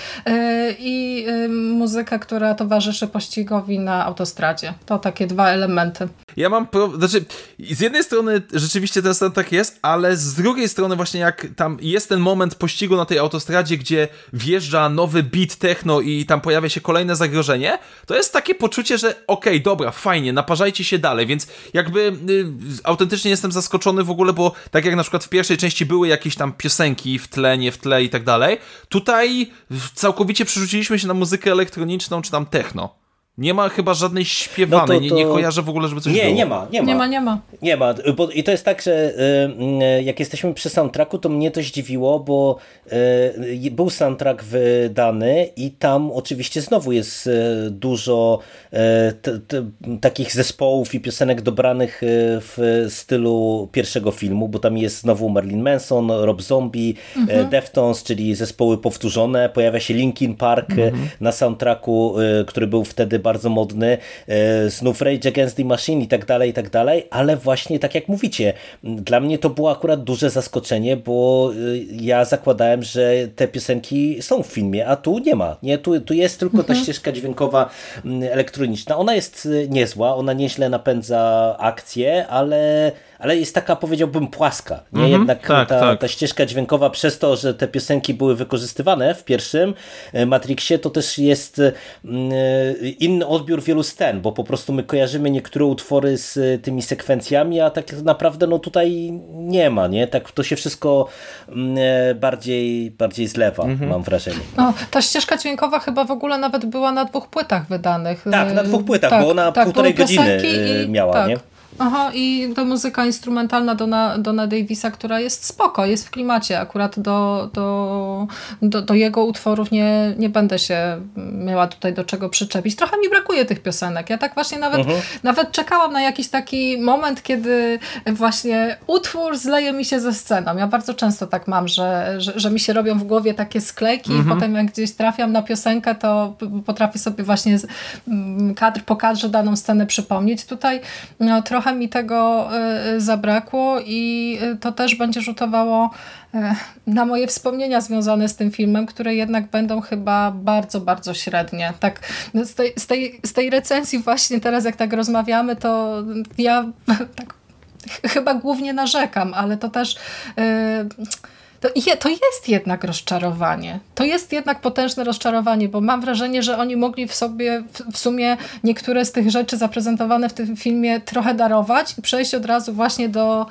i y, muzyka, która towarzyszy pościgowi na autostradzie. To takie dwa elementy. Ja mam, pro... znaczy z jednej strony rzeczywiście ten stan tak jest, ale z drugiej strony właśnie jak tam jest ten moment pościgu na tej autostradzie, gdzie wjeżdża nowy beat techno i i tam pojawia się kolejne zagrożenie, to jest takie poczucie, że okej, okay, dobra, fajnie, naparzajcie się dalej, więc jakby y, autentycznie jestem zaskoczony w ogóle, bo tak jak na przykład w pierwszej części były jakieś tam piosenki w tle, nie w tle i tak dalej, tutaj całkowicie przerzuciliśmy się na muzykę elektroniczną czy tam techno. Nie ma chyba żadnej śpiewanej, no to, to... Nie, nie kojarzę w ogóle, żeby coś nie, było. Nie, ma, nie ma. Nie ma, nie ma. Nie ma. Bo, I to jest tak, że y, jak jesteśmy przy soundtracku, to mnie to zdziwiło, bo y, był soundtrack wydany i tam oczywiście znowu jest y, dużo t, t, takich zespołów i piosenek dobranych w stylu pierwszego filmu, bo tam jest znowu Marilyn Manson, Rob Zombie, mhm. Deftones, czyli zespoły powtórzone. Pojawia się Linkin Park mhm. na soundtracku, który był wtedy bardzo modny, znów Rage Against the Machine i tak dalej, i tak dalej, ale właśnie tak jak mówicie, dla mnie to było akurat duże zaskoczenie, bo ja zakładałem, że te piosenki są w filmie, a tu nie ma. Nie, tu, tu jest tylko ta mhm. ścieżka dźwiękowa elektroniczna. Ona jest niezła, ona nieźle napędza akcję, ale ale jest taka, powiedziałbym, płaska. Nie? Mhm, Jednak tak, ta, tak. ta ścieżka dźwiękowa przez to, że te piosenki były wykorzystywane w pierwszym e, Matrixie, to też jest mm, e, inny odbiór wielu scen, bo po prostu my kojarzymy niektóre utwory z e, tymi sekwencjami, a tak naprawdę no tutaj nie ma, nie? Tak to się wszystko mm, bardziej, bardziej zlewa, mhm. mam wrażenie. No, ta ścieżka dźwiękowa chyba w ogóle nawet była na dwóch płytach wydanych. Tak, na dwóch płytach, tak, bo ona tak, półtorej godziny i, miała, tak. nie? Aha, i to muzyka instrumentalna Dona, Dona Davisa, która jest spoko, jest w klimacie. Akurat do, do, do, do, jego utworów nie, nie będę się miała tutaj do czego przyczepić. Trochę mi brakuje tych piosenek. Ja tak właśnie nawet, mhm. nawet czekałam na jakiś taki moment, kiedy właśnie utwór zleje mi się ze sceną. Ja bardzo często tak mam, że, że, że mi się robią w głowie takie sklejki mhm. i potem jak gdzieś trafiam na piosenkę, to potrafię sobie właśnie kadr po kadrze daną scenę przypomnieć. Tutaj no, trochę trochę mi tego y, zabrakło i y, to też będzie rzutowało y, na moje wspomnienia związane z tym filmem, które jednak będą chyba bardzo, bardzo średnie. Tak, z tej, z tej, z tej recenzji właśnie teraz jak tak rozmawiamy, to ja tak chyba głównie narzekam, ale to też to, je, to jest jednak rozczarowanie. To jest jednak potężne rozczarowanie, bo mam wrażenie, że oni mogli w sobie w, w sumie niektóre z tych rzeczy zaprezentowane w tym filmie trochę darować i przejść od razu właśnie do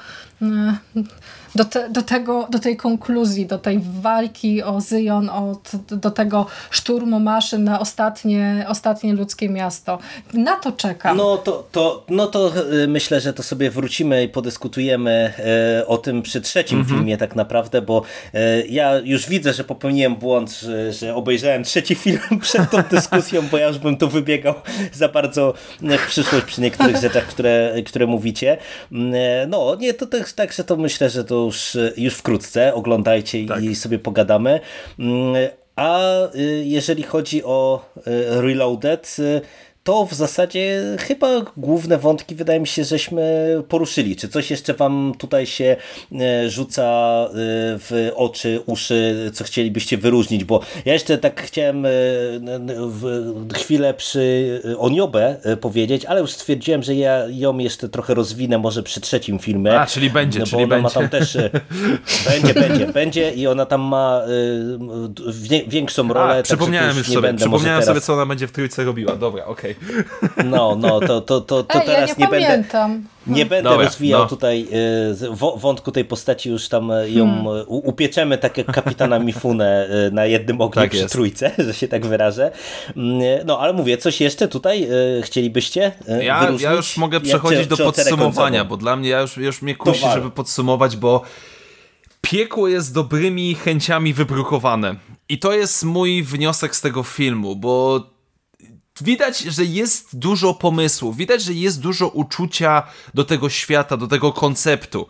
do, te, do, tego, do tej konkluzji, do tej walki o Zyjon, od, do tego szturmu maszyn na ostatnie, ostatnie ludzkie miasto. Na to czekam. No to, to, no to y, myślę, że to sobie wrócimy i podyskutujemy y, o tym przy trzecim mhm. filmie tak naprawdę, bo y, ja już widzę, że popełniłem błąd, że, że obejrzałem trzeci film przed tą dyskusją, bo ja już bym tu wybiegał za bardzo w przyszłość przy niektórych rzeczach, które, które mówicie. No, nie, to też także to myślę, że to już, już wkrótce. Oglądajcie tak. i sobie pogadamy. Mm, a y, jeżeli chodzi o y, Reloaded, y, to w zasadzie chyba główne wątki wydaje mi się, żeśmy poruszyli. Czy coś jeszcze wam tutaj się e, rzuca e, w oczy, uszy, co chcielibyście wyróżnić? Bo ja jeszcze tak chciałem e, chwilę przy Oniobę powiedzieć, ale już stwierdziłem, że ja ją jeszcze trochę rozwinę może przy trzecim filmie. A, czyli będzie, bo czyli ona będzie. ma tam też będzie, będzie, będzie i ona tam ma większą rolę. A, przypomniałem już sobie, przypomniałem sobie, co ona będzie w trójce robiła. Dobra, okej. Okay. No, no, to, to, to, to Ej, teraz ja nie, nie będę. Nie będę Dobra, rozwijał no. tutaj y, wątku tej postaci, już tam y, ją hmm. upieczemy tak jak kapitana Mifune y, na jednym ogniu tak przy jest. trójce, że się tak wyrażę. Mm, no ale mówię, coś jeszcze tutaj chcielibyście ja? Ja już mogę przechodzić jak, do podsumowania, bo dla mnie, ja już, już mnie kusi, żeby podsumować, bo piekło jest dobrymi chęciami wybrukowane. I to jest mój wniosek z tego filmu, bo widać, że jest dużo pomysłów, widać, że jest dużo uczucia do tego świata, do tego konceptu.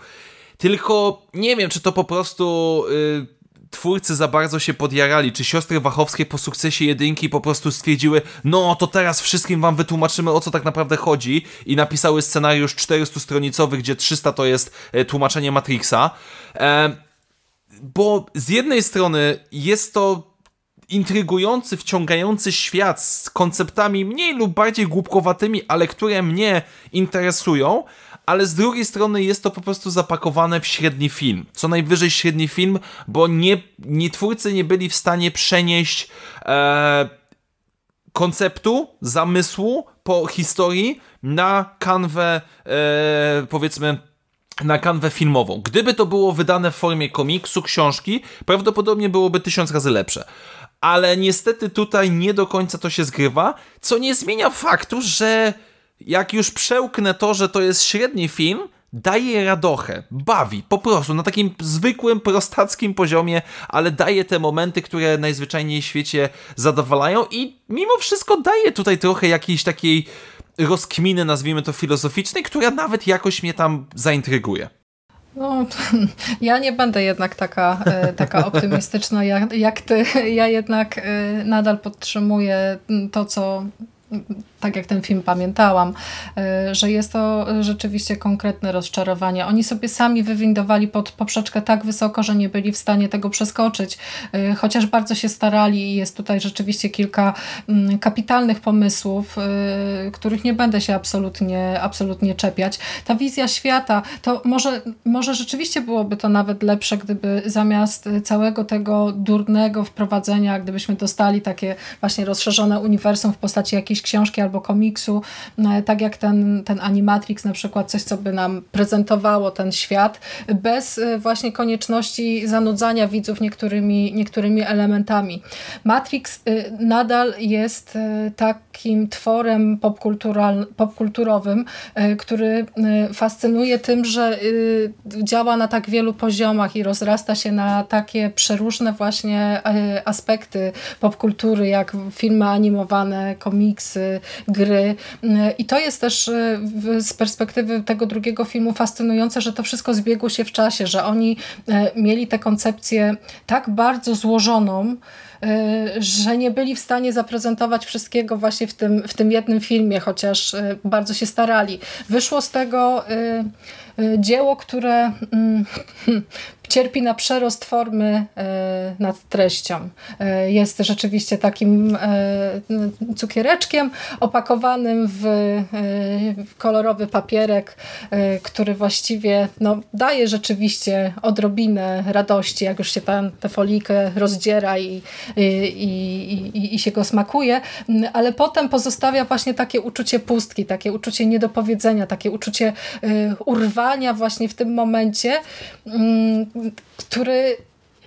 Tylko nie wiem, czy to po prostu yy, twórcy za bardzo się podjarali, czy siostry Wachowskie po sukcesie jedynki po prostu stwierdziły, no to teraz wszystkim wam wytłumaczymy o co tak naprawdę chodzi i napisały scenariusz 400-stronicowy, gdzie 300 to jest e, tłumaczenie Matrixa. E, bo z jednej strony jest to intrygujący, wciągający świat z konceptami mniej lub bardziej głupkowatymi, ale które mnie interesują, ale z drugiej strony jest to po prostu zapakowane w średni film. Co najwyżej średni film, bo nie, nie twórcy nie byli w stanie przenieść e, konceptu, zamysłu po historii na kanwę, e, powiedzmy, na kanwę filmową. Gdyby to było wydane w formie komiksu, książki, prawdopodobnie byłoby tysiąc razy lepsze ale niestety tutaj nie do końca to się zgrywa, co nie zmienia faktu, że jak już przełknę to, że to jest średni film, daje radochę, bawi, po prostu, na takim zwykłym, prostackim poziomie, ale daje te momenty, które najzwyczajniej w świecie zadowalają i mimo wszystko daje tutaj trochę jakiejś takiej rozkminy, nazwijmy to filozoficznej, która nawet jakoś mnie tam zaintryguje. No, ja nie będę jednak taka, e, taka optymistyczna jak, jak ty. Ja jednak e, nadal podtrzymuję to, co tak jak ten film pamiętałam, że jest to rzeczywiście konkretne rozczarowanie. Oni sobie sami wywindowali pod poprzeczkę tak wysoko, że nie byli w stanie tego przeskoczyć, chociaż bardzo się starali i jest tutaj rzeczywiście kilka mm, kapitalnych pomysłów, których nie będę się absolutnie, absolutnie czepiać. Ta wizja świata, to może, może rzeczywiście byłoby to nawet lepsze, gdyby zamiast całego tego durnego wprowadzenia, gdybyśmy dostali takie właśnie rozszerzone uniwersum w postaci jakiejś książki albo komiksu, e, tak jak ten, ten Animatrix na przykład, coś co by nam prezentowało ten świat, bez e, właśnie konieczności zanudzania widzów niektórymi, niektórymi elementami. Matrix e, nadal jest takim tworem popkulturowym, który fascynuje tym, że działa na tak wielu poziomach i rozrasta się na takie przeróżne właśnie aspekty popkultury, jak filmy animowane, komiksy, gry. I to jest też e, z perspektywy tego drugiego filmu fascynujące, że to wszystko zbiegło się w czasie, że oni e, mieli tę koncepcję tak bardzo złożoną, e, że nie byli w stanie zaprezentować wszystkiego właśnie w tym, w tym jednym filmie, chociaż bardzo się starali. Wyszło z tego dzieło, które mm, cierpi na przerost formy e, nad treścią. E, jest rzeczywiście takim e, cukiereczkiem opakowanym w kolorowy papierek, który właściwie no, daje rzeczywiście odrobinę radości, jak już się tam tę folikę rozdziera i, i, i, i się go smakuje, ale potem pozostawia właśnie takie uczucie pustki, takie uczucie niedopowiedzenia, takie uczucie urwania właśnie w tym momencie, mm, który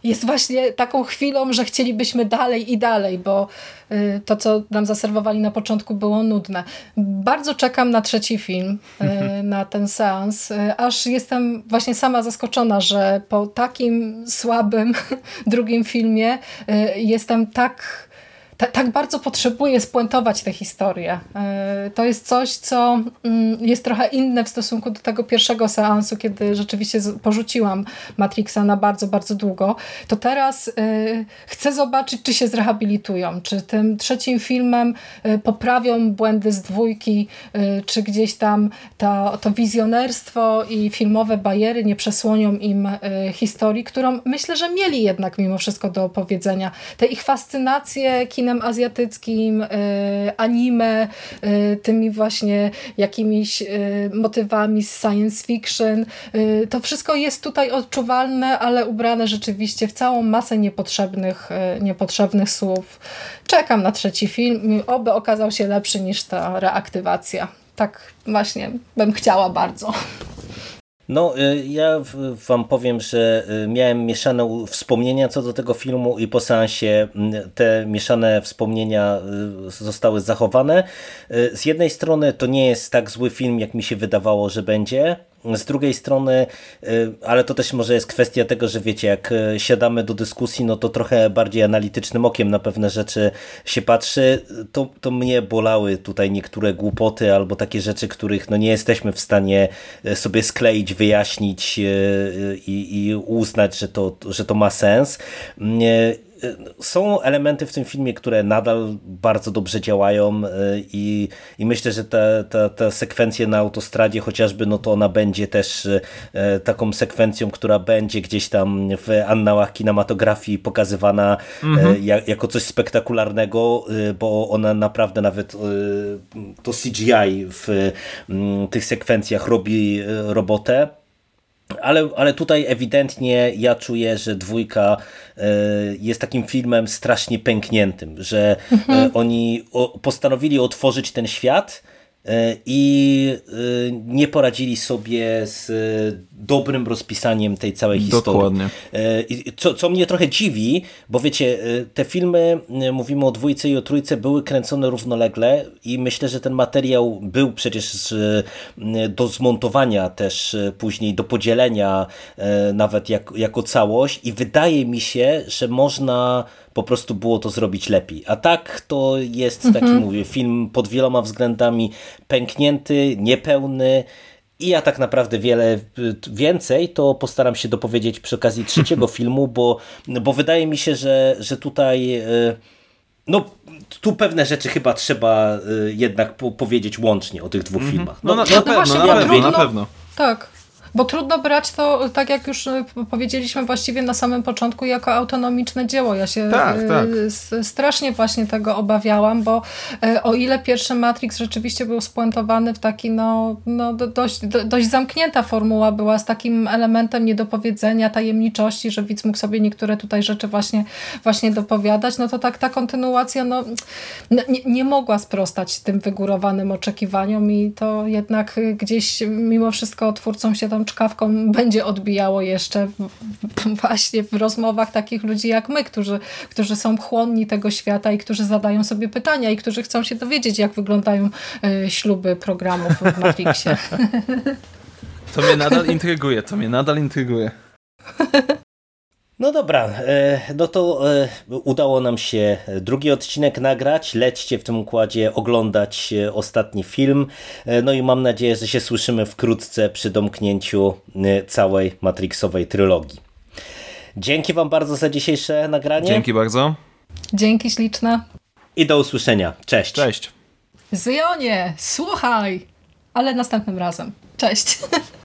jest właśnie taką chwilą, że chcielibyśmy dalej i dalej, bo y, to, co nam zaserwowali na początku było nudne. Bardzo czekam na trzeci film, y, na ten seans, y, aż jestem właśnie sama zaskoczona, że po takim słabym drugim filmie jestem tak tak bardzo potrzebuje spuentować tę historię. E, to jest coś, co mm, jest trochę inne w stosunku do tego pierwszego seansu, kiedy rzeczywiście porzuciłam Matrixa na bardzo, bardzo długo. To teraz e, chcę zobaczyć, czy się zrehabilitują, czy tym trzecim filmem e, poprawią błędy z dwójki, czy gdzieś tam to, to wizjonerstwo i filmowe bariery nie przesłonią im historii, którą myślę, że mieli jednak mimo wszystko do opowiedzenia. Te ich fascynacje kinem kinem azjatyckim, e, anime, e, tymi właśnie jakimiś e, motywami z science fiction. To wszystko jest tutaj odczuwalne, ale ubrane rzeczywiście w całą masę niepotrzebnych, niepotrzebnych słów. Czekam na trzeci film, oby okazał się lepszy niż ta reaktywacja. Tak właśnie bym chciała bardzo. No, y, ja wam powiem, że y, miałem mieszane wspomnienia co do tego filmu i po seansie te mieszane wspomnienia y, zostały zachowane. Z jednej strony to nie jest tak zły film, jak mi się wydawało, że będzie, z drugiej strony, y, ale to też może jest kwestia tego, że wiecie, jak y, siadamy do dyskusji, no to trochę bardziej analitycznym okiem na pewne rzeczy się patrzy, to, to mnie bolały tutaj niektóre głupoty albo takie rzeczy, których no nie jesteśmy w stanie y, sobie skleić, wyjaśnić i, i uznać, że to, że to ma sens są elementy w tym filmie, które nadal bardzo dobrze działają e, i, i myślę, że ta, ta, ta sekwencja na autostradzie chociażby, no to ona będzie też e, taką sekwencją, która będzie gdzieś tam w annałach kinematografii pokazywana e, mhm. jako coś spektakularnego, bo ona naprawdę nawet to CGI w tych sekwencjach robi robotę. Ale, ale tutaj ewidentnie ja czuję, że dwójka e, jest takim filmem strasznie pękniętym, że e, mhm. oni postanowili otworzyć ten świat E, i nie poradzili sobie z dobrym rozpisaniem tej całej historii. Dokładnie. E, co, co mnie trochę dziwi, bo wiecie, te filmy, mówimy o dwójce i o trójce, były kręcone równolegle i myślę, że ten materiał był przecież do zmontowania też później, do podzielenia nawet jak, jako całość i wydaje mi się, że można po prostu było to zrobić lepiej. A tak to jest taki, mhm. mówię, film pod wieloma względami pęknięty, niepełny. I ja tak naprawdę wiele więcej to postaram się dopowiedzieć przy okazji trzeciego filmu, bo, bo wydaje mi się, że, że tutaj. Yy, no tu pewne rzeczy chyba trzeba y, jednak po powiedzieć łącznie o tych dwóch filmach. No, na, na no pewno, na pewno, na pewno. Tak. Bo trudno brać to, tak jak już y, powiedzieliśmy właściwie na samym początku, jako autonomiczne dzieło. Ja się Tak, y, tak. strasznie właśnie tego obawiałam, bo y, o ile pierwszy Matrix rzeczywiście był spuentowany w taki, no, no do, dość, do, dość zamknięta formuła była z takim elementem niedopowiedzenia, tajemniczości, że widz mógł sobie niektóre tutaj rzeczy właśnie, właśnie dopowiadać, no to tak ta kontynuacja no, nie, nie mogła sprostać tym wygórowanym oczekiwaniom i to jednak y, gdzieś mimo wszystko twórcom się tą czkawką będzie odbijało jeszcze właśnie w rozmowach takich ludzi jak my, którzy, którzy są chłonni tego świata i którzy zadają sobie pytania i którzy chcą się dowiedzieć, jak wyglądają y, śluby programów w Matrixie. To mnie nadal intryguje, to mnie nadal intryguje. No dobra, e, no to e, udało nam się drugi odcinek nagrać. Lećcie w tym układzie oglądać e, ostatni film. No i mam nadzieję, że się słyszymy wkrótce przy domknięciu całej Matrixowej trylogii. Dzięki Wam bardzo za dzisiejsze nagranie Dzięki bardzo. Dzięki śliczne. i do usłyszenia. Cześć. Cześć. Zyjonie, słuchaj! Ale następnym razem. Cześć.